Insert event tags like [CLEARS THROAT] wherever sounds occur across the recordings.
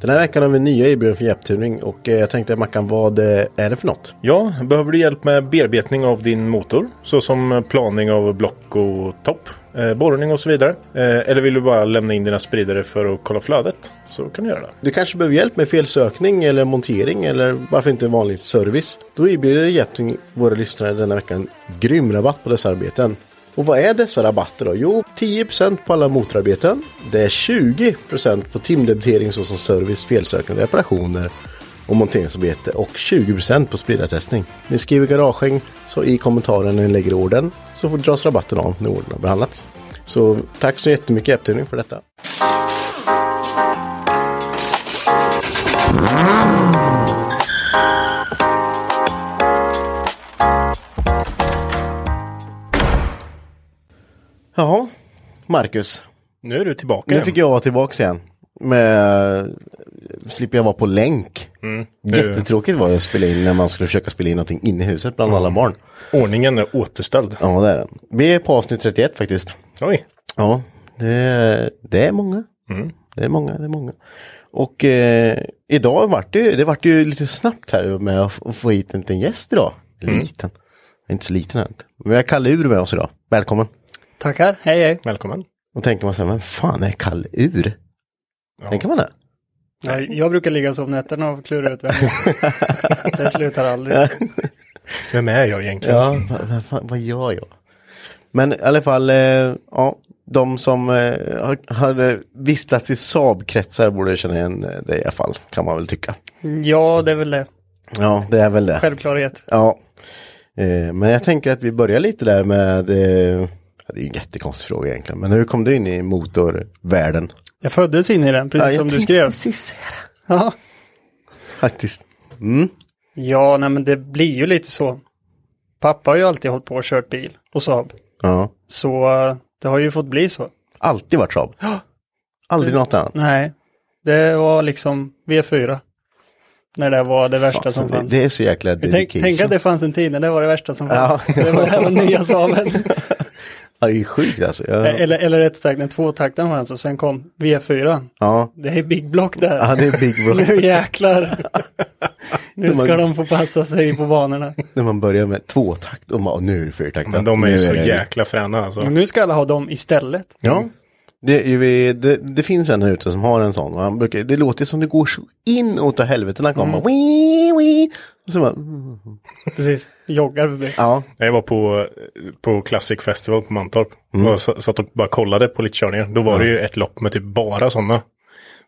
Den här veckan har vi nya erbjudanden för hjälptuning och eh, jag tänkte Mackan, vad eh, är det för något? Ja, behöver du hjälp med bearbetning av din motor såsom planing av block och topp, eh, borrning och så vidare. Eller vill du bara lämna in dina spridare för att kolla flödet så kan du göra det. Du kanske behöver hjälp med felsökning eller montering eller varför inte vanlig service? Då erbjuder hjälptuning våra lyssnare denna veckan grym rabatt på dessa arbeten. Och vad är dessa rabatter då? Jo, 10% på alla motorarbeten. Det är 20% på timdebitering såsom service, felsökande reparationer och monteringsarbete och 20% på spridartestning. Ni skriver garagehäng så i kommentaren när ni lägger orden så får dras rabatten av när orden har behandlats. Så tack så jättemycket AppTuning för detta. Jaha, Marcus. Nu är du tillbaka Nu fick jag vara tillbaka igen. Med, slipper jag vara på länk. Nu- Jättetråkigt var det att spela in när man skulle försöka spela in någonting inne i huset bland alla barn. Ordningen är återställd. Ja, det är den. Vi är på avsnitt 31 faktiskt. Oj, Ja, det, det är många. Det är många, det är många. Och eh, idag vart det, det vart ju lite snabbt här med att f- att få hit en liten gäst idag. Liten. Inte så liten än. Men vi har Kalle Ur med oss idag. Välkommen. Tackar, hej hej. välkommen. Och tänker man så här, vem fan är Kalle Ur? Tänker man det? Ja, jag brukar ligga så om nätterna och klura ut vem [LAUGHS] Det slutar aldrig. [LAUGHS] Vem är jag egentligen? Ja, vad, vad, fan- vad gör jag? Men i alla fall, eh, ja, de som eh, har, har vistats i Saab-kretsar borde känna igen det i alla fall, kan man väl tycka. Ja, det är väl det. Ja, det är väl det. Självklarhet. Ja. Eh, men jag tänker att vi börjar lite där med, eh, ja, det är en jättekonstig fråga egentligen, men hur kom du in i motorvärlden? Jag föddes in i den, precis Ja, som du skrev. Precis säga det. Ja. Faktiskt. ja, nej men det blir ju lite så. Pappa har ju alltid hållit på och kört bil och Saab. Ja. Så det har ju fått bli så. Alltid varit Saab. Aldrig något annat. Nej, det var liksom V4. När det var det värsta Fasen, som det, fanns. det är så jäkla Tänk, dedication. tänk att det fanns en tid när det var det värsta som fanns. Ja. Det var det här med nya Saaben. [LAUGHS] Ja, det är sjukt alltså. Ja. Eller, eller rätt sagt när tvåtakten fanns och sen kom V4. ja. Det är Big Block där. ja, det är Big Bro. [LAUGHS] Nu jäklar. [LAUGHS] nu ska de få passa sig på banorna. [LAUGHS] När man börjar med tvåtakt och man, nu är det fyrtakt. Men de är ju så jäkla fräna alltså. Och nu ska alla ha dem istället. Ja. Det, det, det finns en här ute som har en sån. Brukar, det låter som det går så in åt helvete när han kommer. Wii. Och så bara, mm. [LAUGHS] Precis, joggar förbi. ja, Jag var på, på Classic Festival på Mantorp. Och s- satt och bara kollade på lite körningar. Då var det ju ett lopp med typ bara sådana.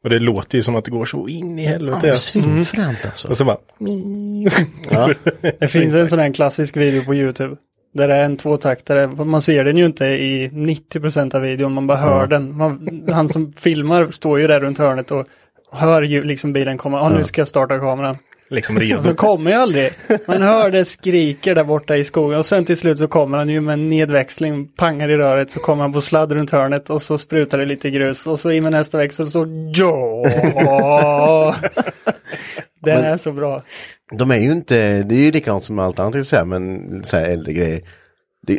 Och det låter ju som att det går så in i helvete. ja. svinfränt alltså. Och så bara, [LAUGHS] Ja. Det finns en sån här klassisk video på YouTube. Där det är en tvåtaktare. Man ser den ju inte i 90% av videon, man bara hör den. Man, han som filmar står ju där runt hörnet och hör ju liksom bilen komma. Ja, nu ska jag starta kameran. Liksom redo. så kommer ju aldrig. Man hör det skriker där borta i skogen och sen till slut så kommer han ju med en nedväxling, pangar i röret, så kommer han på sladd runt hörnet och så sprutar det lite grus och så in med nästa växel så ja. Den är så bra. De är ju inte, det är ju likadant som allt annat, så här, men så här äldre grejer. Det,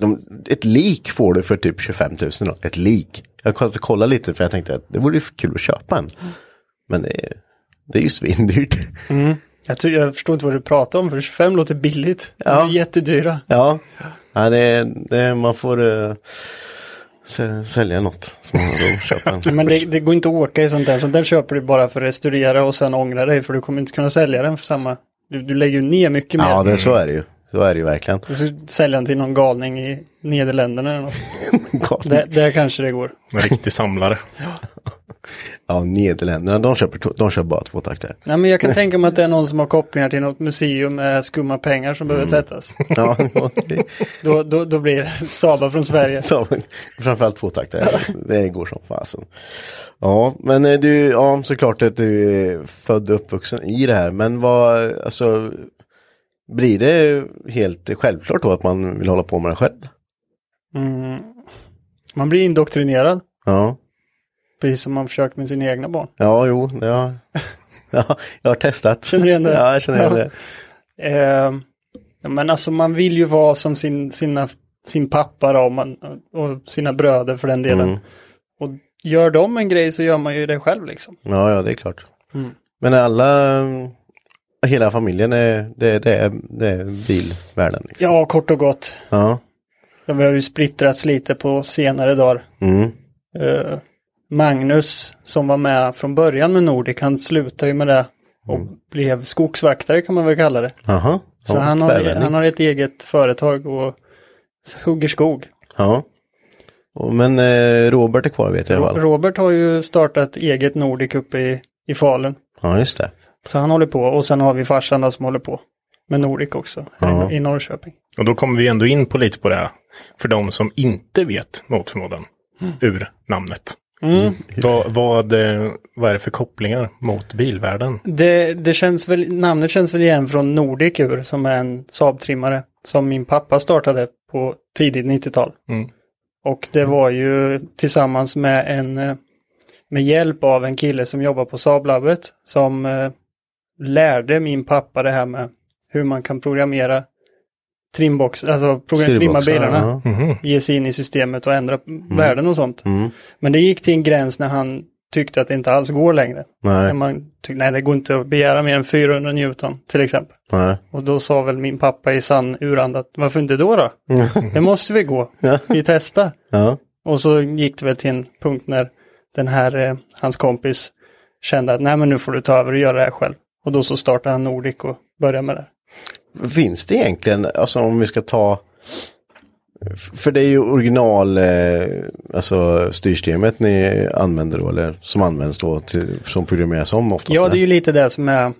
de, ett lik får du för typ 25 000 då. Ett lik. Jag kollade, lite för jag tänkte att det vore ju kul att köpa en. Men det, är- det är ju svindyrt. Jag, tror, jag förstår inte vad du pratar om för 25 låter billigt. De Ja. är jättedyra. Ja, ja det, det, man får uh, sälja något som man köpa en. [LAUGHS] Men det, det går inte att åka i sånt där. Sånt där köper du bara för att restaurera och sen ångra dig för du kommer inte kunna sälja den för samma. Du, du lägger ju ner mycket mer. Ja, det, så är det ju. Så är det ju verkligen. Du ska sälja den till någon galning i Nederländerna eller något. [LAUGHS] Där, där kanske det går. En riktig samlare. Ja, Nederländerna, de köper, de köper bara tvåtaktare. Nej men jag kan tänka mig att det är någon som har kopplingar till något museum med skumma pengar som behöver tvättas. [LAUGHS] Ja, det, [LAUGHS] Då, då, då blir det Saba från Sverige. [LAUGHS] framförallt tvåtaktare. Det går som fasen. Ja, men eh, du, ja såklart att du är född och uppvuxen i det här. Men vad, alltså, blir det helt självklart då att man vill hålla på med det själv? Mm. Man blir indoktrinerad. Ja, Precis som man försökt med sina egna barn. ja, jo, har, [LAUGHS] ja, jag har testat. Känner du igen det? Ja, jag känner igen Ja. det. Eh, ja, men alltså man vill ju vara som sin, sina, sin pappa då, och, man, och sina bröder för den delen. Mm. Och gör de en grej så gör man ju det själv liksom. Ja, ja, det är klart. Mm. Men alla, hela familjen är, det, det är, det är bilvärlden. Liksom. Ja, kort och gott. Ja. Ja, Vi har ju splittrats lite på senare dagar. Mm. Eh, Magnus som var med från början med Nordic, han slutade ju med det och blev skogsvaktare kan man väl kalla det. Jaha. Så han, har, han har ett eget företag och hugger skog. Ja. Men eh, Robert är kvar vet jag fall. Robert har ju startat eget Nordic uppe i, i Falun. Ja, just det. Så han håller på och sen har vi farsan som håller på med Nordic också Ja. i, Norrköping. Och då kommer vi ändå in på lite på det här. För de som inte vet mot förmodan ur namnet. Mm. [LAUGHS] Vad, vad, eh, vad är det för kopplingar mot bilvärlden? Det, det känns väl, namnet känns väl igen från Nordic ur som är en Saab-trimmare som min pappa startade på tidigt 90-tal. Mm. Och det var ju tillsammans med en eh, med hjälp av en kille som jobbar på Saab-labbet som eh, lärde min pappa det här med hur man kan programmera trimbox, alltså program, trimma bilarna, ja. Mhm. ge sig in i systemet och ändra värden och sånt. Mm. Men det gick till en gräns när han tyckte att det inte alls går längre. När Nej, man tyckte, nej det går inte att begära mer än 400 Newton till exempel. nej. Och då sa väl min pappa i sann uranda att varför inte då då? Det måste vi gå. [LAUGHS] Vi testar. Ja. Och så gick det väl till en punkt när den här, eh, hans kompis kände att nej men nu får du ta över och göra det här själv. Och då så startade han Nordic och började med det. Finns det egentligen, alltså om vi ska ta för det är ju original, eh, alltså styrsystemet ni använder då, eller som används då, till, som programmeras om oftast. Ja, det är ju lite det som är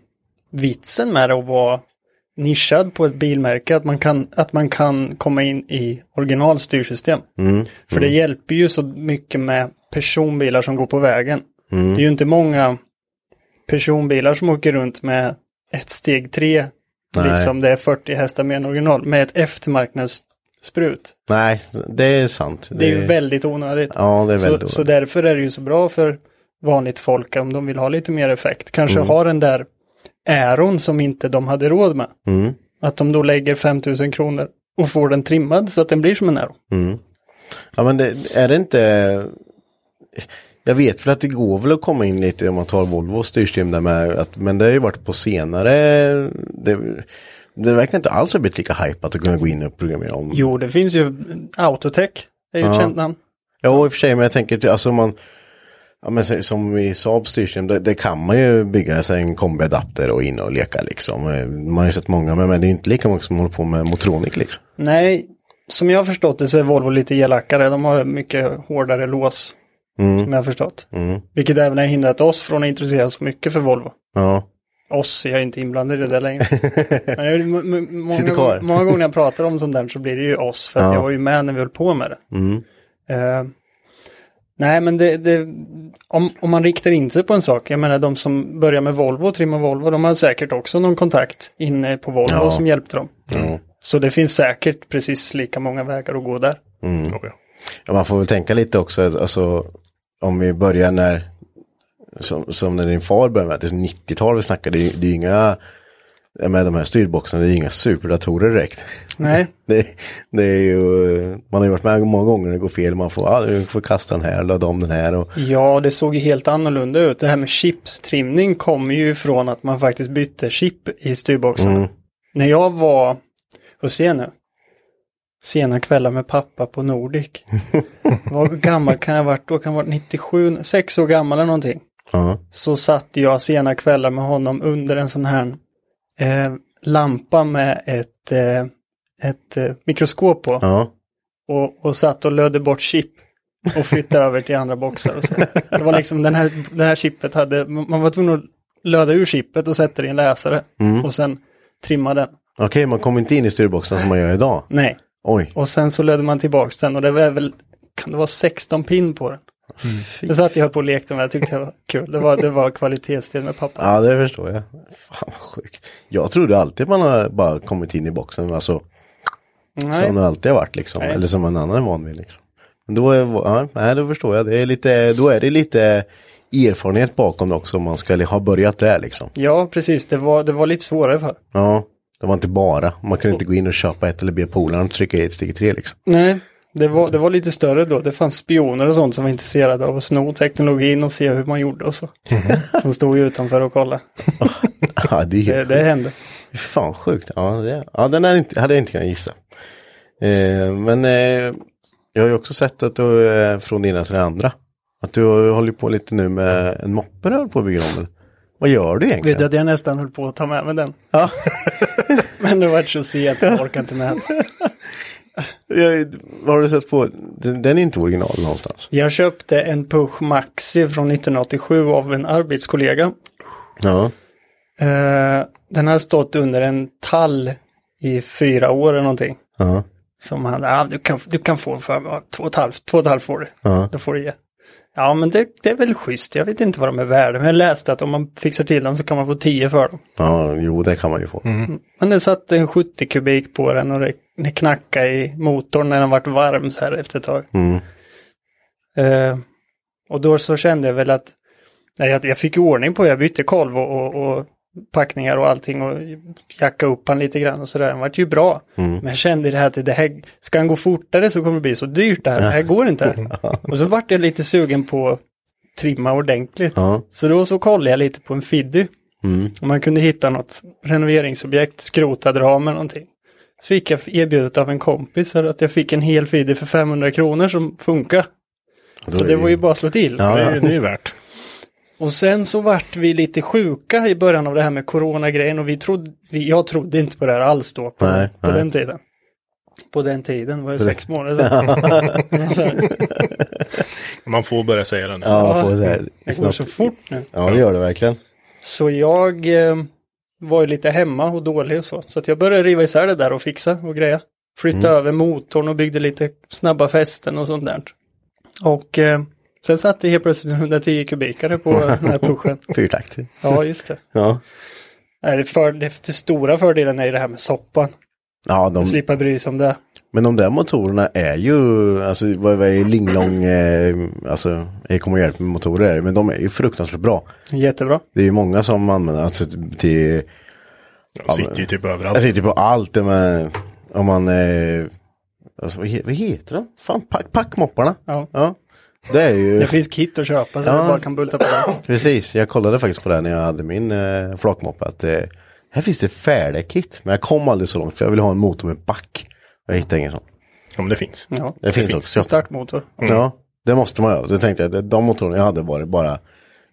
vitsen med det att vara nischad på ett bilmärke. Att man kan, att man kan komma in i originalstyrsystem. Mm. För det hjälper ju så mycket med personbilar som går på vägen. Mm. Det är ju inte många personbilar som åker runt med ett steg tre. Nej. Liksom det är 40 hästar mer än original. Med ett eftermarknadssprut. Nej, det är sant. Det är ju väldigt onödigt. Ja, det är så, väldigt så därför är det ju så bra för vanligt folk om de vill ha lite mer effekt. Kanske ha den där äron som inte de hade råd med. Mm. Att de då lägger 5000 kronor och får den trimmad så att den blir som en äro. Mm. Ja men det, är det inte... Jag vet väl att det går väl att komma in lite om man tar Volvo styrsystem där med att, men det har ju varit på senare, det, det verkar inte alls ha blivit lika hypat att kunna gå in och programmera om. Jo, det finns ju Autotech. Det är ju ett Ja. känt namn. Ja, i och för sig, men jag tänker, alltså man, ja men som i Saab styrsystem, det, det kan man ju bygga sig en kombiadapter och in och leka liksom. Man har ju sett många, men, men det är inte lika många som håller på med Motronic liksom. Nej, som jag har förstått det så är Volvo lite elakare. De har mycket hårdare lås. Mm. Som jag har förstått. Mm. Vilket även har hindrat oss från att intressera oss mycket för Volvo. Ja. Oss, jag är inte inblandad i det där längre. [LAUGHS] Men många, kvar. gånger- många gånger när jag [LAUGHS] pratar om sånt där så blir det ju oss. För att Ja. jag var ju med när vi höll på med det. Mm. Eh, nej, men det, det, om, om man riktar in sig på en sak, jag menar de som börjar med Volvo och trimmar Volvo, de har säkert också någon kontakt inne på Volvo Ja. som hjälpte dem. Ja. Så det finns säkert precis lika många vägar att gå där. Mm. Oh. Ja, man får väl tänka lite också, alltså om vi börjar när, som, som när din far började med, det är 90-tal vi snackar, det är, det är inga, med de här styrboxarna, det är ju inga superdatorer direkt. Nej, [LAUGHS] Det, det är ju, man har ju varit med många gånger när det går fel, man får, du får kasta den här, ladda om den här och, ja det såg ju helt annorlunda ut. Det här med chipstrimning kommer ju ifrån att man faktiskt bytte chip i styrboxarna. Mm. När jag var, och se nu, sena kvällar med pappa på Nordic. [LAUGHS] Vad gammal kan jag ha varit då? Kan jag ha varit 97, 6 år gammal eller någonting. ja, så satt jag sena kvällar med honom under en sån här eh, lampa med ett, eh, ett eh, mikroskop på. ja, Och, och satt och lödde bort chip och flyttade över till andra boxar. Och så. Det var liksom den här, den här chippet hade, man var tvungen att löda ur chippet och sätta det i en läsare. Och sen trimma den. okej, man kommer inte in i styrboxen som man gör idag. Nej, Oj, och sen så lödde man tillbaks den och det var väl, kan det vara 16 pin på den? Det satt jag på och lekte med, jag tyckte det var kul. Det var, det var kvalitetsdel med pappa. ja det förstår jag. Fan vad sjukt. Jag trodde alltid man har bara kommit in i boxen, alltså Nej. Som det alltid har varit liksom. Nej. Eller som en annan är van vid liksom. Men då, är, ja, nej, då förstår jag. Det är lite, då är det lite erfarenhet bakom det också om man ska ha börjat där liksom. Ja, precis. Det var, det var lite svårare för. Ja, det var inte bara. Man kunde inte gå in och köpa ett eller be polaren att trycka i ett steg tre liksom. Nej, det var, det var lite större då. Det fanns spioner och sånt som var intresserade av att sno teknologin och se hur man gjorde och så. [LAUGHS] De stod ju utanför och kollade. [LAUGHS] Ja, det Det, det hände. Fan sjukt. Ja, det, ja den hade, inte, hade jag inte kunnat gissa. Eh, men eh, jag har ju också sett att du är från det ena till det andra. Att du håller på lite nu med en moppe du på att bygga om. Vad gör du egentligen? Vet du att jag nästan höll på att ta med mig den. Ja. [LAUGHS] Men det var så sent, jag orkar inte med. [LAUGHS] Jag, vad har du sett på? Den, den är inte original någonstans. Jag köpte en Puch Maxi från 1987 av en arbetskollega. Ja. Eh, den har stått under en tall i fyra år eller någonting. Ja. Som han, ja, du kan, du kan få för två och ett halvt, två och ett halvt får du. Ja. Då får du ge. Ja, men det, det är väl schysst. Jag vet inte vad de är värda. Men jag läste att om man fixar till dem så kan man få 10 för dem. Ja, jo det kan man ju få. Men det satt en 70 kubik på den och det, det knackade i motorn när den vart varm så här efter ett tag. Mm. Eh, och då så kände jag väl att nej, jag, jag fick ju ordning på. Jag bytte kolv och, och, och packningar och allting och jacka upp han lite grann och sådär. Den vart ju bra. Men jag kände det här att det här, ska han gå fortare så kommer det bli så dyrt det här. Det här går inte. [LAUGHS] och så vart jag lite sugen på att trimma ordentligt. Ja. Så då så kollade jag lite på en Fiddy. Mm. Om man kunde hitta något renoveringsobjekt, skrotad ram eller någonting. Så fick jag erbjudet av en kompis att jag fick en hel Fiddy för 500 kronor som funkar. Så det var ju bara att slå till. Ja, Det, är, det är ju värt. Och sen så vart vi lite sjuka i början av det här med coronagrejen och vi trodde, vi, jag trodde inte på det här alls då på, Nej, på nej. den tiden. På den tiden var det sex månader sedan. [LAUGHS] Man får börja säga det nu. Ja, man får så här, det går så fort nu. Ja, det gör det verkligen. Så jag eh, var ju lite hemma och dålig och så. Så att jag började riva isär det där och fixa och greja. Flytta över motorn och byggde lite snabba fästen och sånt där. Och eh, sen satt det helt plötsligt en 110 kubikare på den här pushen. Fyrtakt. Ja, just det. Ja. Nej, det, för, det, det stora fördelen är ju det här med soppan. Ja, de, Slippa bry sig om det. men de där motorerna är ju, alltså vad, är Linglong, eh, alltså jag kommer hjälp med motorer, men de är ju fruktansvärt bra. Jättebra. Det är ju många som använder, alltså till, De sitter ju typ överallt. jag sitter på allt, med, om man, eh, alltså vad heter de? Fan, pack, packmopparna. Ja. Ja. Det är ju, Det finns kit att köpa så Ja. du bara kan bulta på den. precis, jag kollade faktiskt på det när jag hade min eh, flakmoppe, att eh, här finns det färdiga kit, men jag kom aldrig så långt för jag ville ha en motor med back. Jag hittade ingen sån. Om det finns. Ja, Det, finns också. en startmotor. Ja, det måste man göra. Så tänkte jag, att de motorerna jag hade var bara,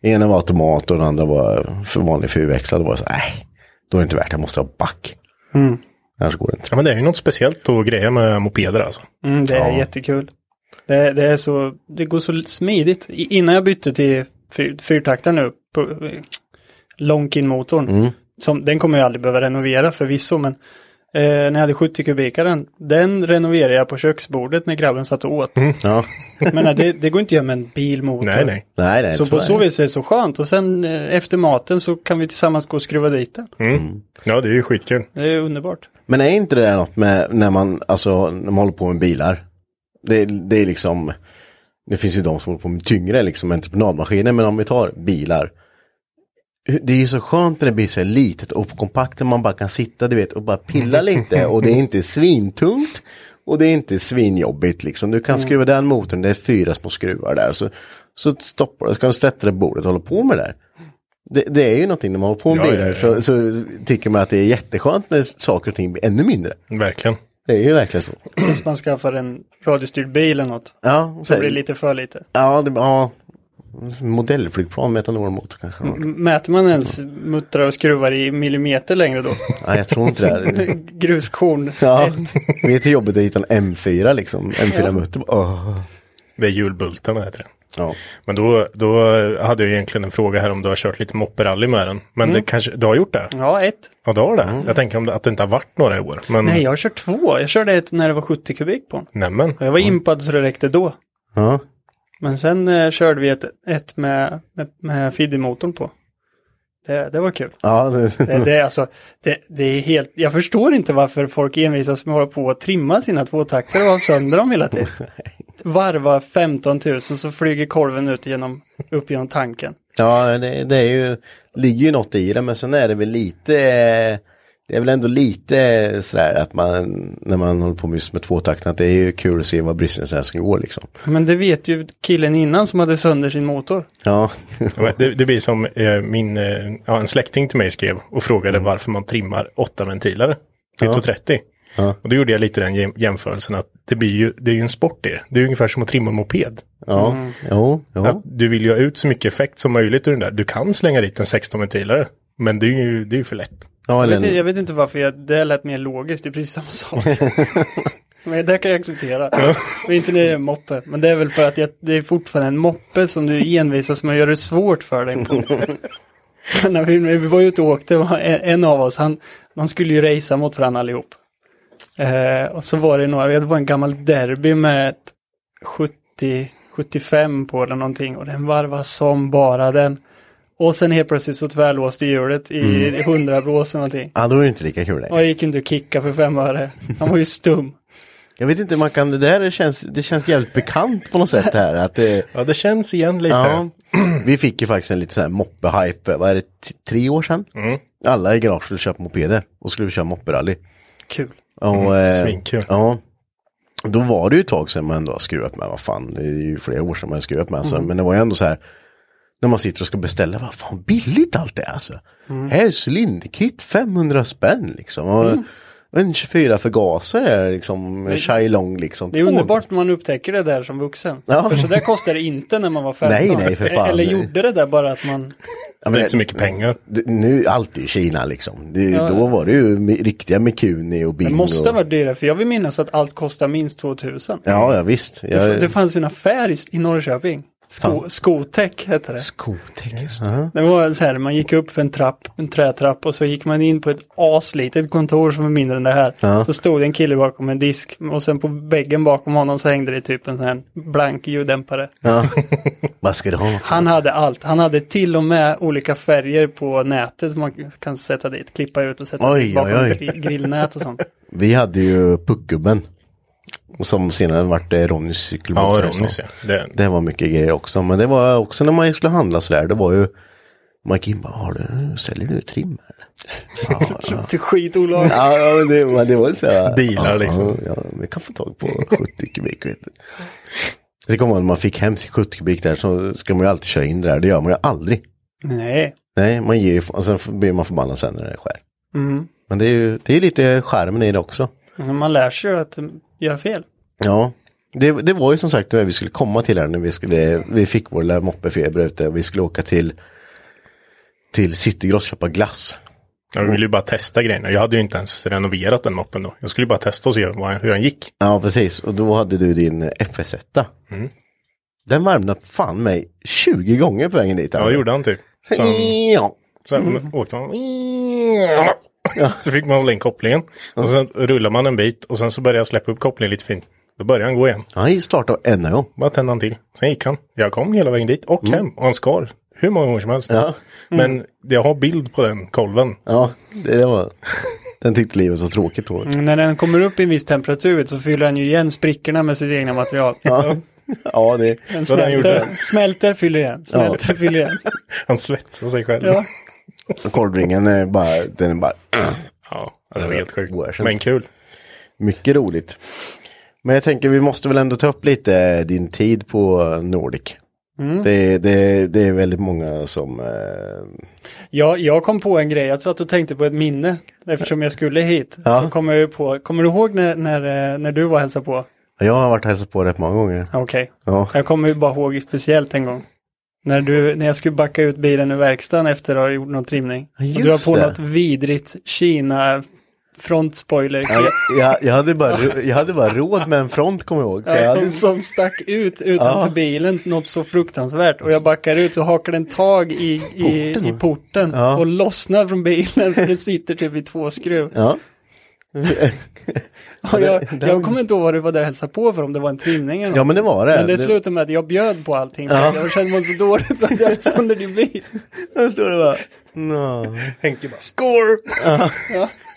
ena var automat och den andra var för vanlig fyrväxlad. Då var det så, nej, då är det inte värt, jag måste ha back. Mm. Annars går det inte. Ja, men det är ju något speciellt att greja med mopeder alltså. Mm, det är Ja. jättekul. Det, det är så, det går så smidigt. I, innan jag bytte till fyr, fyrtaktaren nu, på, Lonkin-motorn, Mm. som, den kommer jag aldrig behöva renovera förvisso, men Eh, när jag hade 70 kubikaren. Den renoverade jag på köksbordet när grabben satt och åt. Ja. [LAUGHS] Men nej, det, det går inte att göra med en bilmotor. Nej, nej. Nej, nej. Så på så vis är det så skönt. Och sen eh, efter maten så kan vi tillsammans gå och skruva dit den. Mm. Ja, det är ju skitkul. Det är underbart. Men är inte det något med när man, alltså, när man håller på med bilar? Det, det är liksom, det finns ju de som håller på med tyngre liksom entreprenadmaskiner, men om vi tar bilar. Det är ju så skönt när det blir så här litet och kompakt, när man bara kan sitta du vet och bara pilla lite [LAUGHS] och det är inte svintungt. Och det är inte svinjobbigt liksom. Du kan skruva den motorn, det är fyra små skruvar där. Så, så stoppar du, ska du sätta dig bordet och hålla på med det där. Det, det är ju någonting när man håller på med Ja, bilar ja, Så, ja. så tycker man att det är jätteskönt när saker och ting blir ännu mindre. Verkligen. Det är ju verkligen så. [CLEARS THROAT] Tills man skaffar en radiostyrd bil eller något. Ja, och Så blir det lite för lite. ja, det, ja, modellflygplan med etanolmotor kanske. M- Mäter man ens muttrar och skruvar i millimeter längre då? [LAUGHS] Nej, jag tror inte det. [LAUGHS] Gruskorn Ja, vet hur jobbigt att hitta en M4 liksom. M4-mutter. Åh. Det är hjulbultarna heter det. Ja. Men då, då hade jag egentligen en fråga här om du har kört lite mopperally med den. Men det kanske, du har gjort det? Ja, ett. Ja, du har det. Jag tänker om det, att det inte har varit några i år. Men, Nej, jag har kört två. Jag körde ett när det var 70 kubik på den. Nämen. Och Jag var impad så det räckte då. Ja. Men sen eh, körde vi ett, ett med, med, med feedermotorn på. Det, det var kul. Ja, det, Det, det, är alltså, det, det är helt, jag förstår inte varför folk envisas med att hålla på att trimma sina tvåtakter och ha sönder dem hela tiden. [LAUGHS] Varva 15 000 så flyger korven ut genom, upp genom tanken. ja det, det är ju, ligger ju något i det, men sen är det väl lite, eh, det är väl ändå lite sådär att man, när man håller på med just med tvåtakten, att det är ju kul att se vad bristningsrensningen går liksom. Men det vet ju killen innan som hade sönder sin motor. Ja, Ja, Det, det blir som eh, min, eh, ja, en släkting till mig skrev och frågade Mm. varför man trimmar åtta ventiler. Till 30. Ja. Och då gjorde jag lite den jäm- jämförelsen att det blir ju, det är ju en sport det. Det är ju ungefär som att trimma en moped. ja, jo, jo. Att du vill ju ha ut så mycket effekt som möjligt ur den där. Du kan slänga dit en 16 ventilare. Men det är ju, det är ju för lätt. Ja, Jag vet, jag vet inte varför jag, det lät mer logiskt, det är precis samma sak. [LAUGHS] Men det kan jag acceptera. Och inte när det är en moppe. Men det är väl för att jag, det är fortfarande en moppe som du envisas med att göra det svårt för dig på. [LAUGHS] när vi, vi var ute och åkte, en, av oss, han, man skulle ju racea mot varandra allihop. Eh, och så var det några, det var en gammal derby med ett 70, 75 på eller någonting och den varvade som bara den. Och sen helt plötsligt så tvärlåste hjulet i Mm. 100 blås eller någonting. ja, då är det inte lika kul Och längre. jag gick inte att kicka för fem öre. Han var ju stum. Jag vet inte, man kan, det där det känns, det känns jävligt bekant på något sätt här. Att det, Ja, det känns igen lite. Ja, vi fick ju faktiskt en lite sån här moppe-hype, vad är det, tre år sedan? Mm. Alla i garaget skulle köpa mopeder och skulle köra mopperally. Kul. Och, eh, svinkul. Ja. Då var det ju ett tag sedan man ändå har skruvat med, vad fan, det är ju flera år sedan man har skruvat med. Alltså. Men det var ju ändå så här, när man sitter och ska beställa, vad fan billigt allt det är alltså. Här är cylinderkit, 500 spänn liksom. Och En 24 förgasare liksom, Shailong liksom. Det är underbart när man upptäcker det där som vuxen. Ja. För så där kostade det inte när man var 15. Nej, nej, för fan. Eller gjorde det där bara att man... Ja, Det är inte så mycket pengar. Det, nu, allt ju Kina liksom. Det, Ja. Då var det ju riktiga Mikuni och Bing. Det måste och... ha varit dyrare, för jag vill minnas att allt kostar minst 2000. Ja, ja visst. Det, Jag... det fanns en affär i, i Norrköping. Sko, Fan. Skotech hette det. Skotek, just det. Det var så här, man gick upp för en trapp, en trätrapp och så gick man in på ett aslitet kontor som är mindre än det här. Ja. Så stod en kille bakom en disk och sen på väggen bakom honom så hängde det typ en sån här blank ljuddämpare. Ja. [LAUGHS] Vad ska du ha? Han hade allt. Han hade till och med olika färger på nätet som man kan sätta dit, klippa ut och sätta Oj, dit bakom oj, oj. gri- grillnät och sånt. Vi hade ju Puckgubben. Och som senare vart det Ronnys cykelbåt. Ja, här i Ronny stan. ser. Det, Det var mycket grejer också. Men det var också när man skulle handla sådär. Det var ju man gick in bara, har du, säljer du trim? eller?" [LAUGHS] Ja, ja. Det är skitolagligt. Ja, ja men det, men det var ju så här. Dealar ja, liksom. Ja, vi kan få tag på 70 kubik vet du. Så kommer man, när man fick hem sin 70 kubik där så ska man ju alltid köra in det där. Det gör man ju aldrig. Nej. Nej, man ger ju, och sen blir man förbannad sen när det skär. Mm. Men det är ju, det är lite skärmen i det också. Man lär sig ju att göra fel. Ja, det, det var ju som sagt det vi skulle komma till här när vi skulle, vi fick vår lilla moppefeber ute och vi skulle åka till till Citygross och köpa glass. jag ville ju bara testa grejerna. Jag hade ju inte ens renoverat den moppen då. Jag skulle ju bara testa och se hur den gick. Ja, precis. Och då hade du din FS1. Mm. Den värmde fan mig 20 gånger på vägen dit. Ja, det gjorde han typ. Så, Ja. så mm. åkte han. [LAUGHS] så fick man hålla in kopplingen. Och sen rullar man en bit och sen så började jag släppa upp kopplingen lite fint. Då började han gå igen. Han startade ända gång. Bara tände han till. Sen gick han. Jag kom hela vägen dit och hem. Och han skar hur många gånger som helst. Ja. Men jag har bild på den kolven. Ja, det, det var... Den tyckte livet var tråkigt då. När den kommer upp i en viss temperatur så fyller den ju igen sprickorna med sitt egna material. Ja, ja det... Den Så den gjorde smälter, smälter, fyller igen, smälter, fyller igen. [LAUGHS] Han svetsar sig själv. Ja. [LAUGHS] Kolvringen är bara... Den är bara... Ja, det var helt sjukt. Men kul. Mycket roligt. Men jag tänker vi måste väl ändå ta upp lite din tid på Nordic. Det, det, det är väldigt många som... Eh, Ja, jag kom på en grej. Jag satt och tänkte på ett minne. Eftersom jag skulle hit. Ja. Så kom jag på, kommer du ihåg när, när, eh, när du var och hälsade på? jag har varit och hälsat på rätt många gånger. Okej. Ja. Jag kommer bara ihåg speciellt en gång. När, du, när jag skulle backa ut bilen ur verkstaden efter att ha gjort någon trimning. Ja, och du har just på det. något vidrigt Kina frontspoiler. Ja, jag, jag, jag, hade bara, jag hade bara råd med en front kommer jag ihåg. För jag Ja, hade, som, som stack ut utanför Ja. bilen, något så fruktansvärt. Och jag backar ut och hakar den tag i, i, Porten, i porten Ja. och lossnar från bilen för den sitter typ i två skruv. ja. Och jag, jag kommer inte ihåg vad du var där och hälsade på för om det var en trimning eller ja något. men det var det. Men det det slutade med att jag bjöd på allting. Ja. Jag kände mig så dåligt för att jag sönder din bil. Där står det bara. No. Henke bara score!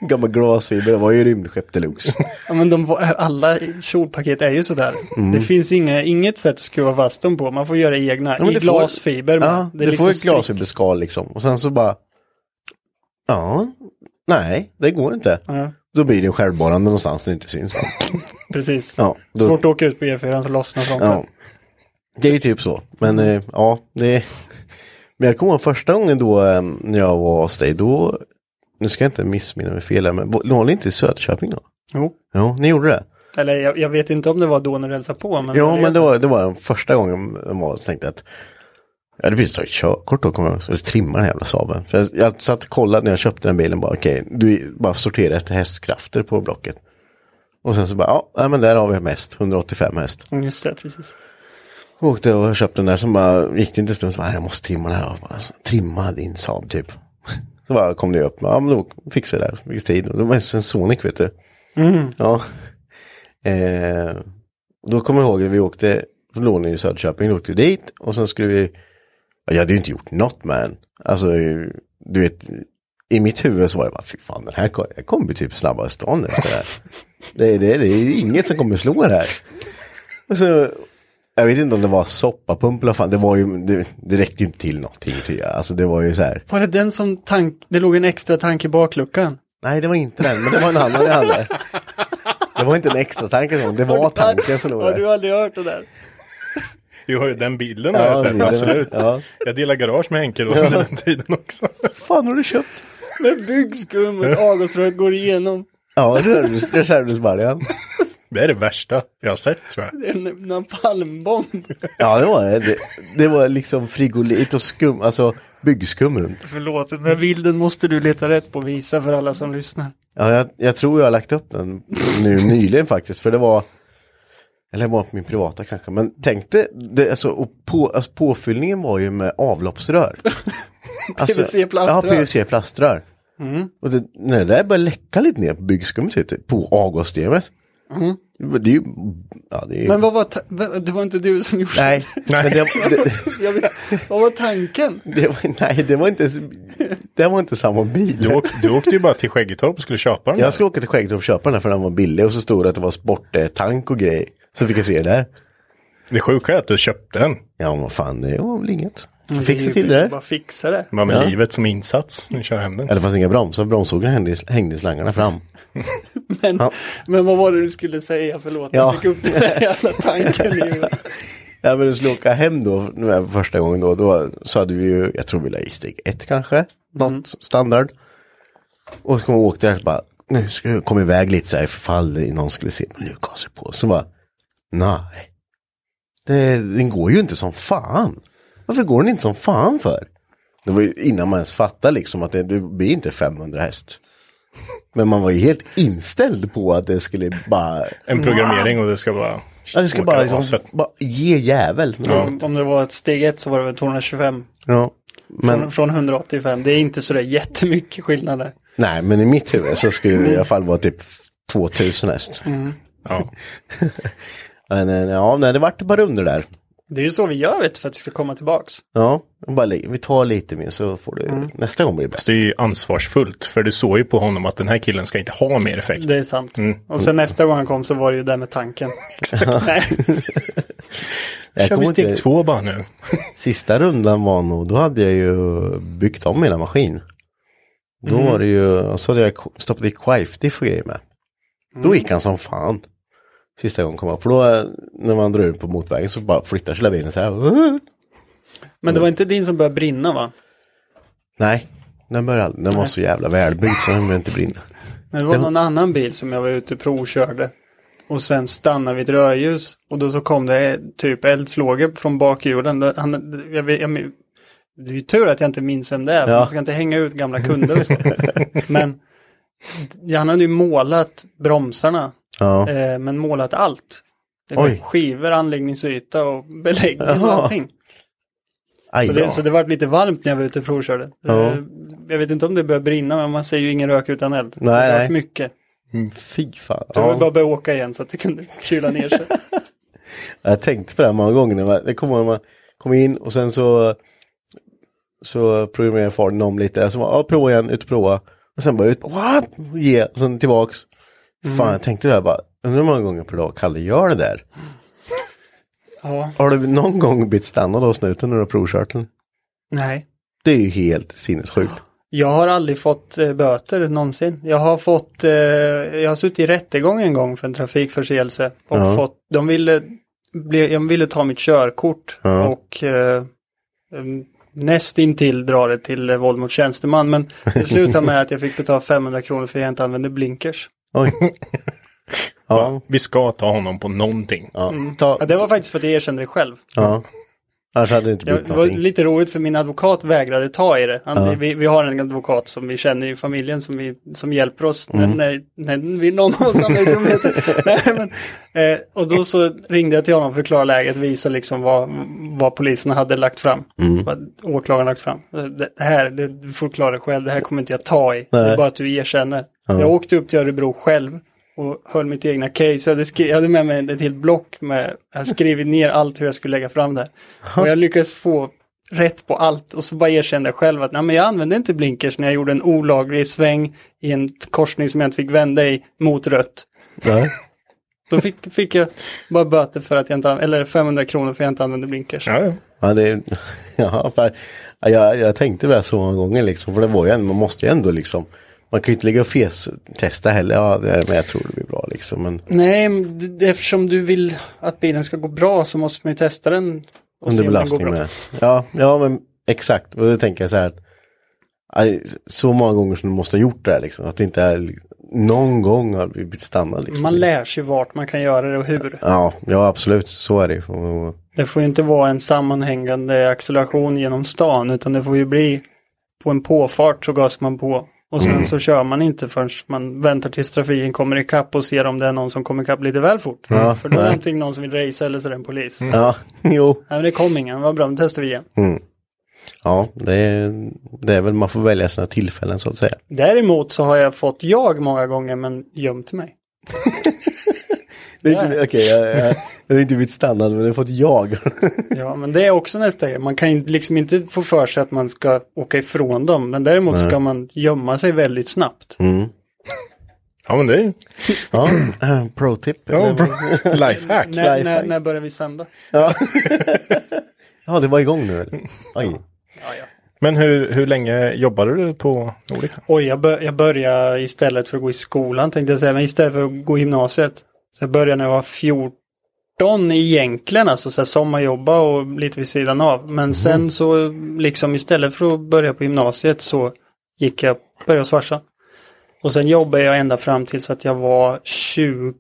Gammal glasfiber, det var ju rymdskepp deluxe. Ja, men de, alla kjolpaket är ju sådär. Det finns inga, inget sätt att skruva fast dem på. Man får göra egna. Ja, I det får- glasfiber. med. Ja, det, är får liksom ett sprick- glasfiberskal liksom. Och sen så bara. Ja, nej, det går inte. Ja, Då blir det självborrande någonstans när det inte syns. [LAUGHS] Precis. Ja, då, Svårt att åka ut på E4 så lossnar fronten. ja. Det är ju typ så. Men eh, ja, det Men jag kommer ihåg första gången då eh, när jag var hos dig. Då, nu ska jag inte missminna mig fel här, men låg ni inte i Söderköping då? Jo. Ja, ni gjorde det? Eller jag, jag vet inte om det var då när du hälsade på. Men Ja, men det var, det var första gången jag tänkte att jag hade precis tagit körkort då kommer jag ihåg, så jag trimmade den jävla Saaben. För jag, jag satt och kollade när jag köpte den bilen bara okej, du bara sortera efter hästkrafter på blocket. Och sen så bara, ja, men där har vi mest, 185 häst. Mm, Just det, precis. Åkte och köpte den där, som bara gick det inte en stund, så bara, jag måste trimma den här. Och bara, trimma din Saab typ. [LAUGHS] Så bara kom det upp, ja men då fixade jag det där, fick tid. Och det var en Sonic vet du. Ja. Eh, då kommer jag ihåg att vi åkte, låg ni i Söderköping, då åkte vi dit och sen skulle vi, ja, jag hade ju inte gjort något med den. Alltså, du vet, i mitt huvud så var det bara, fy fan, den här ko- jag kommer bli typ snabbare stan efter det här. [LAUGHS] Det, det, det är inget som kommer slå det här. Och så, jag vet inte om det var soppapump eller fan, det var ju, det, det räckte ju inte till någonting till. Alltså det var ju så här, Var det den som tank, det låg en extra tank i bakluckan? nej det var inte den, men det var en annan jag hade. [LAUGHS] Det var inte en extra tank, eller något, det var tanken som låg Har du där. aldrig hört det där? Ju den bilden har jag sett, det- absolut. Ja. Jag delar garage med Henke då under den tiden också. fan har du köpt? Med byggskum och ett avgasrör går igenom. Ja, reservdels- reservdelsbaljan. Det är det värsta jag har sett tror jag. Det är en napalmbomb. Ja, det var det. det. Det var liksom frigolit och skum, alltså byggskum runt. Förlåt, den här bilden måste du leta rätt på och visa för alla som lyssnar. Ja, jag, jag tror jag har lagt upp den nu nyligen faktiskt, för det var eller det var på min privata kanske, men tänk dig, det, alltså, och på, alltså, påfyllningen var ju med avloppsrör. [LAUGHS] Alltså, PVC-plaströr. Ja, PVC-plaströr. Och det, när det där började läcka lite ner på byggskummet, du, på avgassystemet. Det är ju, ja det är ju, Men vad var, ta- det var inte du som gjorde nej, men det, [LAUGHS] det, Jag vet, vad var tanken? det var, nej, det var inte, det var inte samma bil. Du, åk, du åkte ju bara till Skäggetorp och skulle köpa den där. Jag skulle åka till Skäggetorp och köpa den här för den var billig och så stod det att det var sporttank och grejer. Så fick jag se det där. Det sjuka är att du köpte den. Ja, men vad fan, det var väl inget. Jag fixade till det där. Bara fixa det. Bara med Ja. livet som insats. Nu kör hem den. Ja, det fanns inga bromsar, bromsågen hängde, hängde i slangarna fram. [LAUGHS] Men, Ja. men vad var det du skulle säga? Förlåt, Ja. jag fick upp den där jävla tanken i. [LAUGHS] Ja, men jag skulle åka hem då, nu är jag första gången då, då så hade vi ju, jag tror vi la i steg ett kanske, något standard. Och så kom vi och åkte där och bara, nu ska jag komma iväg lite så här ifall någon skulle se, men nu gasar på. Så bara, nej. Det, den går ju inte som fan. Varför går den inte som fan för? Det var ju innan man ens fattade liksom att det, det blir inte 500 häst. Men man var ju helt inställd på att det skulle bara, En programmering och det ska bara... ja, det ska bara, liksom, bara ge jävel. Om, om det var ett steg ett så var det väl 225 Ja. Men, från, från 185. Det är inte sådär jättemycket skillnader. Nej, men i mitt huvud så skulle det i alla fall vara typ 2000 häst. Ja. [LAUGHS] Men eh, ja, nej, det vart ett par runder där. Det är ju så vi gör vet du, för att det ska komma tillbaks. Ja, bara, vi tar lite mer så får du, nästa gång blir det bättre. det är ju ansvarsfullt. För du såg ju på honom att den här killen ska inte ha mer effekt. Det är sant. Och sen nästa gång han kom så var det ju där med tanken. [LAUGHS] [LAUGHS] Nej. [LAUGHS] Jag Kör vi steg inte- två bara nu. Sista rundan var nog, då hade jag ju byggt om hela maskin. Då var det ju, så hade jag stoppat i quifediff och grejer med. Då gick han som fan. Sista gången kom jag, för då när man drar ut på motorvägen så bara flyttar sig bilen så här. Men det var inte din som började brinna va? Nej, den började aldrig. Den var så jävla välbyggd så den började inte brinna. Men det var var- någon annan bil som jag var ute och provkörde. Och sen stannade vid ett rödljus. Och då så kom det typ eldslågor från bakhjulen. Han, jag, vet- jag, det är ju tur att jag inte minns vem det är. Ja. Man ska inte hänga ut gamla kunder och så. Men han hade ju målat bromsarna. Ja, Eh, men målat allt. Det var Oj. skivor, anläggningsyta och beläggning och Jaha. allting. aj Så det, så det var lite varmt när jag var ute och provkörde. Ja. Eh, Jag vet inte om det börjar brinna men man ser ju ingen rök utan eld. Nej, det var nej. mycket. Fy fan. Jag var Ja. bara börja åka igen så att det kunde kyla ner sig. [LAUGHS] Jag tänkte på det här många gånger. Det kommer man kom in och sen så så programmerar farten om lite. Så bara, ja, prova igen, ut och prova. Och sen bara ut, what? Ge, och sen tillbaks. Fan, jag tänkte det här bara, undrar hur många gånger per dag Kalle gör det där. Ja, Har du någon gång blivit stannad av snuten när du har provkört den? nej. Det är ju helt sinnessjukt. Jag har aldrig fått eh, böter någonsin. Jag har fått, eh, jag har suttit i rättegång en gång för en trafikförseelse. Och Ja. fått, de ville, bli, de ville ta mitt körkort Ja. och eh, nästintill dra det till eh, våld mot tjänsteman. Men det slutade med att jag fick betala 500 kronor för att jag inte använde blinkers. Oj. [LAUGHS] ja, Vi ska ta honom på någonting. ja. Ta, Ja, det var faktiskt för att jag erkände det själv. ja. Annars hade det inte blivit det var någonting. lite roligt för min advokat vägrade ta i det. Han, Ja. vi, vi har en advokat som vi känner i familjen som, vi, som hjälper oss Mm. när, när, när vi någon av oss hamnar i dumheter. Nej, men, eh, Och då så ringde jag till honom och förklarade läget, visa liksom vad, vad polisen hade lagt fram. Mm. Vad åklagaren lagt fram. Det, det här, det, du får klara dig själv, det här kommer inte jag ta i. Det är Nej. bara att du erkänner. Ja. Jag åkte upp till Örebro själv och höll mitt egna case. Jag hade, skri- jag hade med mig ett helt block med, jag hade skrivit ner allt hur jag skulle lägga fram det. Och jag lyckades få rätt på allt och så bara erkände jag själv att nej, men jag använde inte blinkers när jag gjorde en olaglig sväng i en korsning som jag inte fick vända i mot rött. Nej. Då fick, fick jag bara böter för att jag inte, eller 500 kronor för att jag inte använde blinkers. Ja, ja. Det, [LAUGHS] ja, för, ja, jag, jag tänkte det så många gånger liksom, för det var ju ändå, man måste ju ändå liksom, man kan ju inte ligga och fes-testa heller, ja, men jag tror det blir bra liksom, men Nej, eftersom du vill att bilen ska gå bra så måste man ju testa den. Och under belastning med. Ja, ja, men exakt, och då tänker jag så här, så många gånger som du måste ha gjort det här liksom, att det inte är, någon gång har vi blivit stannad liksom. Man lär sig vart man kan göra det och hur. Ja, ja absolut, så är det ju. Det får ju inte vara en sammanhängande acceleration genom stan utan det får ju bli på en påfart så gasar man på. Och sen så kör man inte förrän man väntar tills trafiken kommer ikapp och ser om det är någon som kommer ikapp lite väl fort. Ja, För då är det någon som vill racea eller så är det en polis. Ja, [LAUGHS] jo. Nej men det kom ingen, vad bra, då testar vi igen. Ja, det är, det är väl, man får välja sina tillfällen så att säga. Däremot så har jag fått jag många gånger men gömt mig. [LAUGHS] Det är inte, okej, jag, jag, jag har inte blivit stannad men jag har fått jag. [LAUGHS] Ja men det är också nästa grej. Man kan ju liksom inte få för sig att man ska åka ifrån dem. Men däremot ska man gömma sig väldigt snabbt. Mm. ja men det är Ja, [CLEARS THROAT] pro-tip. ja, bra. [LAUGHS] lifehack. När, när, Lifehack. när börjar vi sända? Ja, [LAUGHS] det var igång nu eller? Oj. Men hur, hur länge jobbade du på Nordic? Oj, jag, bör, jag började istället för att gå i skolan tänkte jag säga, men istället för att gå i gymnasiet. Så jag började när jag var 14 egentligen, alltså så här sommarjobba och lite vid sidan av. Men sen så liksom istället för att börja på gymnasiet så gick jag, började hos farsan. Och sen jobbade jag ända fram tills att jag var 24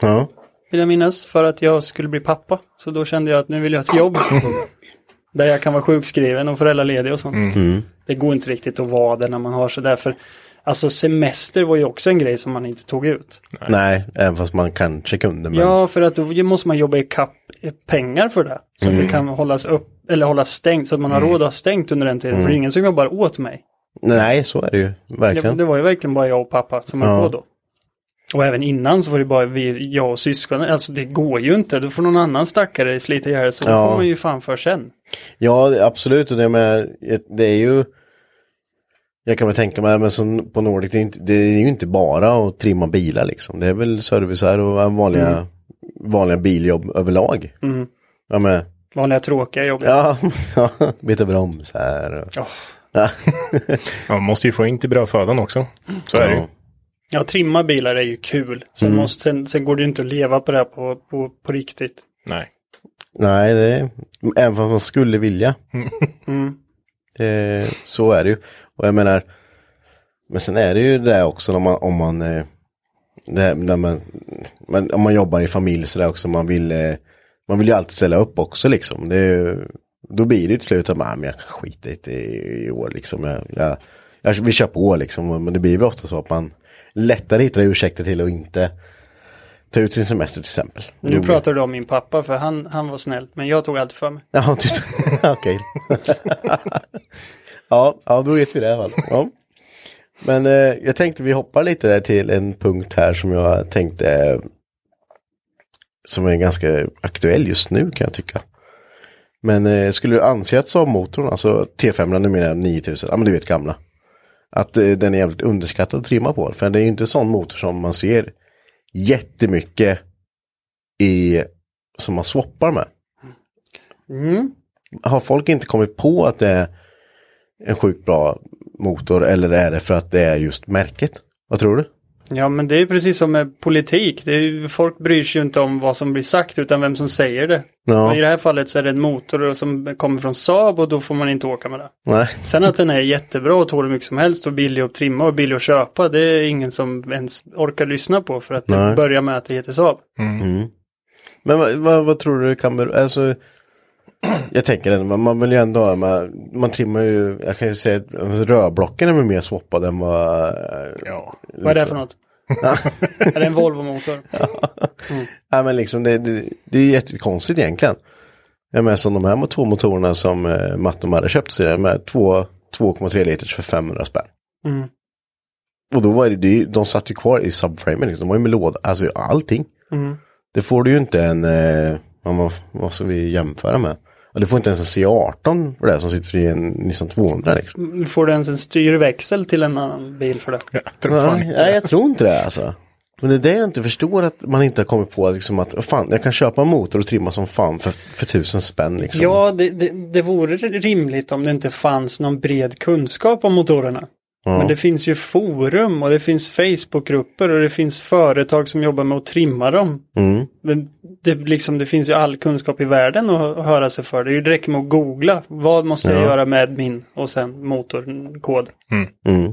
Ja. vill jag minnas, för att jag skulle bli pappa. Så då kände jag att nu vill jag ha ett jobb. [LAUGHS] där jag kan vara sjukskriven och föräldraledig och sånt. Mm. Det går inte riktigt att vara det när man har sådär för Alltså semester var ju också en grej som man inte tog ut. Nej, även fast man kanske kunde. Men... Ja, för att då måste man jobba i kapp pengar för det. Så att det kan hållas upp, eller hållas stängt, så att man har råd att ha stängt under den tiden. För det är ingen som jobbar åt mig. Nej, så är det ju. Det, Verkligen. det var ju verkligen bara jag och pappa som höll Ja. på då. Och även innan så var det bara vi, jag och syskonen. Alltså det går ju inte. Då får någon annan stackare slita ihjäl så Ja. får man ju fan för sen. Ja, absolut. Och det, med, det är ju... Jag kan väl tänka mig, men som på Nordic, det är, inte, det är ju inte bara att trimma bilar liksom. Det är väl servicer och vanliga, vanliga biljobb överlag. Mm. Ja, men, Vanliga tråkiga jobb. ja, [LAUGHS] ja byta bromsar och... Ja. [LAUGHS] Ja. Man måste ju få in till brödfödan också. Så är det ju. Ja. Ja, trimma bilar är ju kul. Sen, Mm. måste, sen, sen går det ju inte att leva på det här på, på, på riktigt. Nej. Nej, det är, även fast man skulle vilja. Mm. Eh, så är det ju. Och jag menar, men sen är det ju det också om man, om man, eh, det, när man, man, om man jobbar i familj så där också, man vill, eh, man vill ju alltid ställa upp också liksom. Det är, ju- då blir det ju till slut att man, "Ah, men jag kan skita i i, år liksom. Jag, jag, jag, vi kör på liksom, men det blir väl ofta så att man lättare hittar ursäkter till att inte ta ut sin semester till exempel. Nu Jo, pratar du om min pappa för han, han var snäll. Men jag tog alltid för mig. Ja, [LAUGHS] okej. [LAUGHS] ja, ja, då vet vi det i alla fall. Ja. Men eh, jag tänkte vi hoppar lite där till en punkt här som jag tänkte eh, som är ganska aktuell just nu kan jag tycka. Men eh, skulle du anse att Saab-motorn, alltså T5 numera 9000, ja men du vet gamla. Att eh, den är jävligt underskattad att trimma på. För det är ju inte en sån motor som man ser jättemycket i, som man swappar med Mm. har folk inte kommit på att det är en sjukt bra motor eller är det för att det är just märket? Vad tror du? Ja, men det är precis som med politik. Det är, folk bryr sig ju inte om vad som blir sagt utan vem som säger det. Ja. Och I det här fallet så är det en motor som kommer från Saab och då får man inte åka med det. Nej. Sen att den är jättebra och tål hur mycket som helst och billig att trimma och billig att köpa, det är ingen som ens orkar lyssna på för att det börjar med att det heter Saab. Men vad, vad, vad tror du kan bero, alltså [CLEARS THROAT] jag tänker ändå, man, vill ju ändå man, man trimmar ju, jag kan ju säga att rörblocken är väl mer swappade än vad... eh, Ja. Vad är det för något? [LAUGHS] är det en Volvo-motor? Ja men liksom det, det, det är jättekonstigt egentligen. Jag menar som de här två motorerna som eh, Matt och Marre köpte sig, med två 2,3 liters för 500 spänn. Mm. Och då var det, det, de satt ju kvar i subframen, liksom. de var ju med låda, alltså allting. Mm. Det får du ju inte en, eh, vad, vad ska vi jämföra med? Och du får inte ens en C18 för det som sitter i en Nissan 200 liksom. Får du ens en styrväxel till en annan bil för det? Jag tror fan Nej, inte nej, jag tror inte det alltså. Men det är det jag inte förstår att man inte har kommit på liksom att, "Åh, fan, jag kan köpa en motor och trimma som fan för, för tusen spänn liksom. Ja, det, det, det vore rimligt om det inte fanns någon bred kunskap om motorerna. Men det finns ju forum och det finns Facebookgrupper och det finns företag som jobbar med att trimma dem. Mm. Men det, liksom, det finns ju all kunskap i världen att höra sig för. Det är ju direkt med att googla. Vad måste jag Ja. göra med min och sen motorkod. Mm.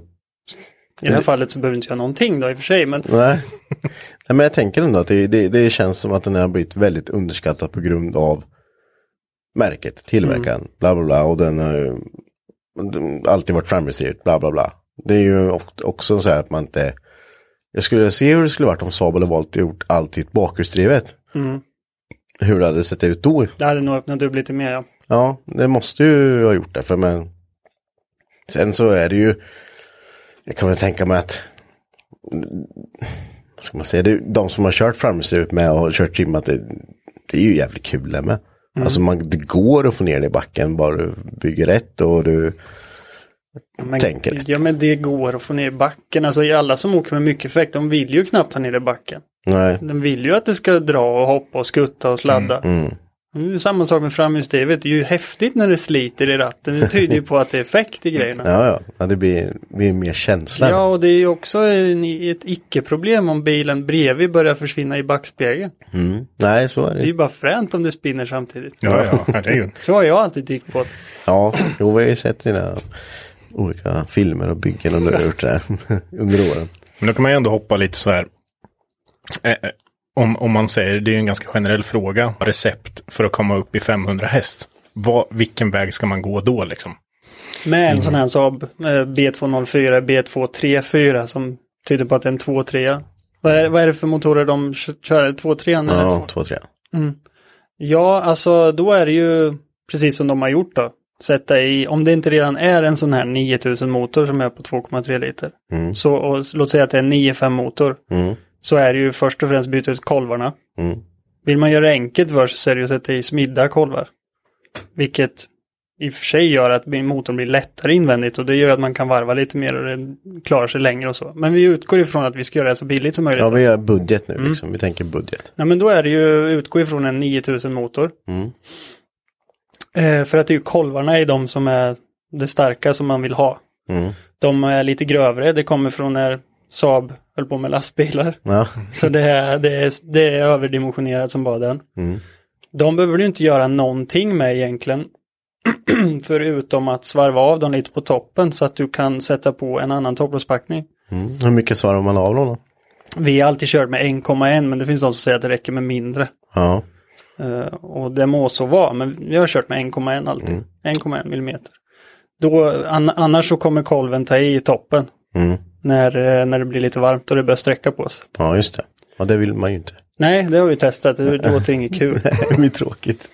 I det här fallet så behöver inte jag någonting då i och för sig. Men Nej. [LAUGHS] Nej, men jag tänker ändå att det, det, det känns som att den har blivit väldigt underskattad på grund av märket, tillverkaren, bla bla bla. Och den har ju den har alltid varit framgångsrik, bla bla bla. Det är ju också så här att man inte... Jag skulle se hur det skulle varit om Saab hade valt att gjort allt i ett bakhjulsdrivet. Mm. Hur det hade sett ut då. det hade nog öppnat upp lite mer. Ja. Ja, det måste ju ha gjort det. För men... Sen så är det ju... Jag kan väl tänka mig att... Vad ska man säga? Det, är- de som har kört framhjulsdrivet med och kört trimmat det, det är ju jävligt kul det med. Alltså man, det går att få ner det i backen bara du bygger rätt och du... Men, Tänker rätt. ja men det går att få ner i backen. Alltså alla som åker med mycket effekt, de vill ju knappt ha ner i backen. Nej. De vill ju att det ska dra och hoppa och skutta och sladda. Mm. Det är samma sak med framhjulsdrivet. Det är ju häftigt när det sliter i ratten. Det tyder ju på att det är effekt i grejerna. Ja, ja. ja det blir, blir mer känsla. Ja, och det är ju också en, ett icke-problem om bilen bredvid börjar försvinna i backspegeln. Mm. Nej, så är Det är ju det. bara fränt om det spinner samtidigt. Ja, ja, herregud. Så har jag alltid tyckt på det. Ja, jo, vi har ju sett dina olika filmer och byggen och du har gjort det här [LAUGHS] under åren. Men då kan man ju ändå hoppa lite så här. Eh, eh, om, om man säger, det är ju en ganska generell fråga, recept för att komma upp i 500 häst. Vad, vilken väg ska man gå då liksom? Med en sån här Saab eh, B204, B234 som tyder på att det är en 2.3. Vad är, vad är det för motorer de kö- kör? 2.3 eller Ja, 2? två, tre. Ja, alltså då är det ju precis som de har gjort då. sätta i, om det inte redan är en sån här 9000 motor som är på 2,3 liter. Så och, låt säga att det är en 9,5 motor. Mm. Så är det ju först och främst byta ut kolvarna. Mm. Vill man göra det enkelt för sig så är det ju att sätta i smidda kolvar. Vilket i och för sig gör att motorn blir lättare invändigt och det gör att man kan varva lite mer och det klarar sig längre och så. Men vi utgår ifrån att vi ska göra det så billigt som möjligt. Ja, vi gör budget nu liksom. Vi tänker budget. Ja, men då är det ju utgå ifrån en 9000 motor. Mm. Eh, för att det är ju kolvarna i de som är det starka som man vill ha. Mm. De är lite grövre, det kommer från när Saab höll på med lastbilar. Ja. Så det är, det är, det är överdimensionerat som bara den. Mm. De behöver du inte göra någonting med egentligen. [CLEARS THROAT] Förutom att svarva av dem lite på toppen så att du kan sätta på en annan topplåspackning. Mm. Hur mycket svarar man av dem då? Vi har alltid kört med 1,1 men det finns de som säger att det räcker med mindre. Ja. Eh, och det må så vara, men vi har kört med 1,1 alltid. Mm. 1,1 millimeter. Då, an, annars så kommer kolven ta i toppen Mm. När, eh, när det blir lite varmt och det börjar sträcka på sig. Ja, just det. Ja, det vill man ju inte. Nej, det har vi testat. Det, låter inget kul. [LAUGHS] det blir tråkigt.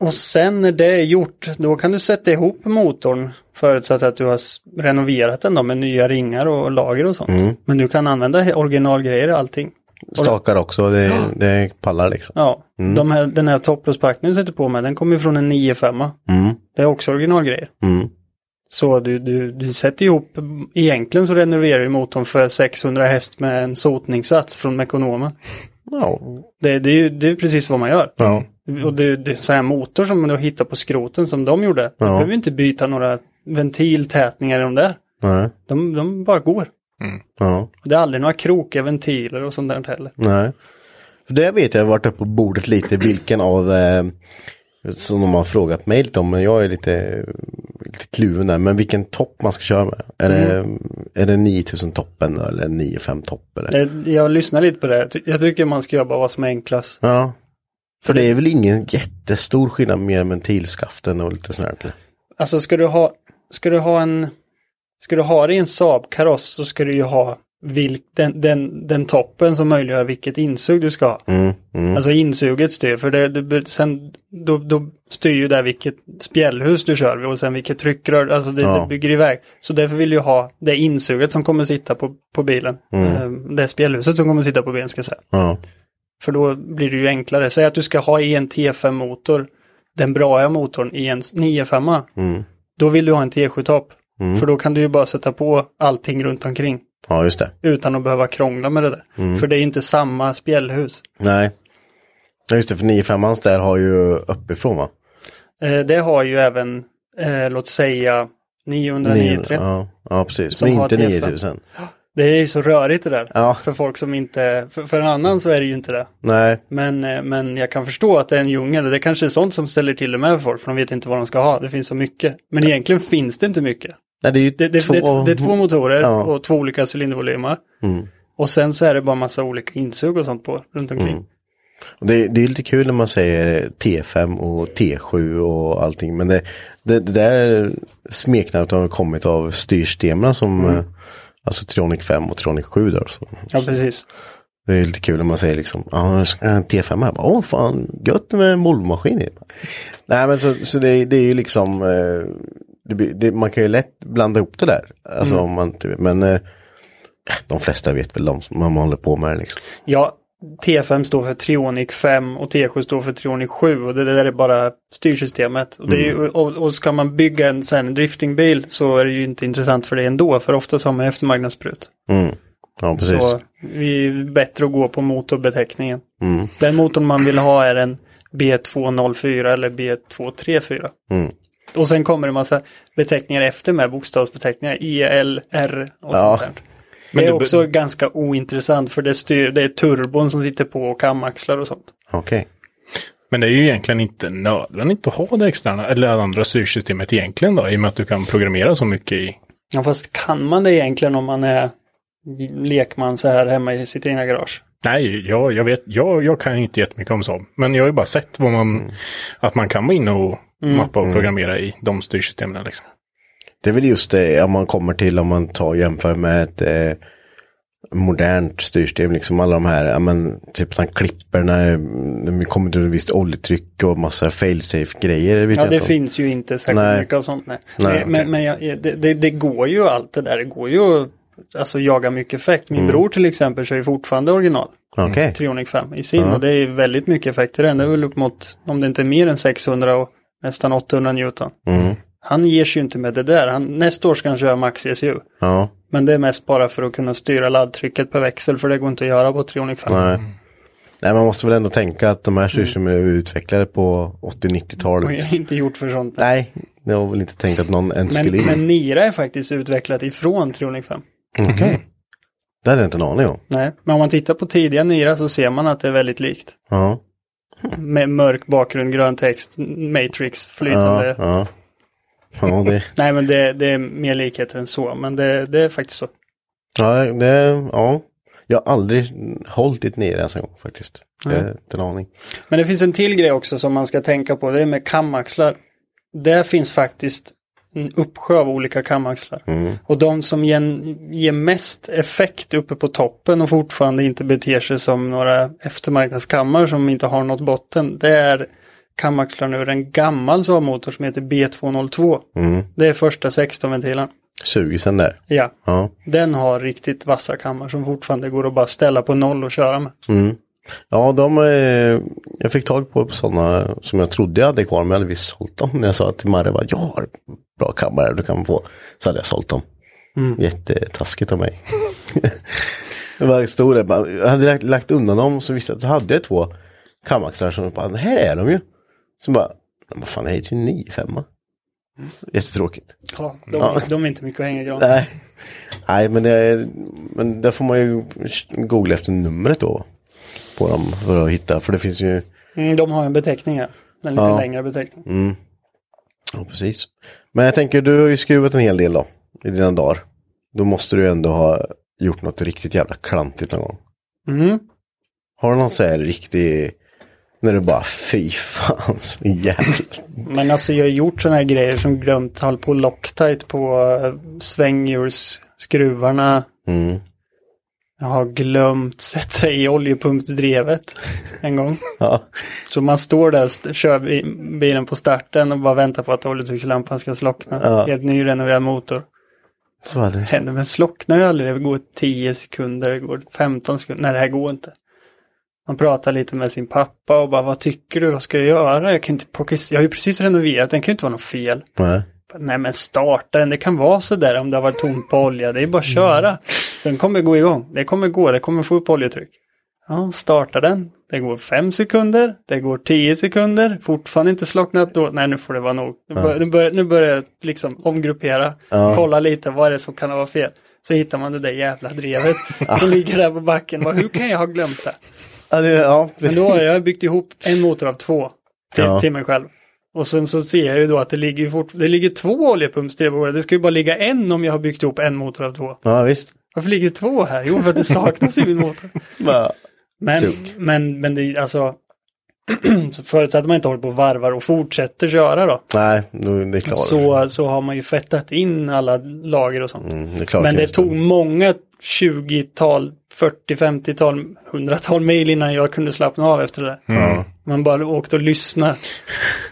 Och sen när det är gjort, då kan du sätta ihop motorn förutsatt att du har renoverat den då med nya ringar och lager och sånt. Mm. Men du kan använda originalgrejer och allting. Stakar också, det, det pallar liksom. Ja, Mm. de här, den här topplåspackningen du sätter på med, den kommer ju från en 9,5. Mm. Det är också originalgrejer. Mm. Så du, du, du sätter ihop, egentligen så renoverar du motorn för 600 häst med en sotningssats från Mekonomen. Ja. Det, det, är ju det är precis vad man gör. Ja. Och det, det är så här motor som du hittar på skroten som de gjorde. Du Ja. behöver inte byta några ventiltätningar i de där. Nej. De, de bara går. Ja. Och det är aldrig några krokiga ventiler och sånt där heller. Nej. För det vet jag, jag har varit uppe på bordet lite vilken av eh, som de har frågat mig lite om, men jag är lite, lite kluven där, men vilken topp man ska köra med. Är, Mm. det, är det 9000 toppen eller 95 topp eller? Jag, lyssnar lite på det. Jag ty- Jag tycker man ska jobba vad som är enklast. Ja. För det är väl ingen jättestor skillnad med ventilskaften och lite sånt. Alltså ska du ha, ska du ha en, ska du ha det i en Saab-kaross så ska du ju ha vilk, den, den, den toppen som möjliggör vilket insug du ska ha. Mm, mm. Alltså insuget styr, för det, du, sen, då, då styr ju där vilket spjällhus du kör och sen vilket tryckrör, alltså det, Ja. det bygger iväg. Så därför vill jag ha det insuget som kommer sitta på, på bilen. Eh, Det spjällhuset som kommer sitta på bilen ska jag säga. Ja. För då blir det ju enklare. Säg att du ska ha i en T5-motor, den bra motorn i en 9.5. Mm. Då vill du ha en T7-topp. För då kan du ju bara sätta på allting runt omkring. Ja, just det. Utan att behöva krångla med det där. För det är inte samma spjällhus. Nej. Ja, just det, för 95 där har ju uppifrån va? Eh, det har ju även, eh, låt säga, 993. Ja, ja, precis. Som Men inte T5. 9000. Det är ju så rörigt det där. Ja. För folk som inte, för, för en annan så är det ju inte det. Nej. Men, eh, men jag kan förstå att det är en djungel. Det kanske är sånt som ställer till det med för folk. För de vet inte vad de ska ha. Det finns så mycket. Men egentligen finns det inte mycket. Nej, det är Det, det, två... det, det är två motorer Ja. och två olika cylindervolymer. Mm. Och sen så är det bara massa olika insug och sånt på runt omkring. Mm. Och Det, det är lite kul när man säger T5 och T7 och allting. Men det, det, det där smeknamnet har kommit av styrsystemen som Mm. eh, Alltså Tronic 5 och Tronic 7 där. Så. Ja, precis. Det är lite kul när man säger liksom, ja, jag ska ha en T5 här. Åh fan, gött med molnmaskin i. Nej men så, så det, det är ju liksom, eh, det, det, man kan ju lätt blanda ihop det där. Alltså Mm. om man men eh, de flesta vet väl de som man håller på med det liksom. Ja, T5 står för Trionic 5 och T7 står för Trionic 7 och det där är bara styrsystemet. Och, det ju, och, och ska man bygga en här driftingbil så är det ju inte intressant för det ändå för oftast har man eftermarknadsprut. Mm. Ja precis. Så vi är bättre att gå på motorbeteckningen. Mm. Den motorn man vill ha är en B204 eller B234. Mm. Och sen kommer det en massa beteckningar efter med bokstavsbeteckningar. E, L, R och Ja. sånt där. Men det är du också ganska ointressant för det, styr, det är turbon som sitter på och kamaxlar och sånt. Okej. Men det är ju egentligen inte nödvändigt att ha det externa eller det andra styrsystemet egentligen då, i och med att du kan programmera så mycket i. Ja, fast kan man det egentligen om man är lekman så här hemma i sitt egna garage? Nej, jag, jag vet, jag, jag kan ju inte jättemycket om Saab. Men jag har ju bara sett vad man, att man kan vara inne och mappa och programmera i de styrsystemen liksom. Det är väl just det om man kommer till om man tar och jämför med ett eh, modernt styrsystem. Liksom alla de här, ja men typ att han klipper när vi kommer till ett visst oljetryck och massa failsafe grejer. Vet Ja, jag det finns ju inte särskilt Nej. mycket av sånt. Nej. Nej, men okej. men jag, det, det, det går ju allt det där. Det går ju att alltså, jaga mycket effekt. Mm. Min bror till exempel kör ju fortfarande original. Okej. Trionic 5 i sin och det är väldigt mycket effekt i den. Det är väl upp mot, om det inte är mer än 600 och nästan 800 Newton. Mm. Han ger sig ju inte med det där. Han, nästa år ska han köra Max ECU. Ja, Men det är mest bara för att kunna styra laddtrycket per växel för det går inte att göra på Trionic 5. nej. Nej, man måste väl ändå tänka att de här styrsystemen är utvecklade på 80-90-talet. Och jag är inte gjort för sånt. Nej, det var väl inte tänkt att någon ens Men, skulle in. men Nira är faktiskt utvecklat ifrån Trionic 5. Okej. Det hade jag inte en aning om. Nej, men om man tittar på tidiga Nira så ser man att det är väldigt likt. Ja, Med mörk bakgrund, grön text, matrix, flytande. ja, ja. Ja, det, Nej, men det, det är mer likheter än så. Men det, det är faktiskt så. ja, det, ja. Jag har aldrig hållit ett nere ens en gång faktiskt. Jag har inte en aning. Men det finns en till grej också som man ska tänka på. Det är med kamaxlar. Där finns faktiskt en uppsjö av olika kamaxlar. Och de som ger, ger mest effekt uppe på toppen och fortfarande inte beter sig som några eftermarknadskammar som inte har något botten. Det är kamaxlarna ur en gammal Saab-motor som heter B202. Det är första 16-ventilen. Sugisen där. Ja, Ja. den har riktigt vassa kammar som fortfarande går att bara ställa på noll och köra med. Ja, de, eh, jag fick tag på sådana som jag trodde jag hade kvar, men jag hade visst sålt dem. När jag sa till Marre, jag har bra kammare du kan få. Så hade jag sålt dem. Jättetaskigt av mig. [LAUGHS] jag stod där, bara, jag hade lagt, lagt undan dem så visste jag att så hade jag två kamaxlar som bara, här är de ju. Så bara, vad fan det här är ju 9-5. Jättetråkigt. Ja, de, Ja. de är inte mycket att hänga i gran. Nej, Nej men, det, men där får man ju googla efter numret då. På dem för att hitta, för det finns ju, Mm, de har en beteckning här. En lite Ja. längre beteckning. ja precis. Men jag tänker, du har ju skruvat en hel del då, i dina dagar. Då måste du ändå ha gjort något riktigt jävla klantigt någon gång. Mm. Har du någon så här riktig, när du bara, fy fan, så jävla... Men alltså jag har gjort sådana här grejer som glömt håll på Loctite på uh, svänghjulsskruvarna. Mm. Jag har glömt sätta i oljepumpsdrevet en gång. [LAUGHS] Ja, Så man står där och kör bi- bilen på starten och bara väntar på att oljetryckslampan ska slockna. Ja. Helt nyrenoverad motor. så hade det. Händer, men slocknar ju aldrig. Det går 10 sekunder, det går 15 sekunder. Nej, det här går inte. Man pratar lite med sin pappa och bara, vad tycker du, vad ska jag göra? Jag kan inte plocka, jag har ju precis renoverat, den kan ju inte vara något fel. Nej. Nej men starta den, det kan vara så där om det har varit tomt på olja, det är bara att köra. Sen kommer det gå igång, det kommer gå, det kommer få upp oljetryck. Ja, starta den, det går fem sekunder, det går tio sekunder, fortfarande inte slocknat då, nej nu får det vara nog. Nu, bör, nu, börjar, nu börjar jag liksom omgruppera, kolla lite vad är det som kan varit fel. Så hittar man det där jävla drevet som ligger där på backen, Bara, hur kan jag ha glömt det? Ja, det, ja, Men då har jag byggt ihop en motor av två till, Ja. till mig själv. Och sen så ser jag ju då att det ligger, fort, det ligger två oljepumpsdrev. Det ska ju bara ligga en om jag har byggt ihop en motor av två. ja visst. Varför ligger det två här? Jo, för att det saknas i min motor. Men, Suck. men, men det är alltså... [CLEARS THROAT] så förutsatt att man inte håller på och varvar och fortsätter köra då. nej, det är klart. Så, så har man ju fettat in alla lager och sånt. Mm, det är klart Men det tog många 20-tal, 40, 50-tal, 100-tal mil innan jag kunde slappna av efter det där. Ja. Man bara åkte och lyssnade.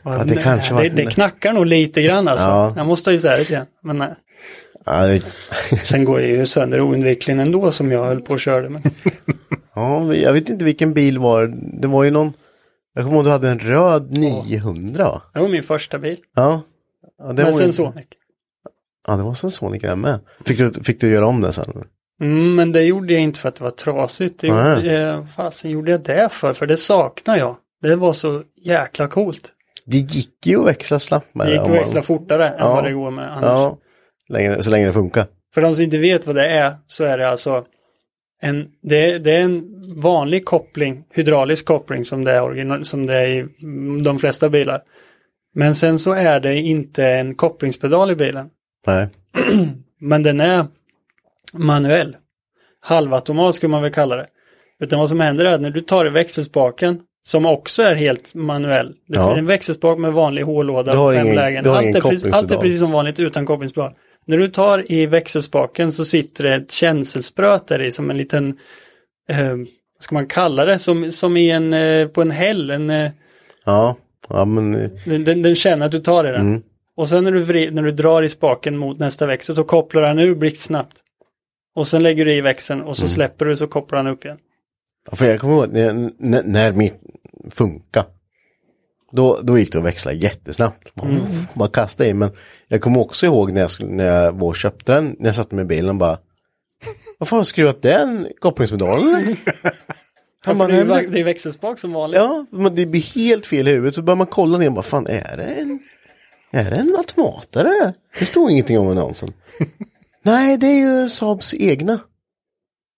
Ja, det kanske var- det, det knackar nog lite grann alltså. Ja. Jag måste ha isär det igen. Men nej. Ja, [LAUGHS] det, Sen går jag ju sönder oundvikligen ändå som jag höll på och körde. Men... [LAUGHS] ja, jag vet inte vilken bil var det. var ju någon, jag kommer ihåg du hade en röd 900 va? Det var min första bil. Ja. ja det Men var ju- Sensonic. Ja, det var Sensonic där med. Fick du, fick du göra om den sen? Mm, men det gjorde jag inte för att det var trasigt. Det gjorde, eh, fasen gjorde jag det för? För det saknar jag. Det var så jäkla coolt. Det gick ju att växla snabbt med Det gick om att man- växla fortare än Ja. vad det går med annars. Ja, länge, så länge det funkar. För de som inte vet vad det är så är det alltså en, det, det är en vanlig koppling, hydraulisk koppling som det, är original, som det är i de flesta bilar. Men sen så är det inte en kopplingspedal i bilen. Nej. [CLEARS THROAT] Men den är manuell. Halvautomat skulle man väl kalla det. Utan vad som händer är att när du tar i växelspaken, som också är helt manuell. Det Ja. är en växelspak med vanlig hållåda, fem ingen- lägen. Allt är, precis, allt är precis som vanligt utan kopplingspedal. När du tar i växelspaken så sitter det ett känselspröt där i som en liten, eh, vad ska man kalla det, som, som i en, eh, på en häll. En, eh, Ja, ja men eh, den, den, den känner att du tar i den. Mm. Och sen när du, vri- när du drar i spaken mot nästa växel så kopplar den ur blixtsnabbt. Och sen lägger du i växeln och så Mm. släpper du så kopplar den upp igen. Ja, För jag kommer ihåg när, när, när mitt funkar. Då, då gick det att växla jättesnabbt. Bara, bara kasta i. Men jag kommer också ihåg när jag, skulle, när jag var och köpte den. När jag satte mig i bilen bara. Vad fan har du skruvat den kopplingspedalen? [LAUGHS] Han bara, det, är, "Nej, ju men- va- det är växelspak som vanligt. Ja, men det blir helt fel i huvudet. Så börjar man kolla ner och bara, fan är det en, är det en automatare? Det står ingenting om annonsen. [LAUGHS] Nej, det är ju Saabs egna.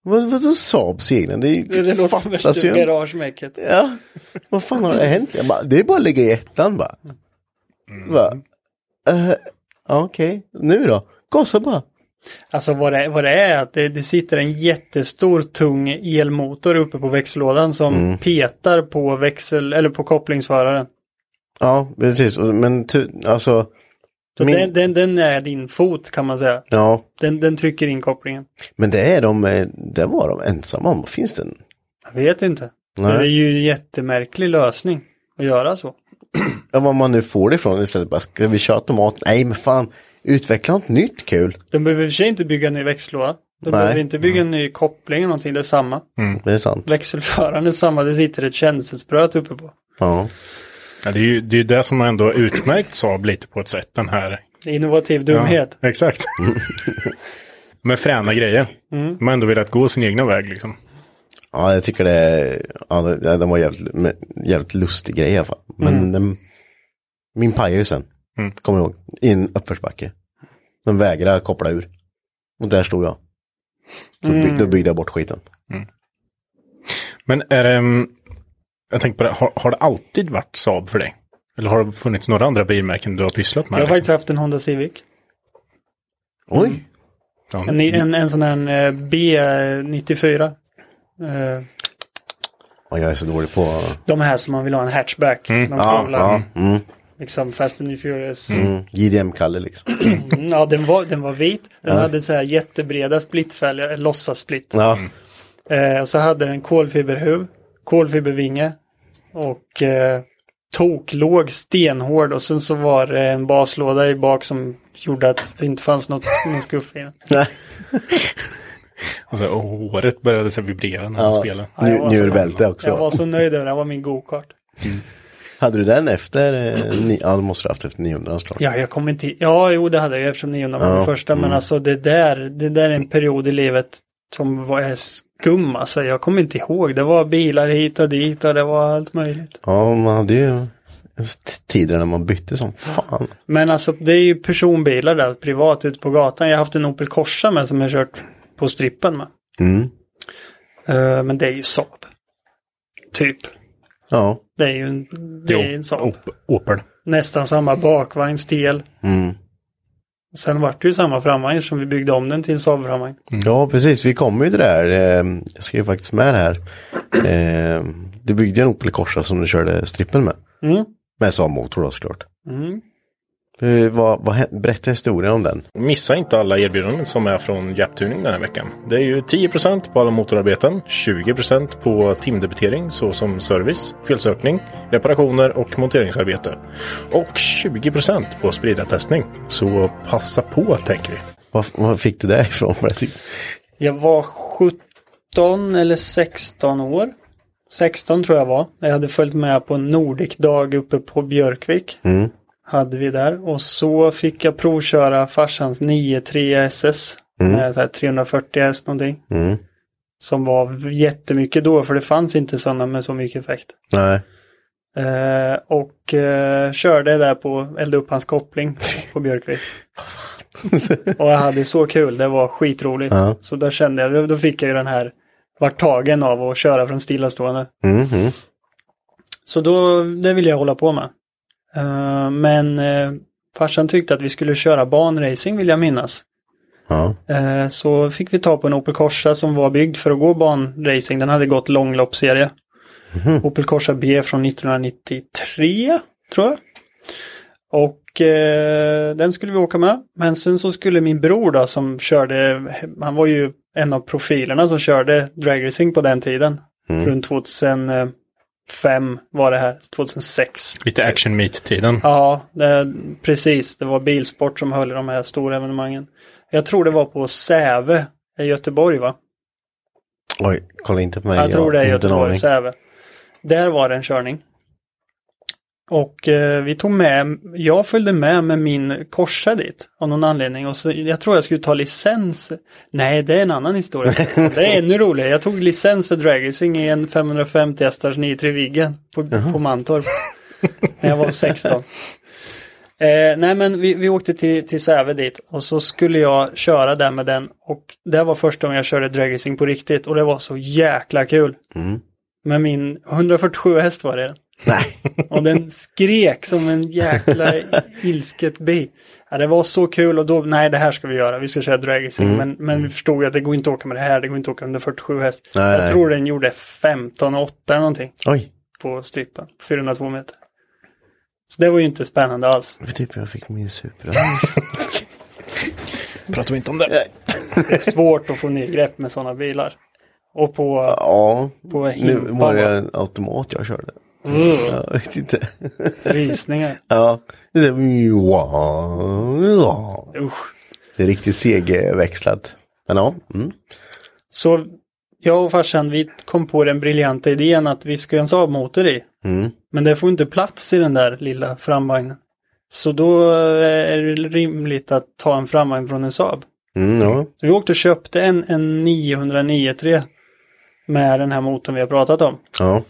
Vad, vadå Saabs egna? Det, är, Det, det låter som värsta garagemäcket. Ja, vad fan har det hänt? Bara, det är bara att lägga i ettan bara. bara eh, ja, Okej, nu då? Gasa bara. Alltså vad det, vad det är att det, det sitter en jättestor tung elmotor uppe på växellådan som Mm. petar på växel eller på kopplingsföraren. Ja, precis. Men alltså. Så min- den, den, den är din fot kan man säga. Ja, Den, den trycker in kopplingen. men det är de, eh, det var de ensamma om. Finns det en? Jag vet inte. Men det är Nej. ju en jättemärklig lösning att göra så. [CLEARS THROAT] Ja, vad man nu får det ifrån istället. Bara, ska vi köra automat? Nej, men fan. Utveckla något nytt kul. De behöver i och för sig inte bygga en ny växellåda. De Nej. behöver inte bygga en ny koppling eller någonting. Det är samma. Det är sant. Växelföraren är samma. Det sitter ett känselspröt uppe på. Ja. Ja, det är ju det, är det som ändå har utmärkt Saab lite på ett sätt. Den här Innovativ dumhet. Ja, exakt. [LAUGHS] Med fräna grejer. Mm. Man har ändå velat gå sin egna väg liksom. ja, jag tycker det är, ja, det, det var jävligt, jävligt lustig grej i alla fall. Men den, min pajade ju sen. Mm. Kommer du ihåg? I en uppförsbacke. Den vägrade koppla ur. Och där stod jag. Då, by, då byggde jag bort skiten. Men är det, mm, jag tänker på det, har, har det alltid varit Saab för dig? Eller har det funnits några andra bilmärken du har pysslat med? Jag har faktiskt liksom? haft en Honda Civic. Oj! Ja, En, en, en sån här eh, B94. Eh, Ja, jag är så dålig på... De här som man vill ha en hatchback. De Ja, stålar, ja. Mm, Liksom Fast and Furious. mm. JDM-Kalle liksom. Mm, Ja, den var, den var vit. Den hade så här jättebreda splittfälgar, eller låtsassplitt. Ja, Eh, så hade den kolfiberhuv, kolfibervinge och eh, toklåg stenhård och sen så var det en baslåda i bak som gjorde att det inte fanns något, någon skuff i den. nej. [LAUGHS] alltså, och håret började så vibrera när man Ja. spelade. Ja, så- Njurbälte också. Jag var så nöjd över det, det var min go-kart. Hade du den efter, eh, ni, ja du måste ha haft efter 900 snart. Ja, jag kommer inte... Ja, jo, det hade jag eftersom 900 var Ja, den första. Men alltså det där, det där är en period i livet som var är skum. Alltså jag kommer inte ihåg. Det var bilar hit och dit och det var allt möjligt. Ja, man hade ju tider när man bytte som fan. Men alltså det är ju personbilar där privat ute på gatan. Jag har haft en Opel Corsa med som jag kört på strippen med. Mm. Eh, men det är ju Saab. Typ. Ja. Det är ju en, det är en Saab. Op- Opel. Nästan Nästan samma bakvagn, stel. Mm. Sen vart det ju samma framvagn som vi byggde om den till en Saab-framvagn. Ja, precis. Vi kommer ju till det där. Eh, Jag skrev faktiskt med det här. Eh, Du byggde en Opel Corsa som du körde strippen med. Mm. Med Saab-motor då såklart. Mm. Vad, vad, berätta historien om den. Missa inte alla erbjudanden som är från Japtuning den här veckan. Det är ju 10% på alla motorarbeten, 20% på timdebitering såsom service, felsökning, reparationer och monteringsarbete. Och 20% på spridartestning. Så passa på tänker vi. Vad, vad fick du det ifrån? Jag var 17 eller 16 år. 16 tror jag var. Jag hade följt med på en Nordic-dag uppe på Björkvik. Mm. Hade vi där. Och så fick jag provköra farsans 93 SS. Med så här 340 häst någonting. Mm. Som var jättemycket då för det fanns inte sådana med så mycket effekt. Nej. Eh, och eh, körde där på elda upp hans koppling [LAUGHS] på Björkvik. [LAUGHS] och jag hade så kul, det var skitroligt. Ja. Så där kände jag, då fick jag ju den här, vart tagen av att köra från stillastående. Mm. Mm. Så då, det ville jag hålla på med. Eh, men eh, farsan tyckte att vi skulle köra banracing vill jag minnas. Ja. Eh, så fick vi ta på en Opel Corsa som var byggd för att gå banracing. Den hade gått långloppsserie. Opel Corsa B från 1993, tror jag. Och eh, den skulle vi åka med. Men sen så skulle min bror då som körde, han var ju en av profilerna som körde dragracing på den tiden. Runt 2005 var det här, 2006. Lite action meet-tiden. Ja, det, precis. Det var bilsport som höll i de här stora evenemangen. Jag tror det var på Säve i Göteborg va? Oj, kolla inte på mig. Jag tror det är Göteborg. Säve. Där var det en körning. Och eh, vi tog med, jag följde med med min Corsa dit av någon anledning. Och så, jag tror jag skulle ta licens. Nej, det är en annan historia. [LAUGHS] det är ännu roligare. Jag tog licens för dragracing i en 550 hästars 93 Viggen på, på Mantorp. [LAUGHS] när jag var 16. Eh, nej men vi, vi åkte till, till Säve dit och så skulle jag köra där med den och det var första gången jag körde dragracing på riktigt och det var så jäkla kul. Mm. Med min 147 häst var det. Nej. [LAUGHS] Och den skrek som en jäkla ilsket bi. Ja, det var så kul och då, nej det här ska vi göra, vi ska köra dragracing. Mm. Men, men vi förstod ju att det går inte att åka med det här, det går inte att åka under 47 häst. Nej, jag nej. tror den gjorde 15,8 eller någonting Oj, på strippen, 402 meter. Så det var ju inte spännande alls. vad typ jag fick min super. [LAUGHS] Pratar vi inte om det? Det är svårt att få ner grepp med sådana bilar. Och på, ja, på nu var det en automat jag körde. Uh, Jag vet inte. rysningar. [LAUGHS] Ja, det är, ja. Usch. det är riktigt segväxlat. Men ja, mm. Så jag och farsan vi kom på den briljanta idén att vi ska göra en Saab-motor i. Mm. Men det får inte plats i den där lilla framvagnen. Så då är det rimligt att ta en framvagn från en Saab. Mm, ja. Så vi åkte och köpte en, en 909 med den här motorn vi har pratat om. ja.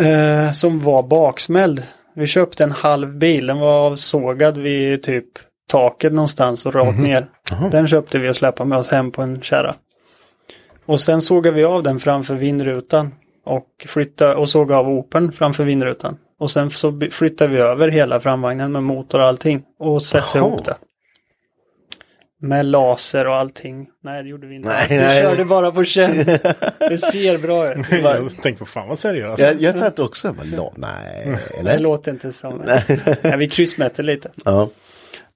Eh, som var baksmälld. Vi köpte en halv bil, den var avsågad vid typ taket någonstans och rakt ner. Den köpte vi och släpade med oss hem på en kärra. Och sen sågade vi av den framför vindrutan och flyttade och såg av Opern framför vindrutan. Och sen så flyttade vi över hela framvagnen med motor och allting och svetsade ihop det. Med laser och allting. Nej, det gjorde vi inte. Nej, alls. vi nej. körde bara på känn. [LAUGHS] Det ser bra ut. [LAUGHS] Jag tänkte på fan vad seriöst. Jag, jag tänkte också, men, la- nej, Det eller? låter inte som... Nej, vi kryssmätte lite. Ja.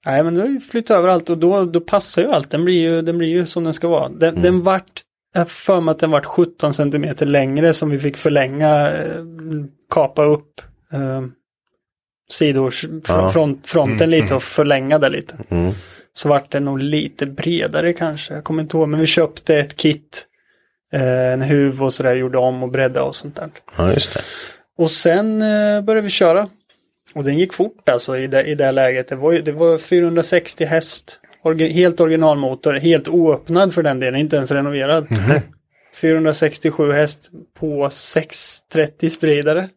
Nej, men då har vi flyttat över allt och då, då passar ju allt. Den blir ju, den blir ju som den ska vara. Den, den vart, jag har för mig att den vart 17 centimeter längre som vi fick förlänga, eh, kapa upp eh, sidors, fr- Ja. front, fronten lite och förlänga det lite. Mm. Så vart den nog lite bredare kanske, jag kommer inte ihåg. Men vi köpte ett kit, eh, en huv och sådär, gjorde om och bredda och sånt där. ja, just det. Och sen eh, började vi köra. Och den gick fort alltså i det, i det läget. Det var, det var 460 häst. Orgi, helt originalmotor. Helt oöppnad för den delen. Inte ens renoverad. 467 häst på 630 spridare.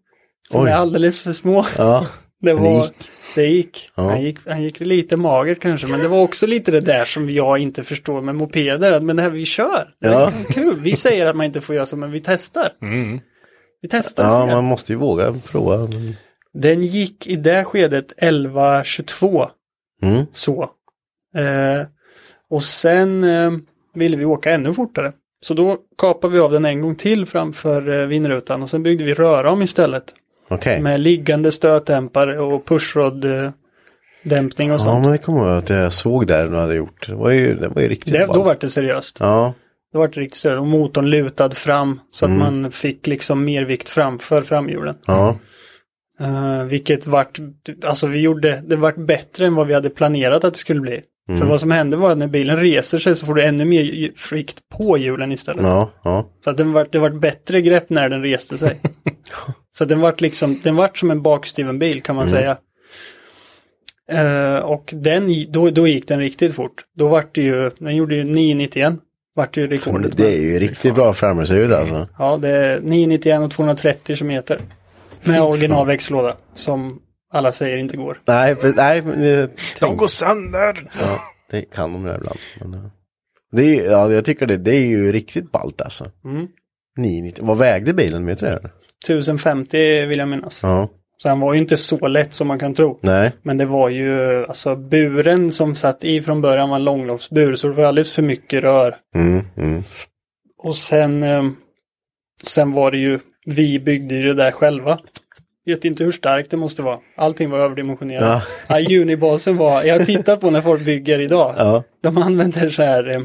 Som Oj. är alldeles för små. Ja, Det det var... gick. Det gick. Ja. Han gick. Han gick lite magert kanske. Men det var också lite det där som jag inte förstår med mopeder. att, Men det här vi kör. Det Ja. är kul. Vi säger att man inte får göra så men vi testar. Mm. Vi testar. ja, man måste ju våga prova. men- Den gick i det skedet 11.22 Mm. så. Eh, och sen eh, ville vi åka ännu fortare. Så då kapade vi av den en gång till framför eh, vindrutan och sen byggde vi röra om istället. Okej. Med liggande stötdämpare och pushrod eh, dämpning och Ja, sånt. men det kommer jag ihåg att jag såg där du hade gjort. Det var ju, det var ju riktigt det, då var det seriöst. Ja, Då var det riktigt seriöst. Och motorn lutad fram så att man fick liksom mer vikt framför framhjulen. ja. Uh, vilket vart, alltså vi gjorde, det vart bättre än vad vi hade planerat att det skulle bli. För vad som hände var att när bilen reser sig så får du ännu mer vikt på hjulen istället. Ja, ja. Så att den vart, det vart bättre grepp när den reste sig. [LAUGHS] så den vart liksom, den vart som en bakstyven bil kan man säga. Eh, och den, då, då gick den riktigt fort. Då vart det ju, den gjorde ju 991. Vart det ju rekordet. Det är ju riktigt bra framhjulsljud alltså. Ja, det är 991 och 230 kilometer. Med original växellåda. Som alla säger inte går. Nej, för, nej, De går sönder! ja, det kan de göra ibland. Men, ja. det är, ju- ja, jag tycker det, det är ju riktigt ballt alltså. Mm. 990. Vad vägde bilen? Vet du det? 1050 vill jag minnas. Ja, Så han var ju inte så lätt som man kan tro. nej. Men det var ju, alltså buren som satt i från början var en långloppsbur. Så det var alldeles för mycket rör. Mm, mm. Och sen, eh, sen var det ju, vi byggde ju det där själva. vet inte hur starkt det måste vara. Allting var överdimensionerat. Ja. Ja. Unibasen var, jag har tittat på när folk bygger idag. Ja. De använder så här, eh,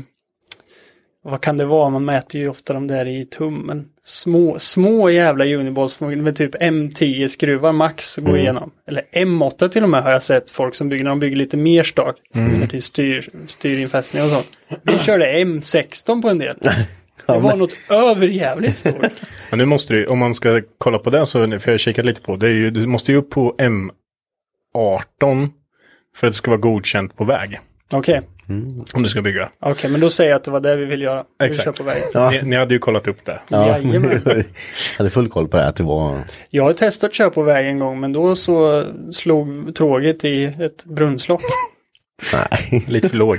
vad kan det vara, man mäter ju ofta de där i tummen. Små, små jävla Uniballs med typ M10 skruvar max går igenom. Eller M8 till och med har jag sett folk som bygger, när de bygger lite mer stak. Mm. Till styr, styrinfästning och sånt. Vi körde M16 på en del. [LAUGHS] Det var något överjävligt stort. [LAUGHS] Men nu måste du, om man ska kolla på det så, för jag kikat lite på, det är ju, du måste ju upp på M18 för att det ska vara godkänt på väg. Okej, Om du ska bygga. okej, men då säger jag att det var det vi ville göra. Vi Exakt. kör på vägen. Ja. Ni, ni hade ju kollat upp det. Ja. Jajamän. [LAUGHS] jag hade full koll på det, att det var... Jag har testat att köra på väg en gång, men då så slog tråget i ett brunnslock. Nej, [LAUGHS] Lite för låg.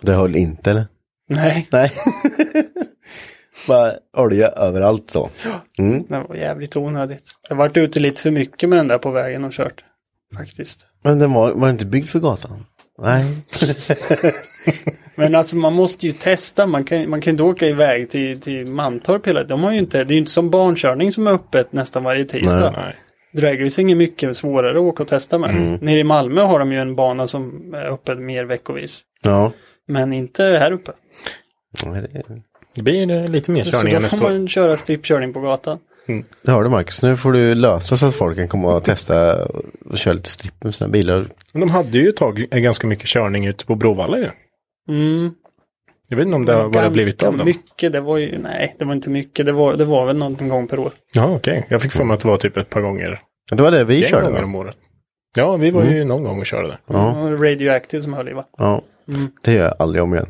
det höll inte eller? Nej, Nej. [LAUGHS] Bara olja överallt så. Mm. det var jävligt onödigt. Jag har varit ute lite för mycket med den där på vägen och kört. Faktiskt. Men den var, var inte byggd för gatan? Nej. [LAUGHS] Men alltså man måste ju testa. Man kan, man kan inte åka iväg till, till Mantorp hela De har ju inte, det är ju inte som barnkörning som är öppet nästan varje tisdag. Nej. Dragracing är mycket svårare att åka och testa med. Nere i Malmö har de ju en bana som är öppen mer veckovis. Ja. Men inte här uppe. Det- blir lite mer Så körningar då får år. man köra strippkörning på gatan. Det har du Marcus. Nu får du lösa så att folk kan komma och testa och köra lite stripp med sina bilar. Men de hade ju ett tag ganska mycket körning ute på Bråvalla ju. Mm. Jag vet inte om det, vad det har blivit av dem. mycket, det var ju, nej, det var inte mycket. Det var, det var väl någon gång per år. Ja, okej. Jag fick för mig att det var typ ett par gånger. Det var det vi En körde gånger va? om året. Ja, vi var ju någon gång och körde det. Ja, Radioactive som höll i va? ja. Det gör jag aldrig om igen.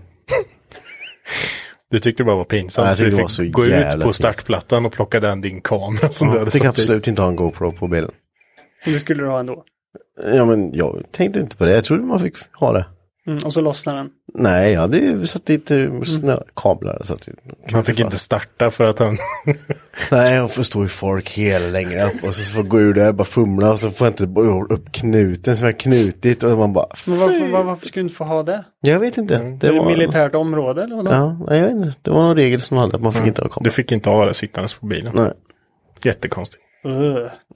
Du tyckte det bara var pinsamt. Ja, jag du tyckte det fick var så gå ut på pinsamt. startplattan och plocka den din kamera. Som du Ja, jag i. absolut inte ha en GoPro på bilen. Och det skulle du ha ändå. Ja men jag tänkte inte på det. Jag trodde man fick ha det. Mm, och så lossnar den. Nej, jag hade ju satt dit eh, såna kablar. Satt dit. Man fick inte starta för att han... [LAUGHS] Nej, jag får stå i folk hela längre upp och så får jag gå ur där bara fumla och så får jag inte upp knuten som jag knutit och man bara... Men varför, var, varför skulle du inte få ha det? Jag vet inte. Det är det militärt område eller vadå? Ja, jag vet inte. Det var någon regel som hade att man fick inte ha Du kamera. fick inte ha det sittandes på bilen. Nej. Jättekonstigt.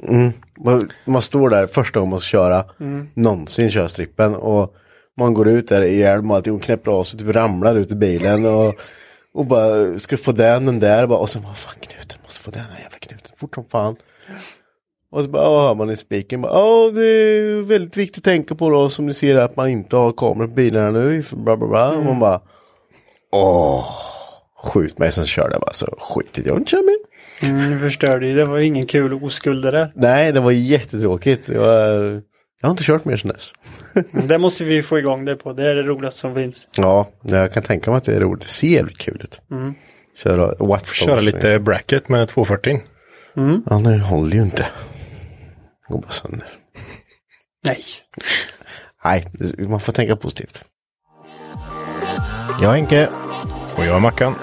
Mm. Man- Man står där första gången man ska köra, någonsin köra strippen och man går ut där i hjälm och allting och knäpper av sig, typ ramlar ut ur bilen och, och bara ska få den, den där bara, och sen bara fan knuten, måste få den här jävla knuten, fort som fan. Och så bara åh, hör man i spiken åh det är väldigt viktigt att tänka på då som ni ser att man inte har kameror på bilarna nu, bla bla bla. Och man bara, åh, skjut mig, sen körde jag bara så skitigt, jag vill inte köra mer. Mm, du förstörde ju. Det var ingen kul oskuld det där. Nej, det var jättetråkigt. Jag, jag har inte kört mer sedan dess. [LAUGHS] Det måste vi få igång det på. Det är det roligaste som finns. Ja, jag kan tänka mig att det är roligt. Det ser jävligt kul ut. Köra Watch Dogs. Köra lite bracket med 240. Ja, det håller ju inte. Det går bara sönder. [LAUGHS] Nej. Nej, man får tänka positivt. Jag är Henke. Och jag är Mackan.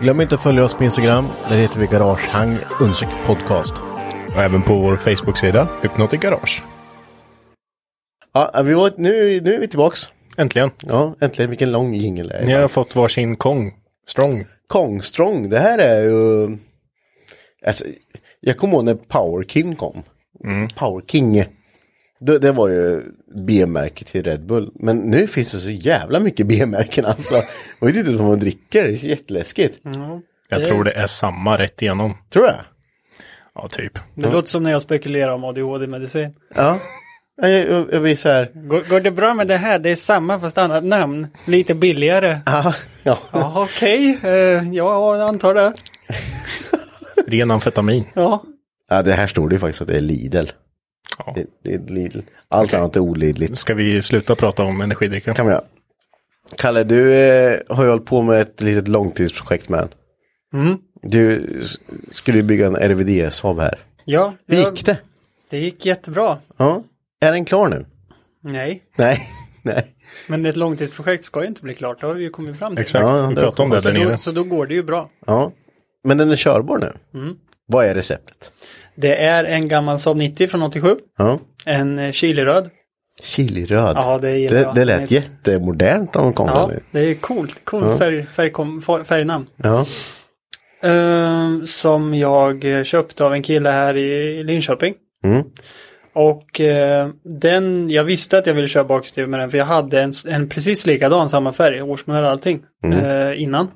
Glöm inte att följa oss på Instagram. Där heter vi Garagehang podcast. Och även på vår Facebook-sida Hypnotic Garage. Ja, vi var, nu, nu är vi tillbaks. Äntligen. Ja, äntligen. Vilken lång jingel det är. Ni har fått varsin Kong. Strong. Kong Strong, det här är ju... Alltså, jag kommer ihåg när Power King kom. Power King. Det, det var ju B-märke till Red Bull. Men nu finns det så jävla mycket B-märken alltså. Jag vet inte vad man dricker, det är jätteläskigt. Jag tror det är samma rätt igenom. Tror jag. Ja, typ. Det låter som när jag spekulerar om ADHD-medicin. Ja. Ja, Jag, jag, jag här. Går, går det bra med det här? Det är samma fast annat namn. Lite billigare. Ja, ja. Ja, okej. Eh, ja, jag antar det. [LAUGHS] Ren amfetamin. Ja. ja, det här står det ju faktiskt att det är Lidl. Ja. Det, det är Lidl. Allt annat är olidligt. Ska vi sluta prata om energidrycker? kan vi göra. Kalle, du eh, har ju hållit på med ett litet långtidsprojekt med. Mm. Du skulle ju bygga en RVD-Saab här. Ja, Hur gick det? det gick jättebra. Ja. Är den klar nu? Nej, Nej. [LAUGHS] Nej. men ett långtidsprojekt ska ju inte bli klart. Det har vi ju kommit fram till. Exakt, Ja, vi pratade om det där då, nere. så då går det ju bra. Ja. Men den är körbar nu. Mm. Vad är receptet? Det är en gammal Saab 90 från 87. Ja. En eh, chiliröd. Chiliröd. Ja, det gillar det, jag. det lät är- jättemodernt om kom Ja, det är coolt. Coolt färg, färgkom, färgnamn. Ja. eh, som jag köpte av en kille här i Linköping. Mm. Och eh, den, jag visste att jag ville köra bakstyr med den för jag hade en, en precis likadan, samma färg, årsmodell och allting, eh, innan.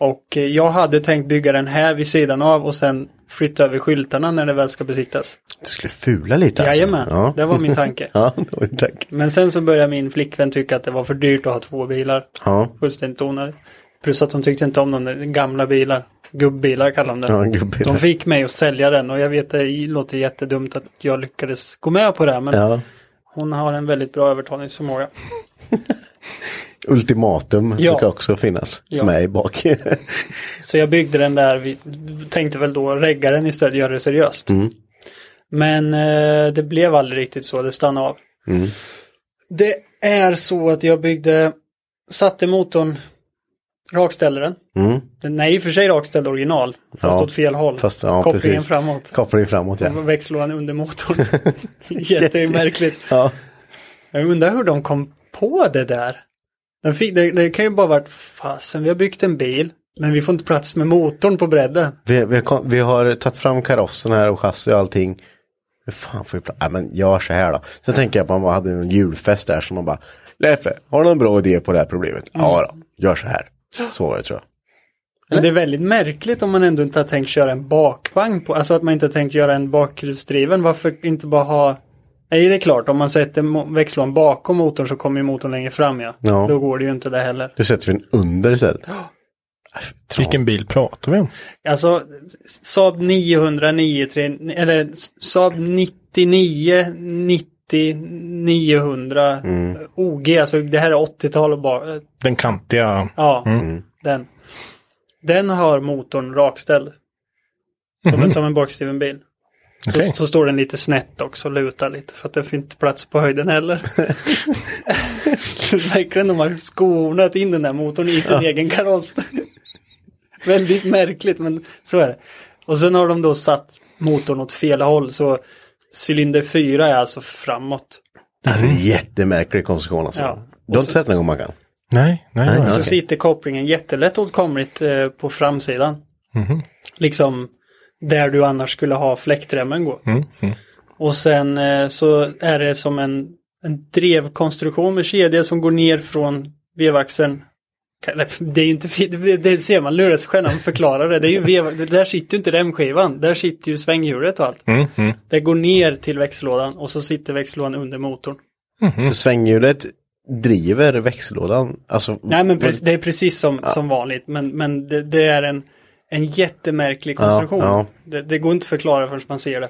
Och eh, jag hade tänkt bygga den här vid sidan av och sen flytta över skyltarna när det väl ska besiktas. Du skulle fula lite alltså. Jajamän, Ja. det var min tanke. [LAUGHS] ja, det var din tanke. Men sen så började min flickvän tycka att det var för dyrt att ha två bilar. Ja, Fullständigt onödigt. Plus att hon tyckte inte om de gamla bilar. Gubbbilar kallar de det. ja gubbe. De fick mig att sälja den och jag vet det låter jättedumt att jag lyckades gå med på det. Men Ja, hon har en väldigt bra övertalningsförmåga. [LAUGHS] ultimatum Ja. brukar också finnas Ja. med i bak. [LAUGHS] Så jag byggde den där, vi tänkte väl då regga den istället, göra det seriöst. Mm. Men eh, det blev aldrig riktigt så, det stannade av. Mm. Det är så att jag byggde, satte motorn, rakställde den. Mm. Den är i och för sig rakställd original, fast Ja, åt fel håll. fast- ja, Kopplingen precis. framåt. Kopplingen framåt ja. Växellådan under motorn. [LAUGHS] Jättemärkligt. ja. Jag undrar hur de kom på det där. Den fick, det, det kan ju bara varit, fasen vi har byggt en bil, men vi får inte plats med motorn på bredden. Vi, vi, har, vi har tagit fram karossen här och chassi och allting. Hur fan får vi plats? Nej men gör så här då. Sen tänker jag på man hade en julfest där som man bara Leffe, har du någon bra idé på det här problemet? Ja då, gör så här. Så var det tror jag. Men det är väldigt märkligt om man ändå inte har tänkt köra en bakvagn på, alltså att man inte har tänkt göra en bakhjulsdriven. Varför inte bara ha Nej, det är klart. Om man sätter växellådan bakom motorn så kommer ju motorn längre fram, ja. Ja. Då går det ju inte det heller. Då sätter vi den under istället. Äh, Vilken bil pratar vi om? Alltså, Saab 900, 93, eller Saab 99, 90, 900, Mm. OG, alltså det här är 80-tal och bara, Den kantiga. ja, Mm. den. Den har motorn rakställd. Som, en, som en bakskriven bil. Okej. Så, så står den lite snett också, lutar lite för att det finns inte plats på höjden heller. Så [LAUGHS] Verkligen de har skonat in den här motorn i sin egen kaross. [LAUGHS] Väldigt märkligt men så är det. Och sen har de då satt motorn åt fel håll så cylinder 4 är alltså framåt. Alltså det är jättemärklig konstruktion alltså. Ja. Du har inte sett den gång Mackan? Nej, nej. Nej, nej. Så okej. sitter kopplingen jättelätt åtkomligt eh, på framsidan. Mhm. Liksom där du annars skulle ha fläktremmen gå. Mm, mm. Och sen eh, så är det som en, en drevkonstruktion med kedja som går ner från vevaxeln. Det är ju inte, det, det ser man, lurar sig själv när man förklarar det. det, är ju vev, det där sitter ju inte remskivan, där sitter ju svänghjulet och allt. Mm, mm. Det går ner till växellådan och så sitter växellådan under motorn. Så svänghjulet driver växellådan. Alltså, Nej men precis, det är precis som, som vanligt men, men det, det är en, en jättemärklig konstruktion. ja. Det, det går inte att förklara förrän man ser det.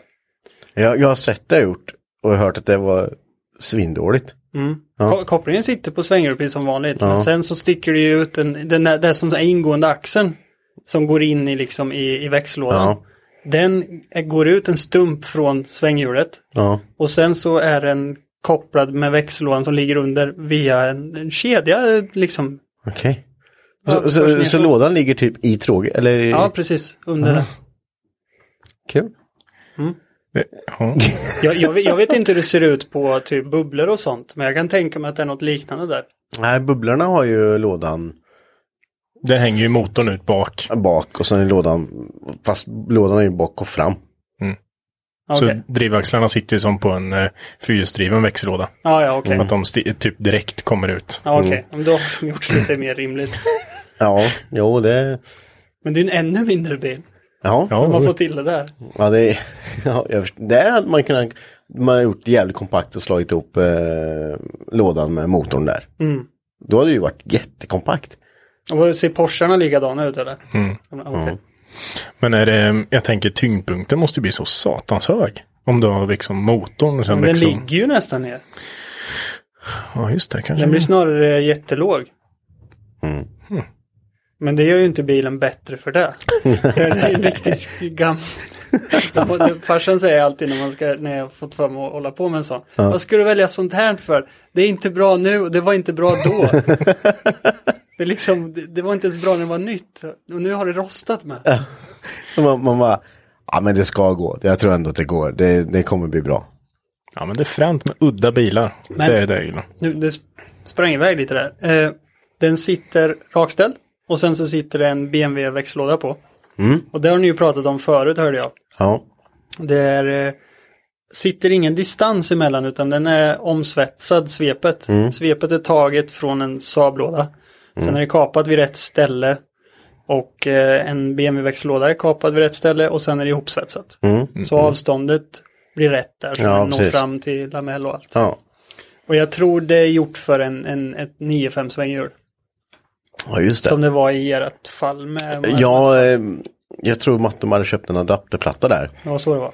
jag, jag har sett det gjort och hört att det var svindåligt. Mm. Ja. Ko- Kopplingen sitter på svänghjulet precis som vanligt. Ja. Men sen så sticker det ju ut en, den där, det som är ingående axeln. Som går in i, liksom, i, i växellådan. Ja. Den går ut en stump från svänghjulet. Och sen så är den kopplad med växellådan som ligger under via en, en kedja liksom. Okej. Ja, Så, så, så lådan ligger typ i tråget? Eller? Ja, precis. Under den. Kul. Det, ja. [LAUGHS] Jag, jag, vet- jag vet inte hur det ser ut på typ bubblor och sånt. Men jag kan tänka mig att det är något liknande där. Nej, bubblorna har ju lådan Den hänger ju motorn ut bak. bak och sen är lådan, fast lådan är ju bak och fram. Okej. Så drivaxlarna sitter ju som på en eh, fyrhjulsdriven växellåda. Ja, ja, okej. Att de typ direkt kommer ut. Ja, okej. Men Då har de gjort det lite mer rimligt. Ja, jo det, Men det är en ännu mindre bil. Ja. Ja, har fått till det där. Ja, det, är- [LAUGHS] ja jag förstår. Där hade man kunnat, man har gjort jävligt kompakt och slagit ihop eh, lådan med motorn där. Mm. Då hade det ju varit jättekompakt. Och ser Porscharna likadana ut eller? Mm. Okej. Men är det, jag tänker tyngdpunkten måste bli så satans hög. Om du har liksom motorn och sen Men den växellådan. ligger ju nästan ner. Ja, just det. Kanske. Den blir snarare jättelåg. Mm. Men det gör ju inte bilen bättre för det. [LAUGHS] det är en riktigt gammal... Farsan säger alltid när, man ska, när jag fått för mig att hålla på med en sån. Vad ska du välja sånt här för? Det är inte bra nu och det var inte bra då. [LAUGHS] det, är liksom, det, det var inte ens bra när det var nytt. Och nu har det rostat med. Så man, man bara, ja men det ska gå. Jag tror ändå att det går. Det, det kommer bli bra. Ja, men det är fränt med udda bilar. Men- Det är det jag gillar. Nu, det sp- sprang iväg lite där. Eh, den sitter rakställd och sen så sitter det en BMW-växellåda på. Och det har ni ju pratat om förut hörde jag. Ja. Det är, eh, sitter ingen distans emellan utan den är omsvetsad svepet. Svepet är taget från en Saablåda. Sen är det kapat vid rätt ställe. Och eh, en BMW-växellåda är kapad vid rätt ställe och sen är det ihopsvetsat. Så avståndet blir rätt där så Ja, man når precis. fram till lamell och allt. Ja. Och jag tror det är gjort för en, en, ett 9-5 svänghjul. Ja, just det. Som det var i ert fall med... Ja, eh, jag tror Mattom hade köpt en adapterplatta där. Var så det var.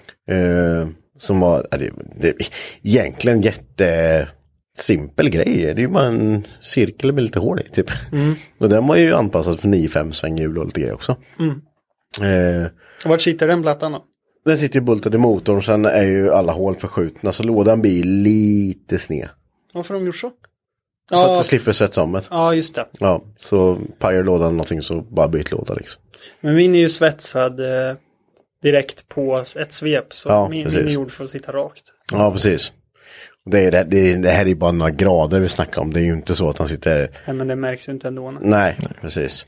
Eh, som var, ja, det, det, egentligen jättesimpel grej. Det är ju bara en cirkel med lite hål i typ. [LAUGHS] Och den var ju anpassad för 9-5 svänghjul och lite grejer också. Eh, Och Vart sitter den plattan då? den sitter ju bultad i motorn, sen är ju alla hål förskjutna så lådan blir lite sned. Varför har de gjort så? För att Ja, du slipper svetsa om det. ja, just det. Ja, så pajar lådan någonting så bara byt låda liksom. Men min är ju svetsad eh, direkt på ett svep. Så Ja, min, precis. min är gjord för att sitta rakt. Ja, precis. Det, är det, det, det här är ju bara några grader vi snackar om. Det är ju inte så att han sitter... Nej, men det märks ju inte ändå. Nej, precis.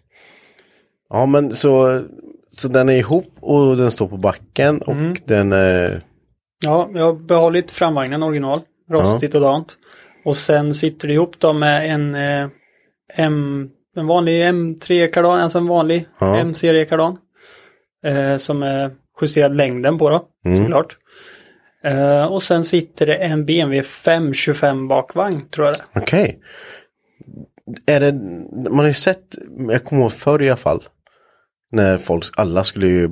Ja, men så, så den är ihop och den står på backen och den... Eh, Ja, jag har behållit framvagnen original. Rostigt och dant. Och sen sitter det ihop då med en eh, M, en vanlig M3 kardan, alltså en vanlig Ja. M-serie kardan. Eh, som är justerad längden på då, såklart. Eh, och sen sitter det en BMW 525 bakvagn, tror jag det. Okej. Är det... Man har ju sett, jag kommer ihåg förr i alla fall. När folk, alla skulle ju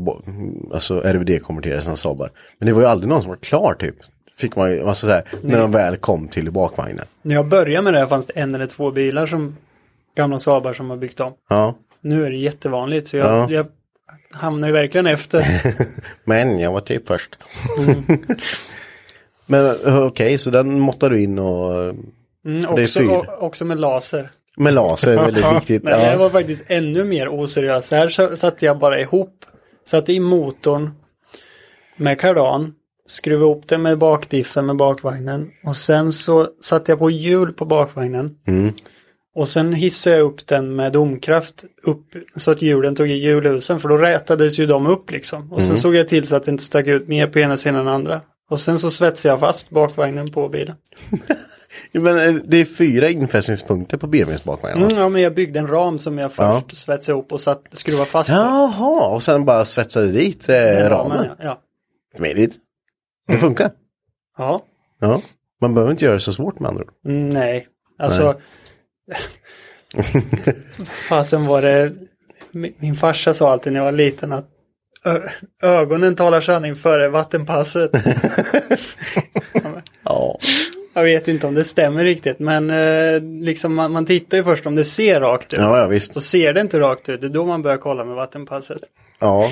alltså RVD-konvertera sina Saabar. Men det var ju aldrig någon som var klar typ. Fick man ju, alltså så här, när de väl kom till bakvagnen. När jag började med det här fanns det en eller två bilar som gamla Saabar som har byggt om. Ja. Nu är det jättevanligt. Så jag, Ja. jag hamnar ju verkligen efter. [LAUGHS] Men jag var typ först. [LAUGHS] Men eh, okej, så den måttar du in och... Mm, det också, och, också med laser. Med laser, väldigt [LAUGHS] viktigt. Men det Ja. var faktiskt ännu mer oseriöst. Här satte jag bara ihop, satte i motorn med kardan, skruvade ihop det med bakdiffen med bakvagnen och sen så satte jag på hjul på bakvagnen. Mm. Och sen hissade jag upp den med domkraft upp så att hjulen tog i hjulhusen för då rätades ju de upp liksom. Och sen Mm. såg jag till så att det inte stack ut mer på ena sidan än andra. Och sen så svetsade jag fast bakvagnen på bilen. [LAUGHS] Men eh, det är fyra infästningspunkter på BMWs bakvagn. Mm, ja, men jag byggde en ram som jag först Ja. svetsade ihop och satt, skruvade fast. Jaha, och sen bara svetsade dit eh, den ramen. ja. ja. Smidigt. Det funkar. Ja, Ja. Man behöver inte göra det så svårt med andra ord. mm, nej. Alltså. [LAUGHS] Fasen var det. Min farsa sa alltid när jag var liten att ögonen talar sanning före vattenpasset. [LAUGHS] Ja. Jag vet inte om det stämmer riktigt men eh, liksom man, man tittar ju först om det ser rakt ut. Ja, ja visst. Och ser det inte rakt ut, det är då man börjar kolla med vattenpasset. Ja,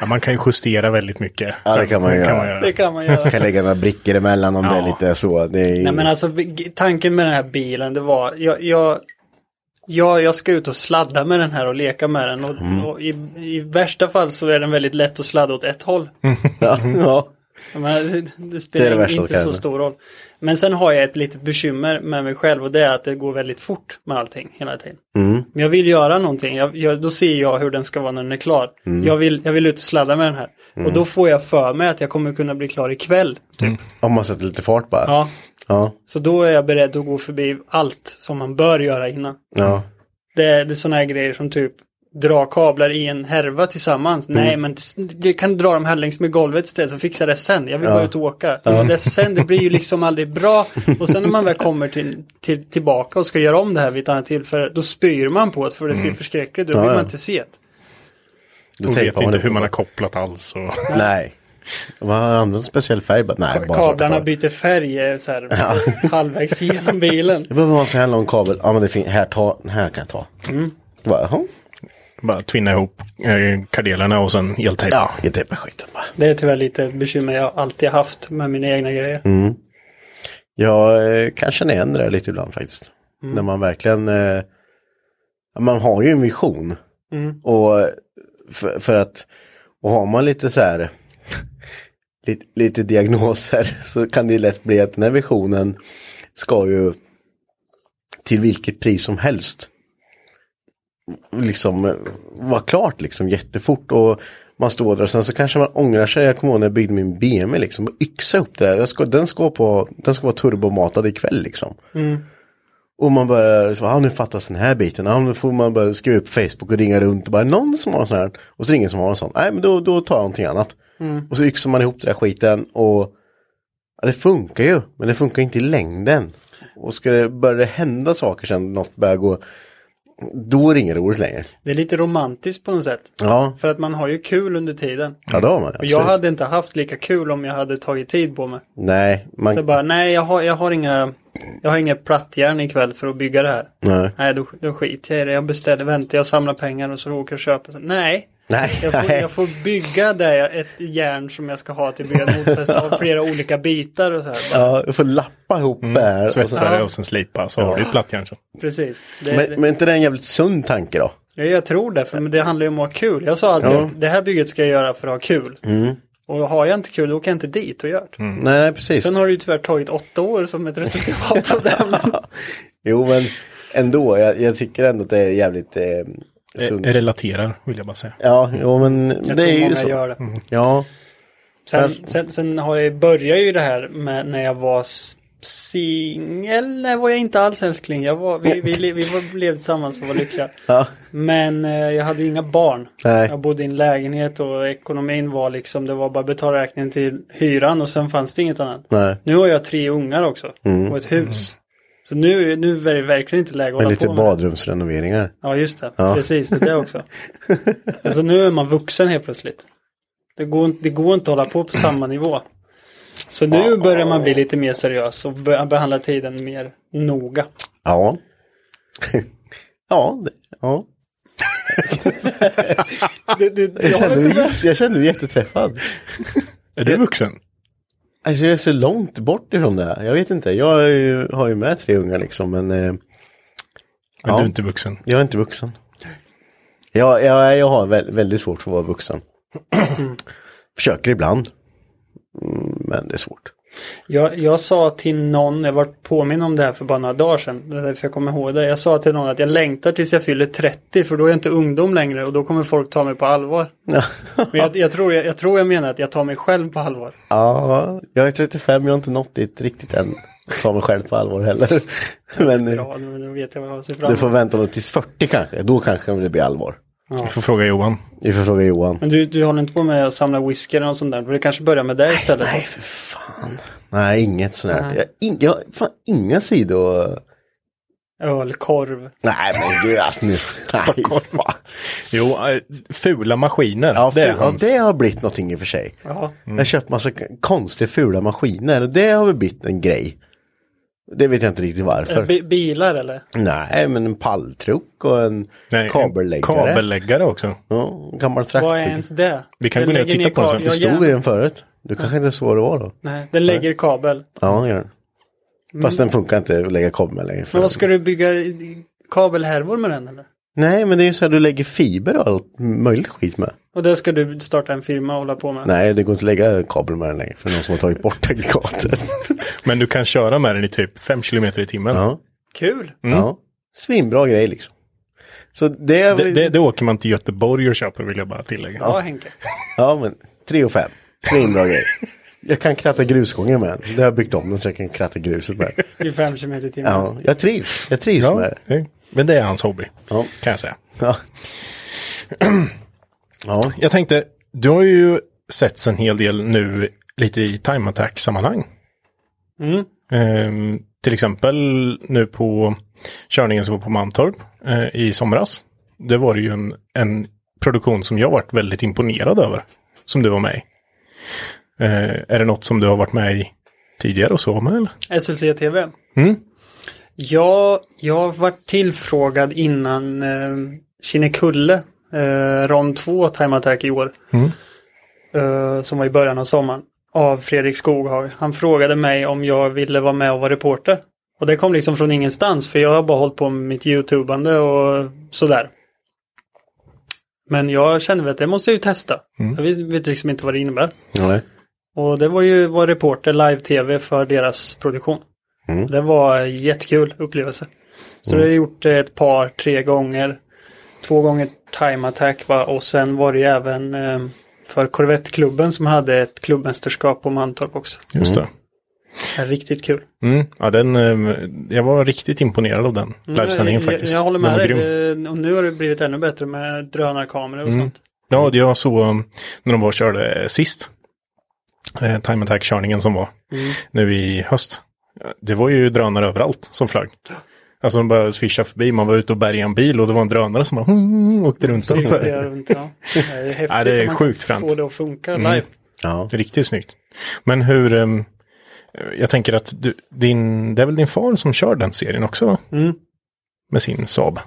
Ja, man kan ju justera väldigt mycket. Ja, det Sen kan man göra. Det kan man göra. kan lägga några brickor emellan om det är Ja. lite så. Det är... Nej men alltså tanken med den här bilen det var, jag, jag, jag, jag ska ut och sladda med den här och leka med den och, Mm. och i, i värsta fall så är den väldigt lätt att sladda åt ett håll. [LAUGHS] ja, ja. Men det, spelar Det det inte så stor roll. Men sen har jag ett litet bekymmer med mig själv och det är att det går väldigt fort med allting hela tiden. Mm. Men jag vill göra någonting, jag, jag, då ser jag hur den ska vara när den är klar. Mm. Jag, vill, jag vill ut och sladda med den här. Och då får jag för mig att jag kommer kunna bli klar ikväll. Om man sätter lite fart bara. Ja, Ja. så då är jag beredd att gå förbi allt som man bör göra innan. ja. Det är, det är sådana här grejer som typ dra kablar i en härva tillsammans. Mm. Nej, men det kan dra dem här längs med golvet istället så fixar det sen. Jag vill bara ut och åka. Men det sen, det blir ju liksom aldrig bra. Och sen när man väl kommer till, till, tillbaka och ska göra om det här vid ett annat tillfälle, då spyr man på det för det ser förskräckligt ut. Då Mm. Ja, vill ja. man inte se det. Då De tänker vet inte det hur man har kopplat alls. Och... [LAUGHS] Nej. Man har använt en speciell färg. bara- Nej, bara Kablarna kablar. byter färg eh, så här, [LAUGHS] halvvägs genom bilen. Det behöver vara en så här lång kabel. Ja, men det finns. Här, ta, här kan jag ta. Mm. Bara. Bara tvinna ihop eh, kardelerna och sen eltejp. Ja, ge tejpa skiten bara. Det är tyvärr lite bekymmer jag alltid haft med mina egna grejer. Mm. Jag eh, kan känna igen det där lite ibland faktiskt. När man verkligen, eh, man har ju en vision. Och eh, för, för att, och har man lite så här, [LAUGHS] lite, lite diagnoser [LAUGHS] så kan det lätt bli att den här visionen ska ju till vilket pris som helst liksom eh, vara klart liksom jättefort. Och man står där och sen så kanske man ångrar sig. Jag kommer ihåg när jag byggde min BMW liksom. och Yxa upp det där. Ska, den, ska på, den ska vara turbomatad ikväll liksom. Och man börjar, så, ah, nu fattas den här biten. Ah, nu får man börja skriva upp Facebook och ringa runt. Och bara någon som har en sån här. Och så är det ingen som har en sån. Nej men då, då tar jag någonting annat. Och så yxar man ihop den där skiten. Och ja, det funkar ju. Men det funkar inte i längden. Och ska det börja hända saker sen något börjar gå. Då är det inget roligt längre. Det är lite romantiskt på något sätt. Ja, För att man har ju kul under tiden. ja det har man. Och jag hade inte haft lika kul om jag hade tagit tid på mig. Nej, man... Så bara, nej jag har, jag har inga, jag har inga plattjärn ikväll för att bygga det här. Nej. Nej, då, då skiter jag i det. Jag beställer, väntar, jag samlar pengar och så åker jag och köper. Så, nej, Nej, jag får, nej. jag får bygga det, ett järn som jag ska ha till motfäste av [LAUGHS] flera olika bitar och så här. Bara, Ja, jag får lappa ihop det här. och så- Svetsa det Ja. och sen slipa så har du ett plattjärn. Så. Precis. Det, Men, men inte det en jävligt sund tanke då? Ja, jag tror det, för det handlar ju om att ha kul. Jag sa alltid Ja. att det här bygget ska jag göra för att ha kul. Och har jag inte kul, då åker jag inte dit och gör det. Nej, precis. Sen har det ju tyvärr tagit åtta år som ett resultat av det. [LAUGHS] Jo, men ändå. Jag, jag tycker ändå att det är jävligt eh, sunt. Eh, Relaterar vill jag bara säga. Ja, jo, men jag det tror är ju så. gör det. Ja, Sen, sen, sen har jag, började ju det här med när jag var singel. Nej, var jag inte alls älskling. Jag var, vi, vi, le- vi var, levde tillsammans och var lyckliga. [LAUGHS] ja, Men eh, jag hade inga barn. Nej. Jag bodde i en lägenhet och ekonomin var liksom, det var bara betala räkningen till hyran och sen fanns det inget annat. nej. Nu har jag tre ungar också och ett hus. Så nu, nu är det verkligen inte läge att Men hålla lite på med det. badrumsrenoveringar. Ja, just det. Ja. Precis, det är det också. [LAUGHS] alltså nu är man vuxen helt plötsligt. Det går, inte- det går inte att hålla på på samma nivå. Så nu börjar man bli lite mer seriös och be- behandla tiden mer noga. Ja. [LAUGHS] ja, det, ja. [LAUGHS] Du, du, Jag kände, mig, jag kände mig jätteträffad. Är du vuxen? Alltså jag är så långt bort ifrån det här. Jag vet inte. Jag ju, har ju med tre ungar liksom, men eh, Men Ja. du är inte vuxen. jag är inte vuxen. Jag, jag, jag har vä- väldigt svårt för att vara vuxen. [CLEARS THROAT] Försöker ibland. Mm, Men det är svårt. Jag, jag sa till någon, jag var påminn om det här för bara några dagar sedan, det är därför jag kommer ihåg det. Jag sa till någon att jag längtar tills jag fyller 30 för då är jag inte ungdom längre och då kommer folk ta mig på allvar. Men jag, jag, tror, jag, jag tror jag menar att jag tar mig själv på allvar. Ja, jag är 35, jag har inte nått dit riktigt än. Jag tar mig själv på allvar heller. [LAUGHS] Men Bra, nu, vet jag vad jag ser fram du får vänta tills 40 kanske. Då kanske det blir allvar. Du får fråga Johan. Vi får fråga Johan. Men du, du håller inte på med att samla whisky eller något sånt där? Det kanske börjar med det istället? Nej, för fan. Nej, inget sånt här. Jag, in, jag fan inga sidor. Ölkorv. Nej, men gud alltså nu. [LAUGHS] Nej, fan. Jo, äh, fula maskiner. Ja, det är hans. det har blivit någonting i och för sig. Ja. Jag har köpt massa konstiga fula maskiner och det har väl blivit en grej. Det vet jag inte riktigt varför. Bi- bilar eller? Nej, men en palltruck och en Nej, en kabelläggare. Kabelläggare också. Ja, en gammal traktor. Vad är ens det? Vi kan Den gå ner och titta på den sen. Det stod i den förut. Du kanske inte vad det var då? Nej, den lägger kabel. Ja, den gör den. Fast den funkar inte att lägga kabel med längre. för- Men vad ska du bygga kabelhärvor med den eller? Nej, men det är ju så här du lägger fiber och allt möjligt skit med. Och det ska du starta en firma och hålla på med? Nej, det går inte att lägga kabel med den längre. För någon som har tagit bort [LAUGHS] aggregatet. Men du kan köra med den i typ 5 km i timmen. ja, Kul! ja. Svinbra grej liksom. Så det är Det, det, det åker man till Göteborg och köper vill jag bara tillägga. Ja, Henke. Ja, men 3 och 5. Svinbra grej. Jag kan kratta grusgången med den. Det har jag byggt om den så jag kan kratta gruset med den. I fem kilometer i timmen. Ja, jag trivs. Jag trivs Ja, med det. Men det är hans hobby. Ja. Kan jag säga. Ja. [CLEARS THROAT] ja. Jag tänkte, du har ju sett en hel del nu lite i time attack sammanhang. Mm. Ehm, till exempel nu på körningen som var på Mantorp eh, i somras. Det var ju en, en produktion som jag varit väldigt imponerad över. Som du var med i. Eh, är det något som du har varit med i tidigare och så med eller? SLC TV. Mm. Ja, jag har varit tillfrågad innan eh, Kinnekulle, eh, rond 2 Time Attack i år. Mm. Eh, som var i början av sommaren. Av Fredrik Skoghag. Han frågade mig om jag ville vara med och vara reporter. Och det kom liksom från ingenstans för jag har bara hållit på med mitt YouTubande och sådär. Men jag kände att det måste jag ju testa. Jag vet, liksom inte vad det innebär. Nej. Och det var ju vara reporter live-tv för deras produktion. Det var en jättekul upplevelse. Så det har jag gjort det ett par, tre gånger. två gånger time attack va? och sen var det ju även eh, för Corvette-klubben som hade ett klubbmästerskap på Mantorp också. Just det. Är riktigt kul. Mm. Ja, den, eh, jag var riktigt imponerad av den livesändningen jag, faktiskt. Jag, jag håller med dig. grym. Och nu har det blivit ännu bättre med drönarkameror och Mm. sånt. Ja, det jag såg um, när de var och körde sist. Eh, time attack-körningen som var nu i höst. Det var ju drönare överallt som flög. Alltså de bara svischade förbi, man var ute och bärgade en bil och det var en drönare som bara hmm, åkte runt. den. Så Det runt, ja. det är häftigt [LAUGHS] Ja, det är man sjukt kan fränt. få det att funka Mm. live. Ja. Riktigt snyggt. Men hur, um, jag tänker att du, din, det är väl din far som kör den serien också? va? Mm. Med sin Saab.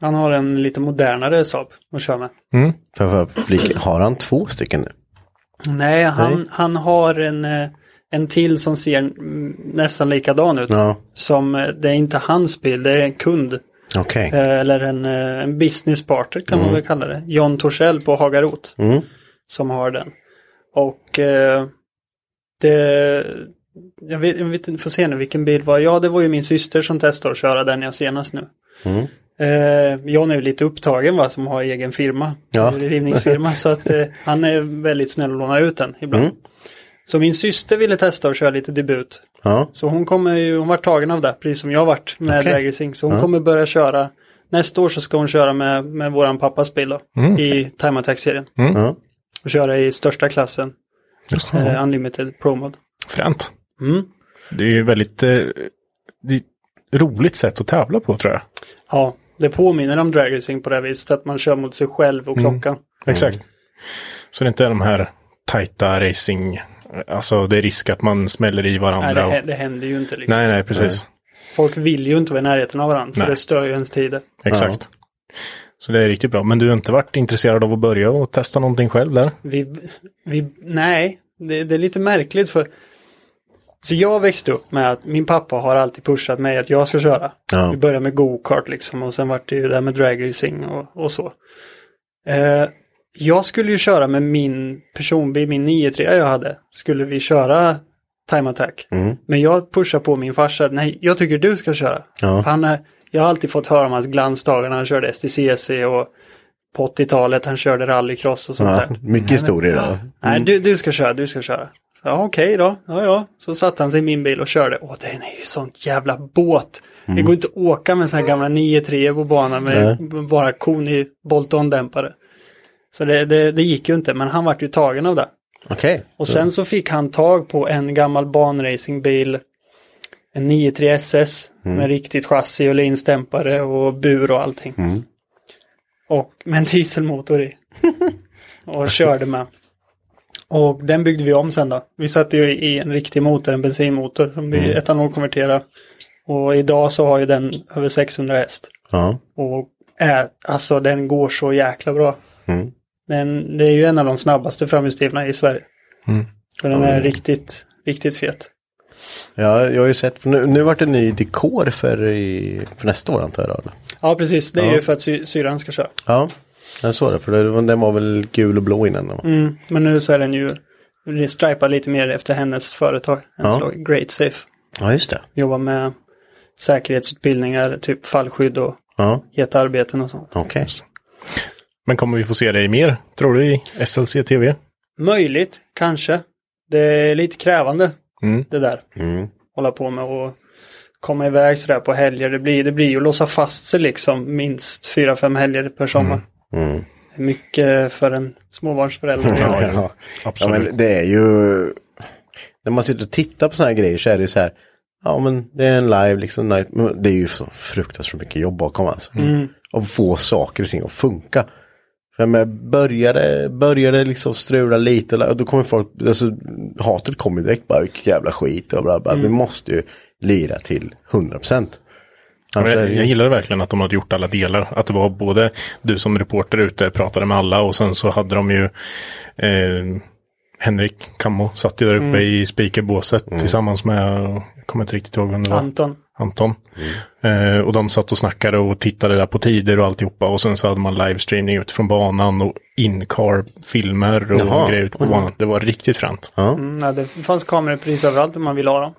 Han har en lite modernare Saab att köra med. Mm. För, för har han två stycken nu? Nej, han, Nej. han har en, eh, en till som ser mm, nästan likadan ut. Ja, Som, eh, det är inte hans bil, det är en kund. okej. Eh, Eller en, en business partner kan man väl kalla det. John Torssell på Hagarot. Mm. Som har den. Och eh, det... Jag vet, jag vet inte, får se nu vilken bil var. Ja, det var ju min syster som testade att köra den jag senast nu. Mm. Eh, John är ju lite upptagen va, som har egen firma. Ja. Rivningsfirma. [LAUGHS] så att eh, han är väldigt snäll och lånar ut den ibland. Mm. Så min syster ville testa att köra lite debut. Ja, Så hon kommer ju, hon var tagen av det, precis som jag varit med Okej. drag racing. Så hon Ja. kommer börja köra, nästa år så ska hon köra med, med våran pappas bil då, Mm. i Time Attack-serien. ja. Och köra i största klassen, eh, Unlimited Pro Mode. Fränt. Mm. Det är ju väldigt eh, det är ett roligt sätt att tävla på tror jag. Ja, det påminner om drag racing på det här viset, att man kör mot sig själv och Mm. klockan. Exakt. Så det är inte de här tajta racing, alltså det är risk att man smäller i varandra. Nej, det, det händer ju inte liksom. nej, nej, precis. Folk vill ju inte vara i närheten av varandra, för Nej. det stör ju ens tider. Exakt. Så det är riktigt bra. Men du har inte varit intresserad av att börja och testa någonting själv där? Vi, vi, nej, det, det är lite märkligt för så jag växte upp med att min pappa har alltid pushat mig att jag ska köra. Ja. Vi började med go-kart liksom och sen vart det ju där med dragracing och, och så. Eh, jag skulle ju köra med min personbil, min 9-3 jag hade, skulle vi köra time attack. Mm. Men jag pushar på min farsa, nej jag tycker du ska köra. Ja. Han är, jag har alltid fått höra om hans glansdagar när han körde STCC och på 80-talet han körde rallycross och sånt ja. där. Mycket historier då. Nej, du, du ska köra, du ska köra. Ja, okej då. Ja, ja. Så satte han sig i min bil och körde. Åh, den är ju sånt jävla båt. Det går inte att åka med såna här gamla 9-3 på banan med bara kon i bolt-on-dämpare. Så det, det, det gick ju inte, men han vart ju tagen av det. Okej. Och sen så fick han tag på en gammal banracingbil. En 9-3 SS med riktigt chassi och linsdämpare och bur och allting. Och med en dieselmotor i. [LAUGHS] och körde med. Och den byggde vi om sen då. Vi satte ju i en riktig motor, en bensinmotor som vi etanolkonverterade. Och idag så har ju den över 600 häst. Ja. Och är, alltså den går så jäkla bra. Mm. Den, det är ju en av de snabbaste framhjulsdrivna i Sverige. Mm. Och den är riktigt, riktigt fet. ja, jag har ju sett, nu, nu vart det ny dekor för, i, för nästa år antar jag. Eller? Ja, precis. Det är Ja. ju för att sy syrran ska köra. Ja, jag såg det. För den var väl gul och blå innan. Mm, men nu så är den ju stripad lite mer efter hennes företag. Ja. Great Safe. Ja, just det. Jobbar med säkerhetsutbildningar, typ fallskydd och Ja, heta arbeten och sånt. okej. Men kommer vi få se dig mer, tror du, i SLC TV? Möjligt, kanske. Det är lite krävande Mm. det där. Mm. Hålla på med och komma iväg sådär på helger. Det blir, det blir ju att låsa fast sig liksom minst fyra, fem helger per sommar. Mm. Är mycket för en småbarnsförälder. [LAUGHS] Ja, Ja, ja. ja, Absolut. men det är ju... När man sitter och tittar på sådana här grejer så är det ju så här. Ja men det är en live liksom. Det är ju så fruktansvärt mycket jobb bakom alltså. Mm. Och få saker och ting att funka. För men började, började liksom strula lite, då kommer folk, alltså hatet kommer direkt bara, vilken jävla skit och bla bla. Vi måste ju lira till 100 procent. Jag, jag gillade verkligen att de hade gjort alla delar. Att det var både du som reporter ute pratade med alla och sen så hade de ju eh, Henrik Kammo satt ju där uppe i speakerbåset tillsammans med, jag kommer inte riktigt ihåg vem det var. Anton. Anton. Eh, och de satt och snackade och tittade där på tider och alltihopa. Och sen så hade man livestreaming ut från banan och in-car-filmer och Jaha. grejer ut på banan. Det var riktigt fränt. Ja. Mm, ja, det fanns kameror precis överallt om man ville ha dem.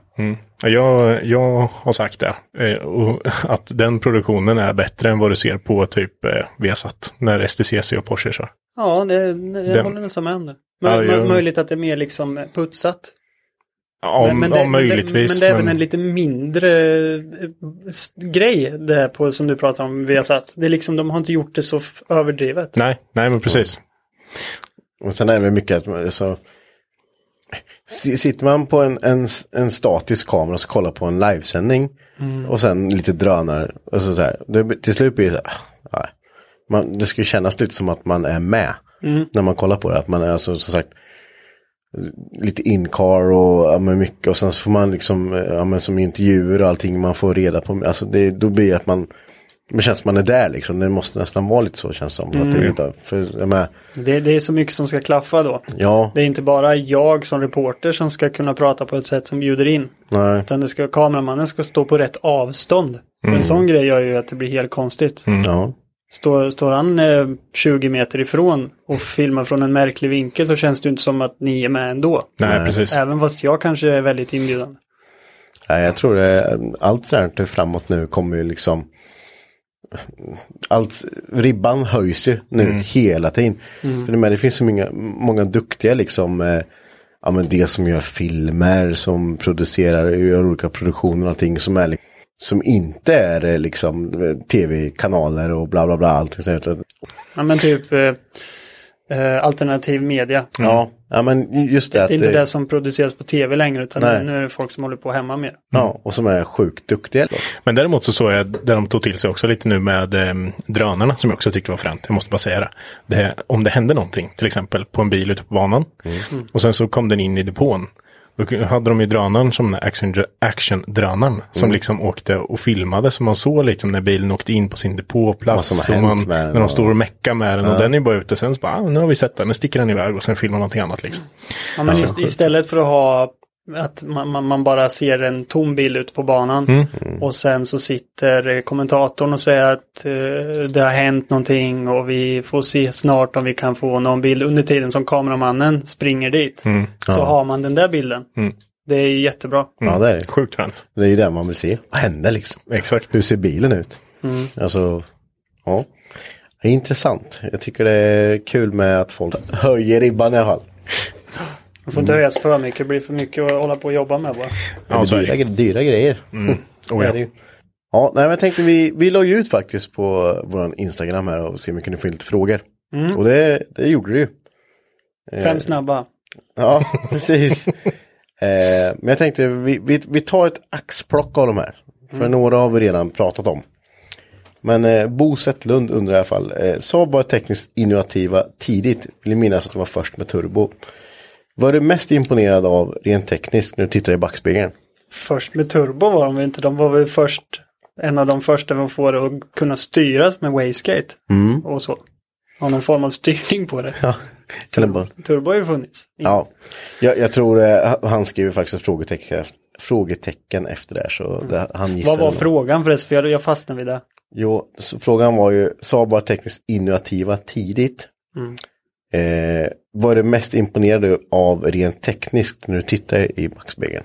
Mm. Jag, jag har sagt det. Eh, och att den produktionen är bättre än vad du ser på typ eh, Viasat. När STCC och Porsche kör. Ja, det, det, jag Den- håller nästan med om det. Ja, Mö, mö- jag- möjligt att det är mer liksom putsat. Ja, men, men, det, ja möjligtvis. Men, men det är även en lite mindre eh, grej det på, som du pratar om vi har satt. Det är liksom, de har inte gjort det så överdrivet. Nej, nej men precis. Och sen är det mycket att man, så, S- Sitter man på en, en, en statisk kamera och ska kolla på en livesändning och sen lite drönare och så, här, det, till slut blir det så här, ah, nej. man, det ska ju kännas lite som att man är med när man kollar på det. Att man är alltså som sagt lite in-car och ja, mycket och sen så får man liksom, eh, ja men som intervjuer och allting man får reda på. Alltså det, då blir det att man, det känns som man är där liksom. Det måste nästan vara lite så känns som. Att det, är inte- för, menar, Det, det är så mycket som ska klaffa då. ja, Det är inte bara jag som reporter som ska kunna prata på ett sätt som bjuder in. nej. Utan det ska, kameramannen ska stå på rätt avstånd. För en sån grej gör ju att det blir helt konstigt. Ja. Står, står han eh, 20 meter ifrån och filmar från en märklig vinkel så känns det inte som att ni är med ändå. Nej, Nej. precis. Även fast jag kanske är väldigt inbjudande. Nej, jag tror det, allt sånt framåt nu kommer ju liksom allt, ribban höjs ju nu hela tiden. För det, med, det finns så många, många duktiga liksom, eh, ja men det som gör filmer, som producerar, gör olika produktioner och allting som är som inte är eh, liksom eh, tv-kanaler och bla bla bla allting. Ja, men typ eh, eh, alternativ media. Ja, ja men just det. Det att, är inte eh, det som produceras på tv längre utan Nej. nu är det folk som håller på hemma mer. Ja, och som är sjukt duktiga. Då. Men däremot så såg jag där de tog till sig också lite nu med eh, drönarna som jag också tyckte var fränt. Jag måste bara säga det. det. Om det hände någonting, till exempel på en bil ute på banan. Och sen så kom den in i depån. Då hade de ju drönaren som den här action, action-drönaren. Som liksom åkte och filmade. Så man såg liksom när bilen åkte in på sin Vad depåplats. och man, när de står och meckar med den. Och den är bara ute. Sen så bara, ah, nu har vi sett den. Nu sticker den iväg. Och sen filmar någonting annat liksom. Ja, men ist- istället för att ha att man, man, man bara ser en tom bild ute på banan Mm. och sen så sitter eh, kommentatorn och säger att eh, det har hänt någonting och vi får se snart om vi kan få någon bild under tiden som kameramannen springer dit. Så har man den där bilden. Mm. Det är jättebra. Ja, det är det. Sjukt fränt. Det är ju det man vill se. Vad händer liksom? Exakt. Hur ser bilen ut? Alltså, ja. Det är intressant. Jag tycker det är kul med att folk [LAUGHS] höjer ribban i alla fall. Det får inte höjas för mycket, det blir för mycket att hålla på och jobba med bara. Ja, det är är dyra, dyra grejer. Oh, Det är ja. Ja, nej, men jag tänkte vi, vi la ju ut faktiskt på vår Instagram här och se om vi kunde få lite frågor. Och det, det gjorde du ju. Fem snabba. Ja, [LAUGHS] precis. eh, men jag tänkte vi, vi, vi tar ett axplock av de här. För några har vi redan pratat om. Men eh, Bo Zetterlund undrar i alla fall. Eh, Saab var tekniskt innovativa tidigt. Vill minnas att de var först med turbo. Vad är du mest imponerad av rent tekniskt när du tittar i backspegeln? Först med turbo var de inte, de var väl först en av de första vi får att kunna styras med wastegate. Och så. Ha någon form av styrning på det. [LAUGHS] Ja, bara, Turbo har ju funnits. ja. Jag, jag tror eh, han skriver faktiskt frågetecken frågetecken efter det. här, Så det, han Vad var frågan förresten? För jag, jag fastnade vid det. Jo, frågan var ju, Saab var tekniskt innovativa tidigt. Eh, vad är du mest imponerad av rent tekniskt när du tittar i backspegeln?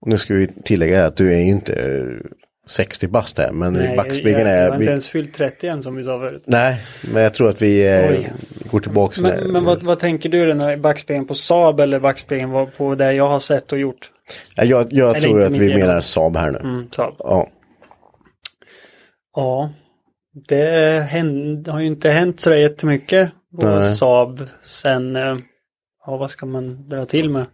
Och nu ska vi tillägga att du är ju inte eh, 60 bast här, men i backspegeln jag, jag är... har inte ens fyllt 30 än som vi sa förut. nej, men jag tror att vi eh, går tillbaka när- Men, men vad, vad tänker du när backspegeln på Saab eller backspegeln på det jag har sett och gjort? Ja, jag jag tror att vi genom. menar Saab här nu. Mm, Saab. Ja. Ja, det händ, har ju inte hänt så jättemycket Nej. Saab sen, eh, ja vad ska man dra till med?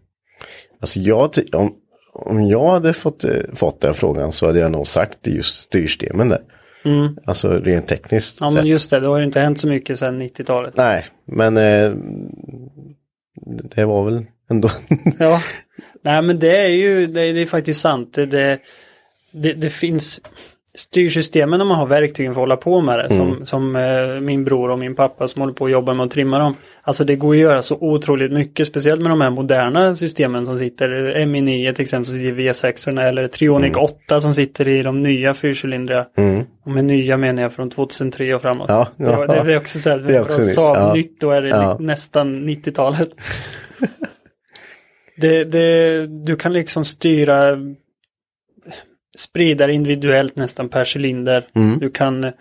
Alltså jag, om, om jag hade fått, eh, fått den frågan så hade jag nog sagt just styrsystemen där. Alltså rent tekniskt Mm. Ja men just det, det har ju inte hänt så mycket sedan 90-talet. Nej, men eh, det var väl ändå. [LAUGHS] Ja, nej men det är ju, det, det är faktiskt sant. Det, det, det, det finns styrsystemen när man har verktygen för att hålla på med det. Som, som eh, min bror och min pappa som håller på att jobba med att trimma dem. Alltså det går att göra så otroligt mycket, speciellt med de här moderna systemen som sitter. MI9 till exempel som sitter i V6 eller Trionic 8 som sitter i de nya fyrcylindriga. Och med nya menar jag från 2003 och framåt. Ja, det, var, det, ja. det är också så här, Det är också nytt, ja. nytt, då är det Ja. nästan 90-talet. [LAUGHS] Det, det, du kan liksom styra sprida det individuellt nästan per cylinder. Mm. Du kan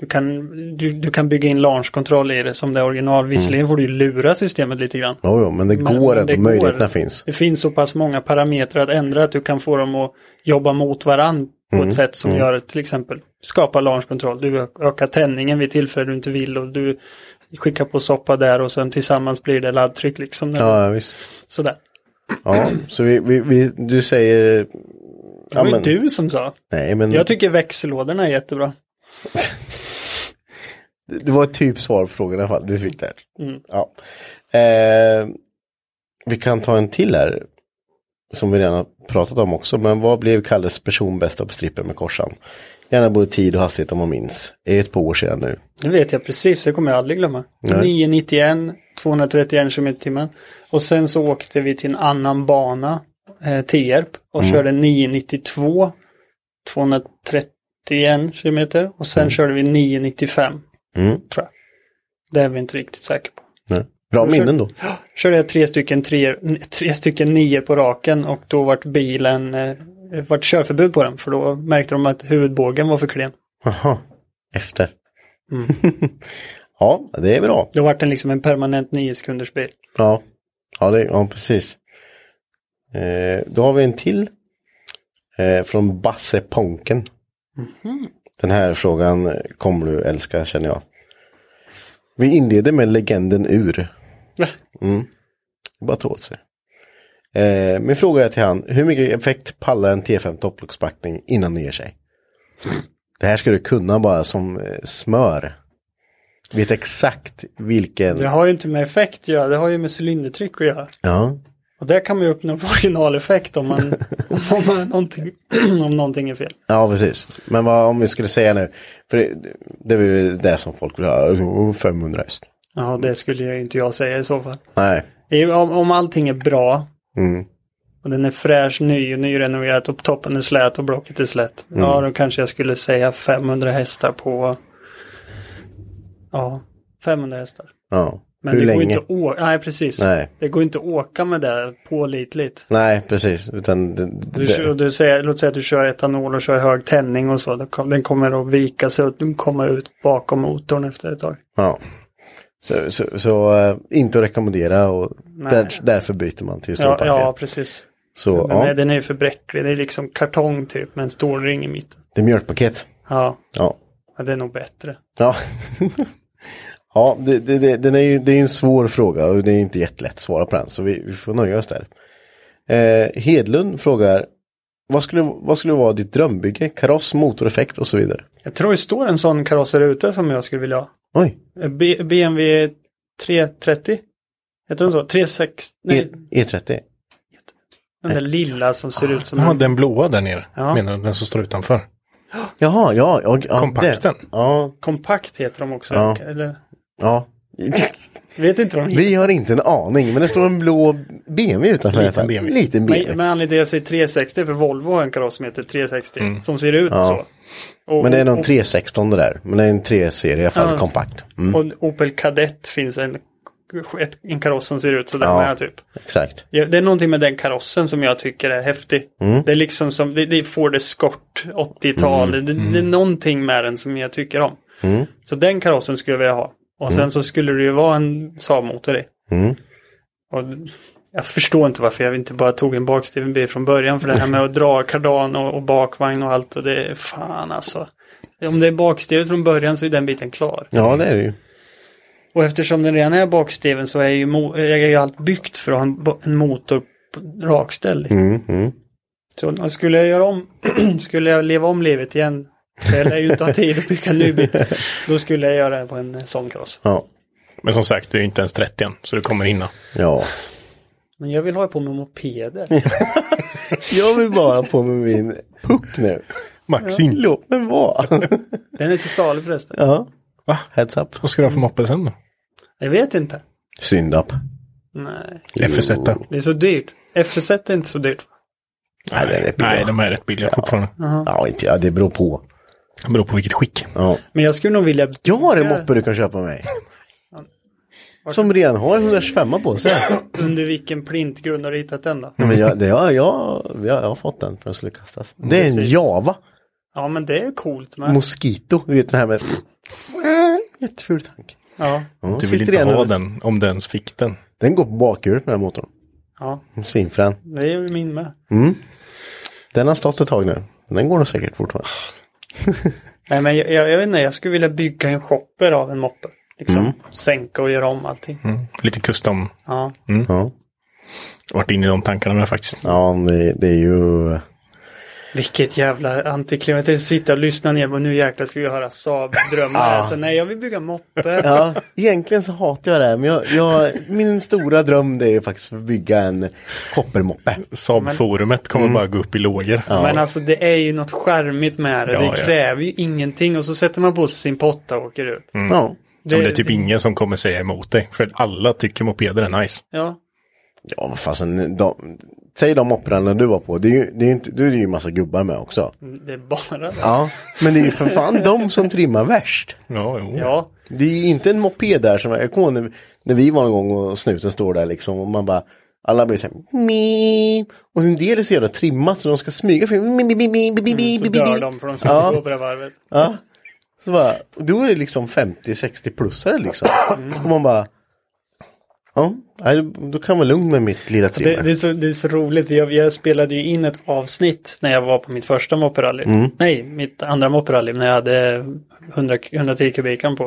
du kan, du, du kan bygga in launchkontroll i det som det är original. Visserligen får du lura systemet lite grann. Jo, jo, men det går men ändå. det går. Möjligheterna finns. Det finns så pass många parametrar att ändra att du kan få dem att jobba mot varann på Mm. ett sätt som gör till exempel skapa launchkontroll. Du ökar tändningen vid tillfälle du inte vill och du skickar på soppa där och sen tillsammans blir det laddtryck liksom. Ja, visst. Sådär. Ja, så vi, vi, vi, du säger... Det Ja, var ju men, du som sa. nej, men Jag tycker växellådorna är jättebra. [LAUGHS] det var ett typ svar på frågan i alla fall. Du fick det. Mm. Ja. Eh, vi kan ta en till här. Som vi redan har pratat om också. Men vad blev Kalles personbästa på strippen med korsan? Gärna både tid och hastighet om man minns. Det är ett par år sedan nu. Det vet jag precis, det kommer jag aldrig glömma. Nej. 991, 231 km i timmen. Och sen så åkte vi till en annan bana, eh, Tierp, och Mm. körde 992, 231 km. Och sen körde vi 995, Mm. tror jag. Det är vi inte riktigt säkra på. Nej. Bra kör- minnen då. [GASPS] Körde jag tre stycken, tre, tre stycken nio på raken och då vart bilen, eh, vart körförbud på den. För då märkte de att huvudbågen var för klen. Jaha. Efter. Mm. [LAUGHS] ja, det är bra. Då vart den liksom en permanent nio sekunders bil. Ja, ja, det, ja precis. Eh, då har vi en till. Eh, från Basse Ponken. Den här frågan kommer du älska känner jag. Vi inleder med legenden ur. Mm. Bara ta åt sig. Eh, min fråga är till han. Hur mycket effekt pallar en T5 topplocksbackning innan den ger sig? Det här ska du kunna bara som eh, smör. Vet exakt vilken. Det har ju inte med effekt att göra, det har ju med cylindertryck att göra. Ja. Och där kan man ju uppnå [LAUGHS] originaleffekt om man, om, man någonting, [CLEARS THROAT] om någonting är fel. Ja, precis. Men vad om vi skulle säga nu, för det, det är väl det som folk vill Oh, 500 häst. Ja, det skulle ju inte jag säga i så fall. Nej. Om, om allting är bra Mm. och den är fräsch, ny och nyrenoverat och toppen är slät och blocket är slätt. Ja, då kanske jag skulle säga 500 hästar på... Ja, 500 hästar. Ja. Men Hur det går länge? inte att åka, nej precis. Nej. Det går inte att åka med det pålitligt. Nej, precis. Utan det, Du, det, kör- du säger, låt säga att du kör etanol och kör hög tändning och så. Den kommer att vika sig och komma ut bakom motorn efter ett tag. ja. Så, så, så äh, inte att rekommendera och där, därför byter man till Ja, stålpaket. ja, precis. så Men ja, nej, den är ju för bräcklig. Det är liksom kartong typ med en stor ring i mitten. det är mjölkpaket. Ja, Ja. ja det är nog bättre. Ja. [LAUGHS] ja, det, det, det, den är ju, det är en svår fråga och det är inte jättelätt att svara på den. Så vi, vi får nöja oss där. Eh, Hedlund frågar, vad skulle, vad skulle vara ditt drömbygge? Kaross, motoreffekt och så vidare. Jag tror det står en sån karosser ute som jag skulle vilja ha. Oj, B- BMW 330? Heter den så? 36? Nej, e, E30. den där lilla som ser ut som Ja, en... den blåa där nere. Ja. Menar du? Den som står utanför. [GASPS] Jaha, ja. ja, ja Kompakten. det- Ja, Kompakt heter de också. Ja. Eller? Ja. [LAUGHS] Vet inte vad de heter. Vi har inte en aning, men det står en blå BMW utanför. fall. BMW. Liten Men, BMW. men anledningen till att jag säger 360 för Volvo har en kaross som heter 360. Som ser ut Ja. så. Och, Men det är någon och, 316 det där. Men det är en 3-serie i alla fall, Ja. kompakt. Mm, och Opel Kadett finns en, ett, en kaross som ser ut så där Ja. med typ. exakt. Ja, det är någonting med den karossen som jag tycker är häftig. Mm. Det är liksom som, det, det är Ford Escort 80-tal. Det, det är någonting med den som jag tycker om. Mm. Så den karossen skulle jag vilja ha. Och sen så skulle det ju vara en Saab-motor i. Mm. Och jag förstår inte varför jag inte bara tog en bakstiven bil från början. För det här med att dra kardan och, och bakvagn och allt. Och det är fan alltså. Om det är bakstivet från början så är den biten klar. Ja, det är det ju. Och eftersom den redan är bakstiven så är ju, är ju allt byggt för att ha en, en motor rakställd. Mm, mm. Så skulle jag göra om, [CLEARS THROAT] skulle jag leva om livet igen. Jag lär ju ha tid att bygga en ny bil. Då skulle jag göra det på en sån kaross. Ja. Men som sagt, du är inte ens 30 än. Så du kommer hinna. ja. Men jag vill ha på mig mopeder. [LAUGHS] Jag vill bara på med min puck nu. Maxim. Låt mig vara. Den är till salu förresten. ja. Va? Heads up. Vad ska du ha för moppe sen då? Jag vet inte. Syndap. Nej, FS1. det är så dyrt. FS1 är inte så dyrt. Nej, det. Nej, de är rätt billiga fortfarande. Ja, inte ja, det beror på. Det beror på vilket skick. Ja. Men jag skulle nog vilja... Jag har en moppe du kan köpa mig. [LAUGHS] Som redan har 125 på sig. [COUGHS] Under vilken plintgrund har du hittat den då? Men jag, det, jag, jag, jag, jag har fått den för den skulle kastas. Det är en Precis. Java. Ja men det är coolt med. Mosquito. Du vet den här med... Jätteful tank. Ja, Ja, Du vill inte ha den om du ens fick den. Den går på bakhjulet med den här motorn. ja, Svinfrän. det är ju min med. Den har stått ett tag nu. Den går nog säkert fortfarande. [LAUGHS] Nej men jag, jag, jag vet inte, jag skulle vilja bygga en shopper av en moppe. Liksom Mm. sänka och göra om allting. Lite custom. Ja. Ja, Varit inne i de tankarna med faktiskt. ja det, det är ju... Vilket jävla antiklimax. Jag sitter och lyssnar ner och nu jäklar ska vi höra Saab-drömmar. [LAUGHS] Alltså, nej, jag vill bygga moppe. Ja, egentligen så hatar jag det här. Men jag, jag, min stora dröm det är ju faktiskt att bygga en koppermoppe. Saab-forumet kommer bara gå upp i lågor. Men alltså det är ju något charmigt med det. Ja, det ja. kräver ju ingenting och så sätter man på sig sin potta och åker ut. Ja. Som det är typ ingen som kommer säga emot dig. För alla tycker mopeder är nice. Ja. Ja, vad fasen. De, säg de mopprarna du var på. Det är ju, det är ju inte, då är det ju en massa gubbar med också. Det är bara det. Ja, men det är ju för fan [LAUGHS] de som trimmar värst. Ja, jo. Ja. Det är ju inte en moped där som, jag kommer när, när vi var någon gång och snuten står där liksom och man bara alla blir såhär mi och en del är så jävla trimmat så de ska smyga för mi, mi, mi, mi, mi, mi, mi, Så dör de för de ska Ja. gå på det varvet. Ja. Så bara, och då är det liksom 50-60 plussare liksom. Och man bara Ja, nej, då kan man vara lugn med mitt lilla Det, trimmer. det, är så, det är så roligt. Jag, jag spelade ju in ett avsnitt när jag var på mitt första mopperally. Mm. Nej, mitt andra mopperally när jag hade 100, 110 kubikan på.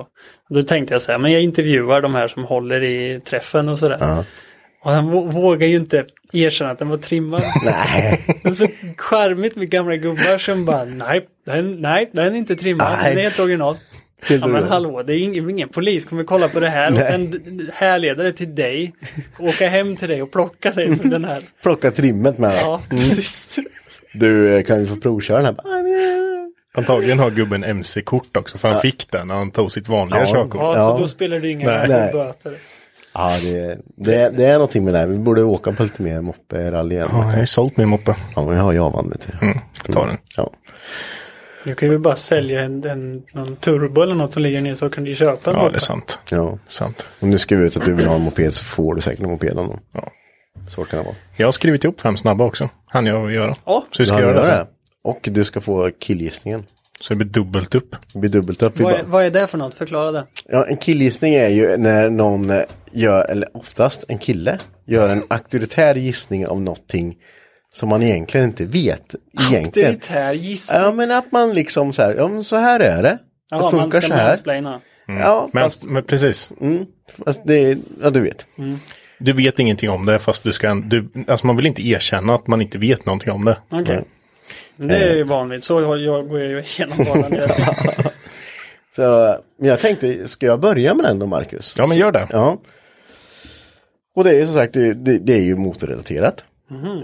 Och då tänkte jag så här, men jag intervjuar de här som håller i träffen och sådär. Ja. Och han vå- vågar ju inte erkänna att den var trimmad. [LAUGHS] Nej. Det är så charmigt med gamla gubbar som bara, nej, den, nej, den är inte trimmad, Nej. den är helt original. Ja men hallå, det är ingen, ingen polis kommer kolla på det här och sen härleda det till dig. Åka hem till dig och plocka dig för den här. [LAUGHS] Plocka trimmet med. Ja, precis. Du, eh, kan vi få provköra den här? Antagligen har gubben MC-kort också. För han fick den när han tog sitt vanliga Ja. körkort. Ja, Ja. så då spelar det ingen roll böter. Ja, det, det, det är någonting med det här. Vi borde åka på lite mer moppe-rally igen. Ja, jag har sålt min moppe. Ja, men jag har Javan vet du. Mm, ta den. Ja. Du kan ju bara sälja en, en, någon turbo eller något som ligger ner så kan du köpa en Ja, det är sant. ja. sant. Om du skriver ut att du vill ha en moped så får du säkert en moped av någon. Ja. Så kan det vara. Jag har skrivit ihop fem snabba också. Han jag göra. Ja. Så vi ska göra det sen. Och du ska få killgissningen. Så det blir dubbelt upp. Det blir dubbelt upp. Vad bara, är, vad är det för något? Förklara det. ja, en killgissning är ju när någon gör, eller oftast en kille, gör en auktoritär gissning om någonting som man egentligen inte vet. [LAUGHS] Egentligen. Auktoritär gissning. Ja men att man liksom så här, ja men så här är det. Jaha, det funkar man ska så här. mansplaina. Ja, Men, fast, men precis. mm, fast det, ja du vet. Du vet ingenting om det fast du ska... Du, alltså man vill inte erkänna att man inte vet någonting om det. Okej. Det är ju vanligt. Så jag, jag går jag ju igenom banan. [LAUGHS] Så, men jag tänkte, ska jag börja med den då Marcus? Ja men gör det. Ja. Och det är ju som sagt, det, det, det är ju motorrelaterat.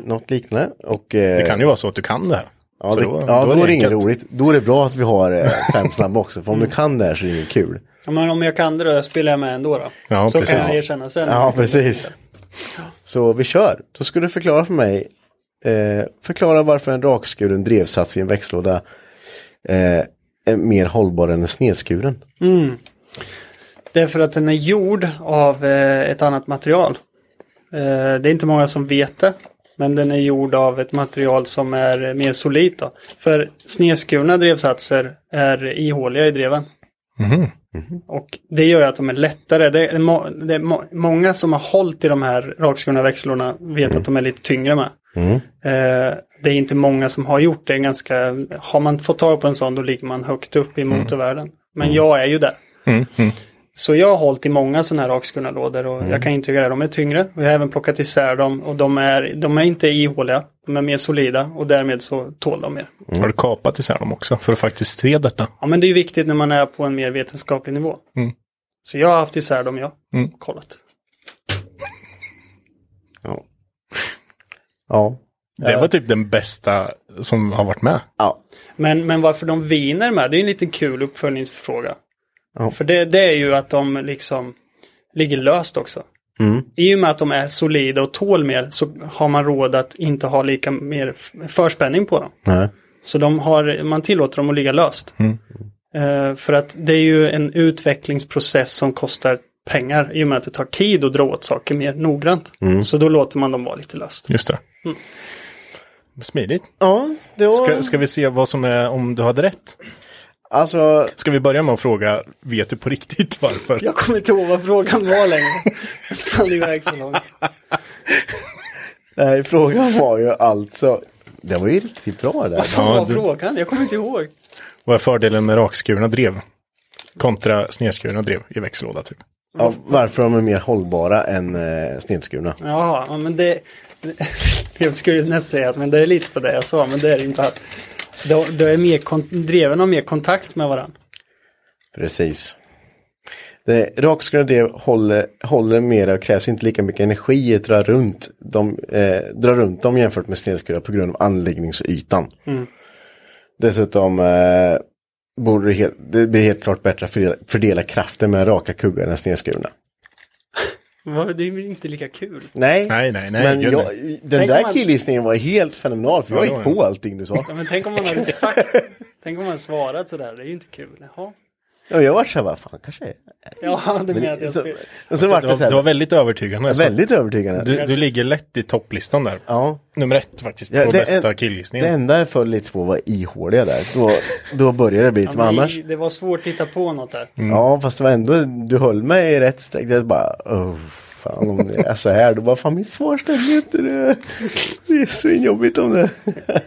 Något liknande. Och, eh, Det kan ju vara så att du kan det här. Ja, det, då- ja, då då, är det inget roligt. Då är det bra att vi har eh, [LAUGHS] fem snabba också. För om du kan det här så är det inget kul. Ja, men om jag kan det då, jag spelar med ändå då. Ja, så precis. kan jag erkänna sen. Ja, precis. Så vi kör. Då ska du förklara för mig. Eh, förklara varför en rakskuren drevsats i en växellåda eh, är mer hållbar än en snedskuren. Det är för att den är gjord av eh, ett annat material. Eh, det är inte många som vet det. Men den är gjord av ett material som är mer solidt. Då. För snedskurna drevsatser är ihåliga i dreven. Och det gör att de är lättare. Det är, må, det är må, många som har hållit i de här rakskurna växellorna vet att de är lite tyngre med. Eh, det är inte många som har gjort det. Ganska, har man fått tag på en sån då ligger man högt upp i motorvärlden. Men jag är ju där. Så jag har hållit i många sådana här rakskurna lådor och jag kan intyga det. De är tyngre. Jag har även plockat isär dem och de är, de är inte ihåliga. De är mer solida och därmed så tål de mer. Har du kapat isär dem också för att faktiskt se detta? Ja men det är ju viktigt när man är på en mer vetenskaplig nivå. Så jag har haft isär dem jag. Kollat. Ja. Ja. Det var typ den bästa som har varit med. ja. Men, men varför de viner med, det är en liten kul uppföljningsfråga. Ja. För det, det är ju att de liksom ligger löst också. Mm. I och med att de är solida och tål mer så har man råd att inte ha lika mer förspänning på dem. Nej. Så de har, man tillåter dem att ligga löst. Eh, för att det är ju en utvecklingsprocess som kostar pengar i och med att det tar tid att dra åt saker mer noggrant. Mm. Så då låter man dem vara lite löst. Just det. Smidigt. Ja, det var... Ska, ska vi se vad som är, om du hade rätt? Alltså, Ska vi börja med att fråga, vet du på riktigt varför? Jag kommer inte ihåg vad frågan var längre. Jag spann iväg så långt. nej, frågan var ju alltså... Det var ju riktigt bra det där. Vad var du- frågan? Jag kommer inte ihåg. Vad är fördelen med rakskurna drev? Kontra snedskurna drev i växellåda typ. Ja, varför de är mer hållbara än eh, snedskurna. Ja, men det... [LAUGHS] Jag skulle nästan säga att men det är lite på det jag sa, men det är det inte. Att då, då är mer kon- dreven har mer kontakt med varandra. Precis. Rakskurna drev håller, håller mer och krävs inte lika mycket energi att dra runt, dem, eh, dra runt dem jämfört med snedskurna på grund av anläggningsytan. Dessutom eh, borde det, helt, det blir helt klart bättre att fördela, fördela kraften med raka kuggar än snedskurna. Det är väl inte lika kul. Nej, Nej, nej, nej, men jag, den Tänk där man- killgissningen var helt fenomenal för Ja, jag gick på allting du sa. Ja, men tänk om man hade sagt... [LAUGHS] tänk om man hade svarat sådär, det är ju inte kul. Jaha. Ja, jag var så här, vad fan kanske är Ja, du menar att jag så, spelar. Och så var Det det var, så här, det var väldigt övertygande. så väldigt övertygande. Du, du ligger lätt i topplistan där. ja. Nummer ett faktiskt, Ja, på det bästa killgissningen. Det enda jag föll lite på var ihåliga där. Då, då började det bli lite, Ja, men annars. Det var svårt att hitta på något där. Ja, fast det var ändå, du höll mig i rätt streck. Jag bara, oh, fan om det är så här. Då bara, fan mitt svar stämmer inte. Det, det är så jobbigt om det. [LAUGHS]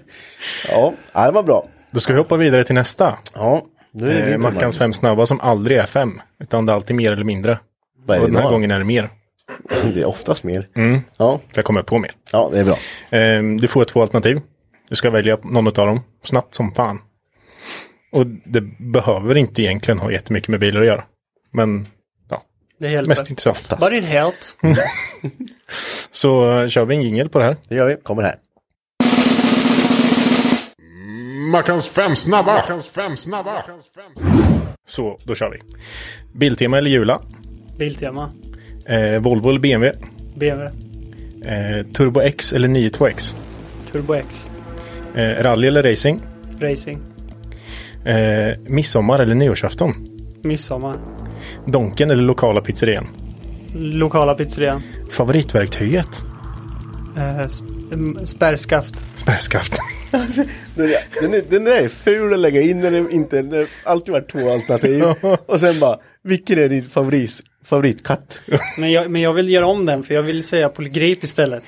ja, det var bra. Då ska vi hoppa vidare till nästa. Ja, det Eh, Mackans fem snabba som aldrig är fem. Utan det är alltid mer eller mindre. Vad är Och det den här då? gången är det mer. [LAUGHS] Det är oftast mer. Ja, För jag kommer på mer. ja, det är bra. Eh, du får två alternativ. Du ska välja någon av dem. Snabbt som fan. Och det behöver inte egentligen ha jättemycket med bilar att göra. Men ja, Det hjälper. mest intressant. But it helps. [LAUGHS] Så eh, kör vi en jingel på det här. Det gör vi. Kommer här. Mackans fem snabba! Mackans fem snabba! Så då kör vi. Biltema eller Jula. Biltema. Eh, Volvo eller BMW. BMW. Eh, Turbo X eller 92X. Turbo X. Eh, rally eller racing. Racing. Eh, midsommar eller nyårsafton. Midsommar. Donken eller lokala pizzerian. Lokala pizzerian. Favoritverktyget. Eh, sp- mm, spärrskaft. Spärrskaft. Den, är, den där är ful att lägga in när det inte, det har alltid varit två alternativ. Och sen bara, vilken är din favorit, favoritkatt? Men jag, men jag vill göra om den för jag vill säga polygrip istället.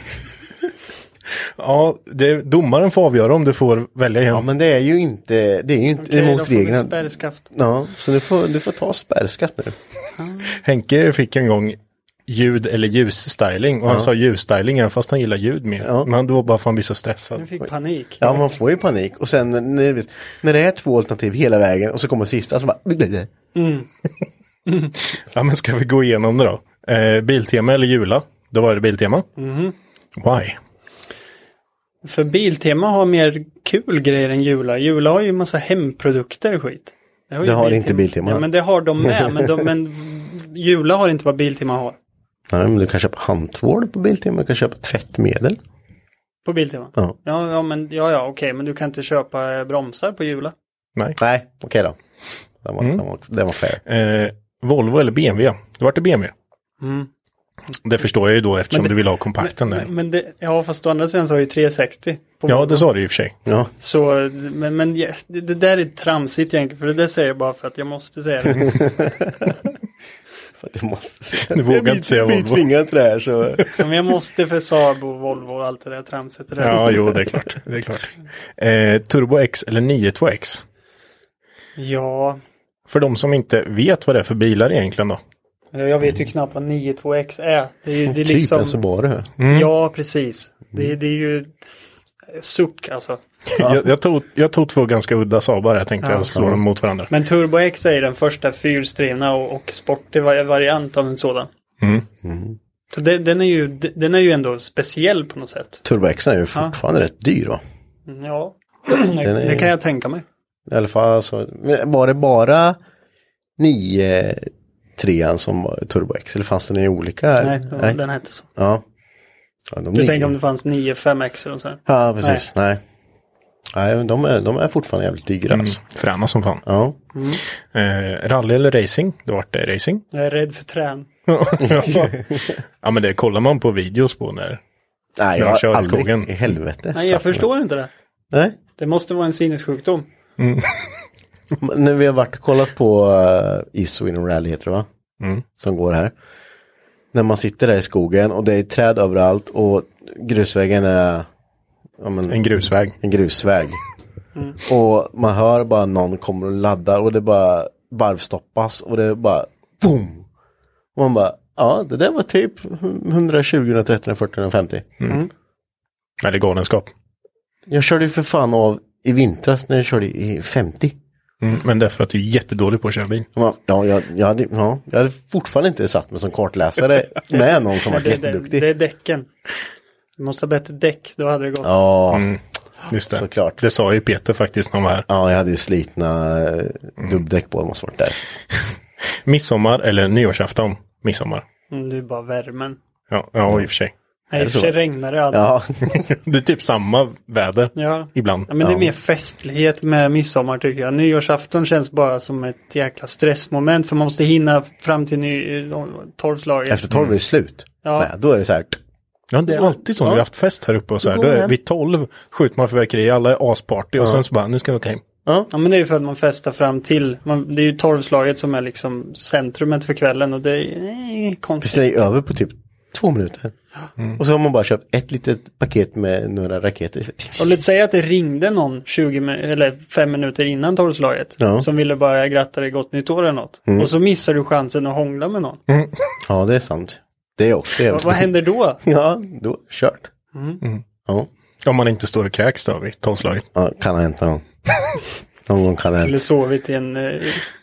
ja, det, domaren får avgöra om du får välja igen. Ja men det är ju inte, det är ju inte Okej, emot reglerna. spärrskaft. Ja, så du får, du får ta spärrskatt nu. Henke fick en gång ljud eller ljusstyling och han sa ljusstyling även fast han gillar ljud mer. Ja. Men det var bara för att han blir så stressad. Jag fick panik. Ja, man får ju panik. Och sen när, när det är två alternativ hela vägen och så kommer sista så bara... [LAUGHS] Ja men ska vi gå igenom det då? Eh, biltema eller Jula? Då var det Biltema. Why? För Biltema har mer kul grejer än Jula. Jula har ju massa hemprodukter och skit. ju Det har inte Biltema. Ja, men det har de med. men, de, [LAUGHS] men Jula har inte vad Biltema har. Nej, men du kan köpa handtvål på Biltema, du kan köpa tvättmedel. På Biltema? Ja. Ja, ja, men, ja, ja okej, men du kan inte köpa eh, bromsar på Jula. Nej. Nej, okej då. Den var, Mm. den var, den var fair. Eh, Volvo eller BMW? Det vart det BMW. Mm. Det förstår jag ju då eftersom Men det- du vill ha kompakten där. Men, men det, ja, fast å andra sidan så har ju 360. På Ja, det sa du i och för sig. Ja, Så, men, men det, det där är tramsigt egentligen, för det där säger jag bara för att jag måste säga det. [LAUGHS] jag måste säga Du vågar inte säga Volvo. tvingad till det här så... [LAUGHS] men jag måste för Saab och Volvo och allt det där tramset. Det där. Ja, jo, det är klart. Det är klart. Eh, Turbo X eller 92X? ja, För de som inte vet vad det är för bilar egentligen då. jag vet ju knappt vad 92X är. Det är, ju- det är Typ liksom... en Subaru. Ja, precis. Det, det är ju suck alltså. Jag, jag, tog, jag tog två ganska udda Saabar. Jag tänkte Ja. jag slå dem mot varandra. Men Turbo X är den första fyrstrivna och, och sportig va- variant av en sådan. Mm. Så den, den, är ju, den är ju ändå speciell på något sätt. Turbo X är ju fortfarande rätt dyr va? Mm, Ja, är- det kan jag tänka mig. I alla fall så, var det bara 9 trean som var Turbo X eller fanns det i olika? Nej, den hette så. Ja. ja de Du tänker om det fanns 9 5X eller så här. Ja, precis. Nej. Nej, men de är, de är fortfarande jävligt dyra Mm. alltså. Fräna som fan. Ja. Eh, rally eller racing? Det vart det racing. Jag är rädd för trän. [LAUGHS] ja men det kollar man på videos på när... Nej, När jag de kör har i skogen. i helvete. Nej, jag förstår inte det. Nej. Det måste vara en sinnessjukdom. [LAUGHS] Men När vi har varit och kollat på uh, ISO inom rally heter det va? Mm. Som går här. När man sitter där i skogen och det är träd överallt och grusvägen är ja, men, En grusväg. en grusväg. Och man hör bara någon kommer och laddar och det bara varvstoppas och det är bara boom. Och man bara, ja det där var typ 120, 130, 140, 150. Nej, det är galenskap. Jag körde ju för fan av i vintras när jag körde i 50. Mm. Men det är för att du är jättedålig på att köra bil. Ja, jag, jag, hade, ja, jag hade fortfarande inte satt mig som kartläsare [LAUGHS] med någon som var Det, det, jätteduktig. det är däcken. Du måste ha bättre däck, då hade det gått. Ja, Mm. Just det. Såklart. Det sa ju Peter faktiskt när han var här. ja, jag hade ju slitna eh, dubbdäck på, det måste varit där. [LAUGHS] Midsommar eller nyårsafton? Midsommar. Mm, det är bara värmen. Ja, ja i och för sig. Nej, i och för så? sig regnar det alltid. Ja, [LAUGHS] Det är typ samma väder Ja. ibland. Ja, men det är mer festlighet med midsommar tycker jag. Nyårsafton känns bara som ett jäkla stressmoment för man måste hinna fram till ny, tolvslaget. efter tolv är det slut. Ja. Nej, då är det så här. Ja, det är alltid så när vi har haft fest här uppe och så här. Då är vid tolv skjuter man fyrverkerier, alla är asparty och sen så bara, nu ska vi åka hem. Ja, Ja men det är ju för att man festar fram till, man, det är ju tolvslaget som är liksom centrumet för kvällen och det är eh, konstigt. säger över på typ två minuter. Och så har man bara köpt ett litet paket med några raketer. Och låt säga att det ringde någon 20 min- eller 5 minuter innan tolvslaget. Ja. Som ville bara gratta dig gott nytt år eller något. Och så missar du chansen att hångla med någon. Ja, det är sant. Det är också Vad, jävligt. vad händer då? [LAUGHS] Ja, då kört. Ja. Om man inte står och kräks då vid tolvslaget. ja, kan ha hänt någon. [LAUGHS] Någon gång kan det ha Eller hänt. sovit i en eh,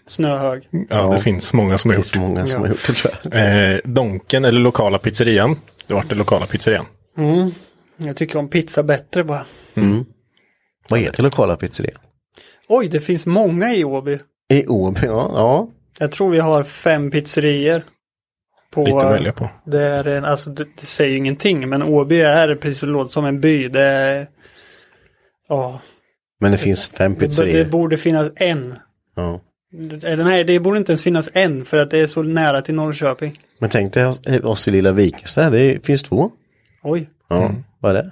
snöhög. Ja, Ja. det finns många som Det har finns gjort. många som har gjort det tror jag. Eh, Donken eller lokala pizzerian. Det vart det lokala pizzerian. Jag tycker om pizza bättre bara. Vad heter lokala pizzerian? Oj, det finns många i Åby. I Åby, ja. ja. Jag tror vi har fem pizzerior. På, Lite att välja på. Det, är en, alltså, det, det säger ju ingenting, men Åby är precis det låter som en by. Det är... Ja, Men det finns fem det, det pizzerior. borde finnas en. Ja. Eller nej, det borde inte ens finnas en för att det är så nära till Norrköping. Men tänk dig oss, oss i lilla Vikingstad, det finns två. Oj, Ja, vad är det?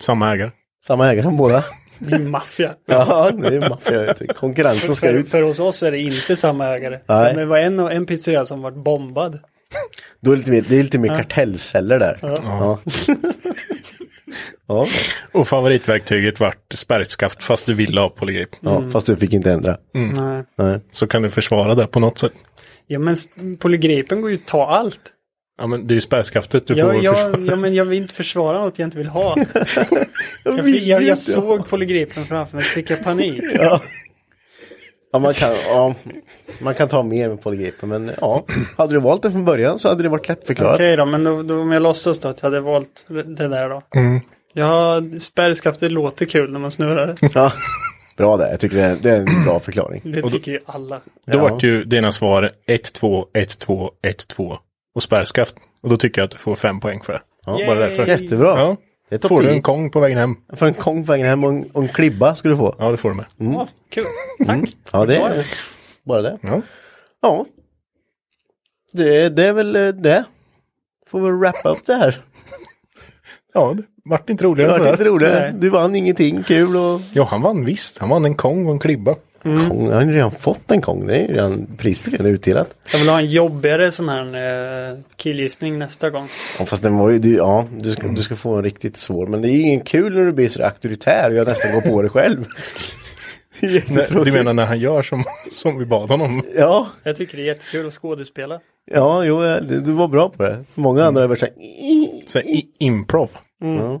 Samma ägare. Samma ägare båda. [LAUGHS] det är maffia. Ja, det är maffia. Konkurrensen ska för, ut. för hos oss är det inte samma ägare. Nej. Men det var en, en pizzeria som var bombad. [LAUGHS] Då är det, lite mer, det är lite mer kartellceller där. Ja. [LAUGHS] Ja. Och favoritverktyget vart spärrskaft fast du ville ha polygrip. ja, fast du fick inte ändra. Nej. Nej. Så kan du försvara det på något sätt. Ja men polygripen går ju att ta allt. Ja men det är ju spärrskaftet du Ja, får ja, försvara. ja, men jag vill inte försvara något jag inte vill ha. [LAUGHS] Jag, fick, jag, jag såg polygripen framför mig så fick jag panik. Ja. Ja, man kan, ja, man kan ta mer med polygripen, men ja. Hade du valt det från början så hade det varit lättförklarat. Okej då, men då, då, om jag låtsas då att jag hade valt det där då. Ja, spärrskaftet låter kul när man snurrar det. Ja. Bra där, jag tycker det är, det är en bra förklaring. Det tycker ju alla. Då Ja. vart ju dina svar 1, 2, 1, 2, 1, 2 och spärrskaft. Och då tycker jag att du får fem poäng för det. Ja. Bara därför. Jättebra. Ja. Det Får du 10. en kong på vägen hem? För en kong på vägen hem och en, och en klibba ska du få. Ja det får du med. Ja, kul. Tack. Ja, det är bara det. Ja. Ja. Det, det är väl eh, det. Får väl wrappa upp det här. [LAUGHS] Ja, det vart inte Det roligare. var än lite det. roligare. Du vann ingenting kul och Ja, han vann visst. Han vann en kong och en klibba. kong. Jag har ju redan fått en kong. Det är ju redan priset redan utdelat. Jag vill ha en jobbigare sån här eh, killgissning nästa gång. Ja, fast den var ju, du, ja, du ska, du ska få en riktigt svår. Men det är ingen kul när du blir så auktoritär och jag nästan går på det själv. Jättetråkigt. Du menar när han gör som, som vi bad honom? Ja, Jag tycker det är jättekul att skådespela. ja, jo, du, du var bra på det. Många andra har varit så här, Så improv. ja.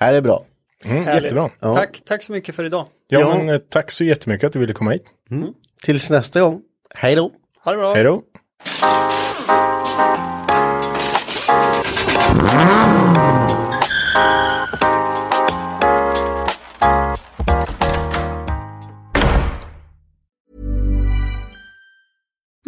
Nej, det är bra. Mm, jättebra. Ja. Tack, tack så mycket för idag. Ja, Ja. men eh, tack så jättemycket att du ville komma hit. Tills nästa gång. Hej då. Ha det bra. Hej då.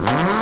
Mm-hmm.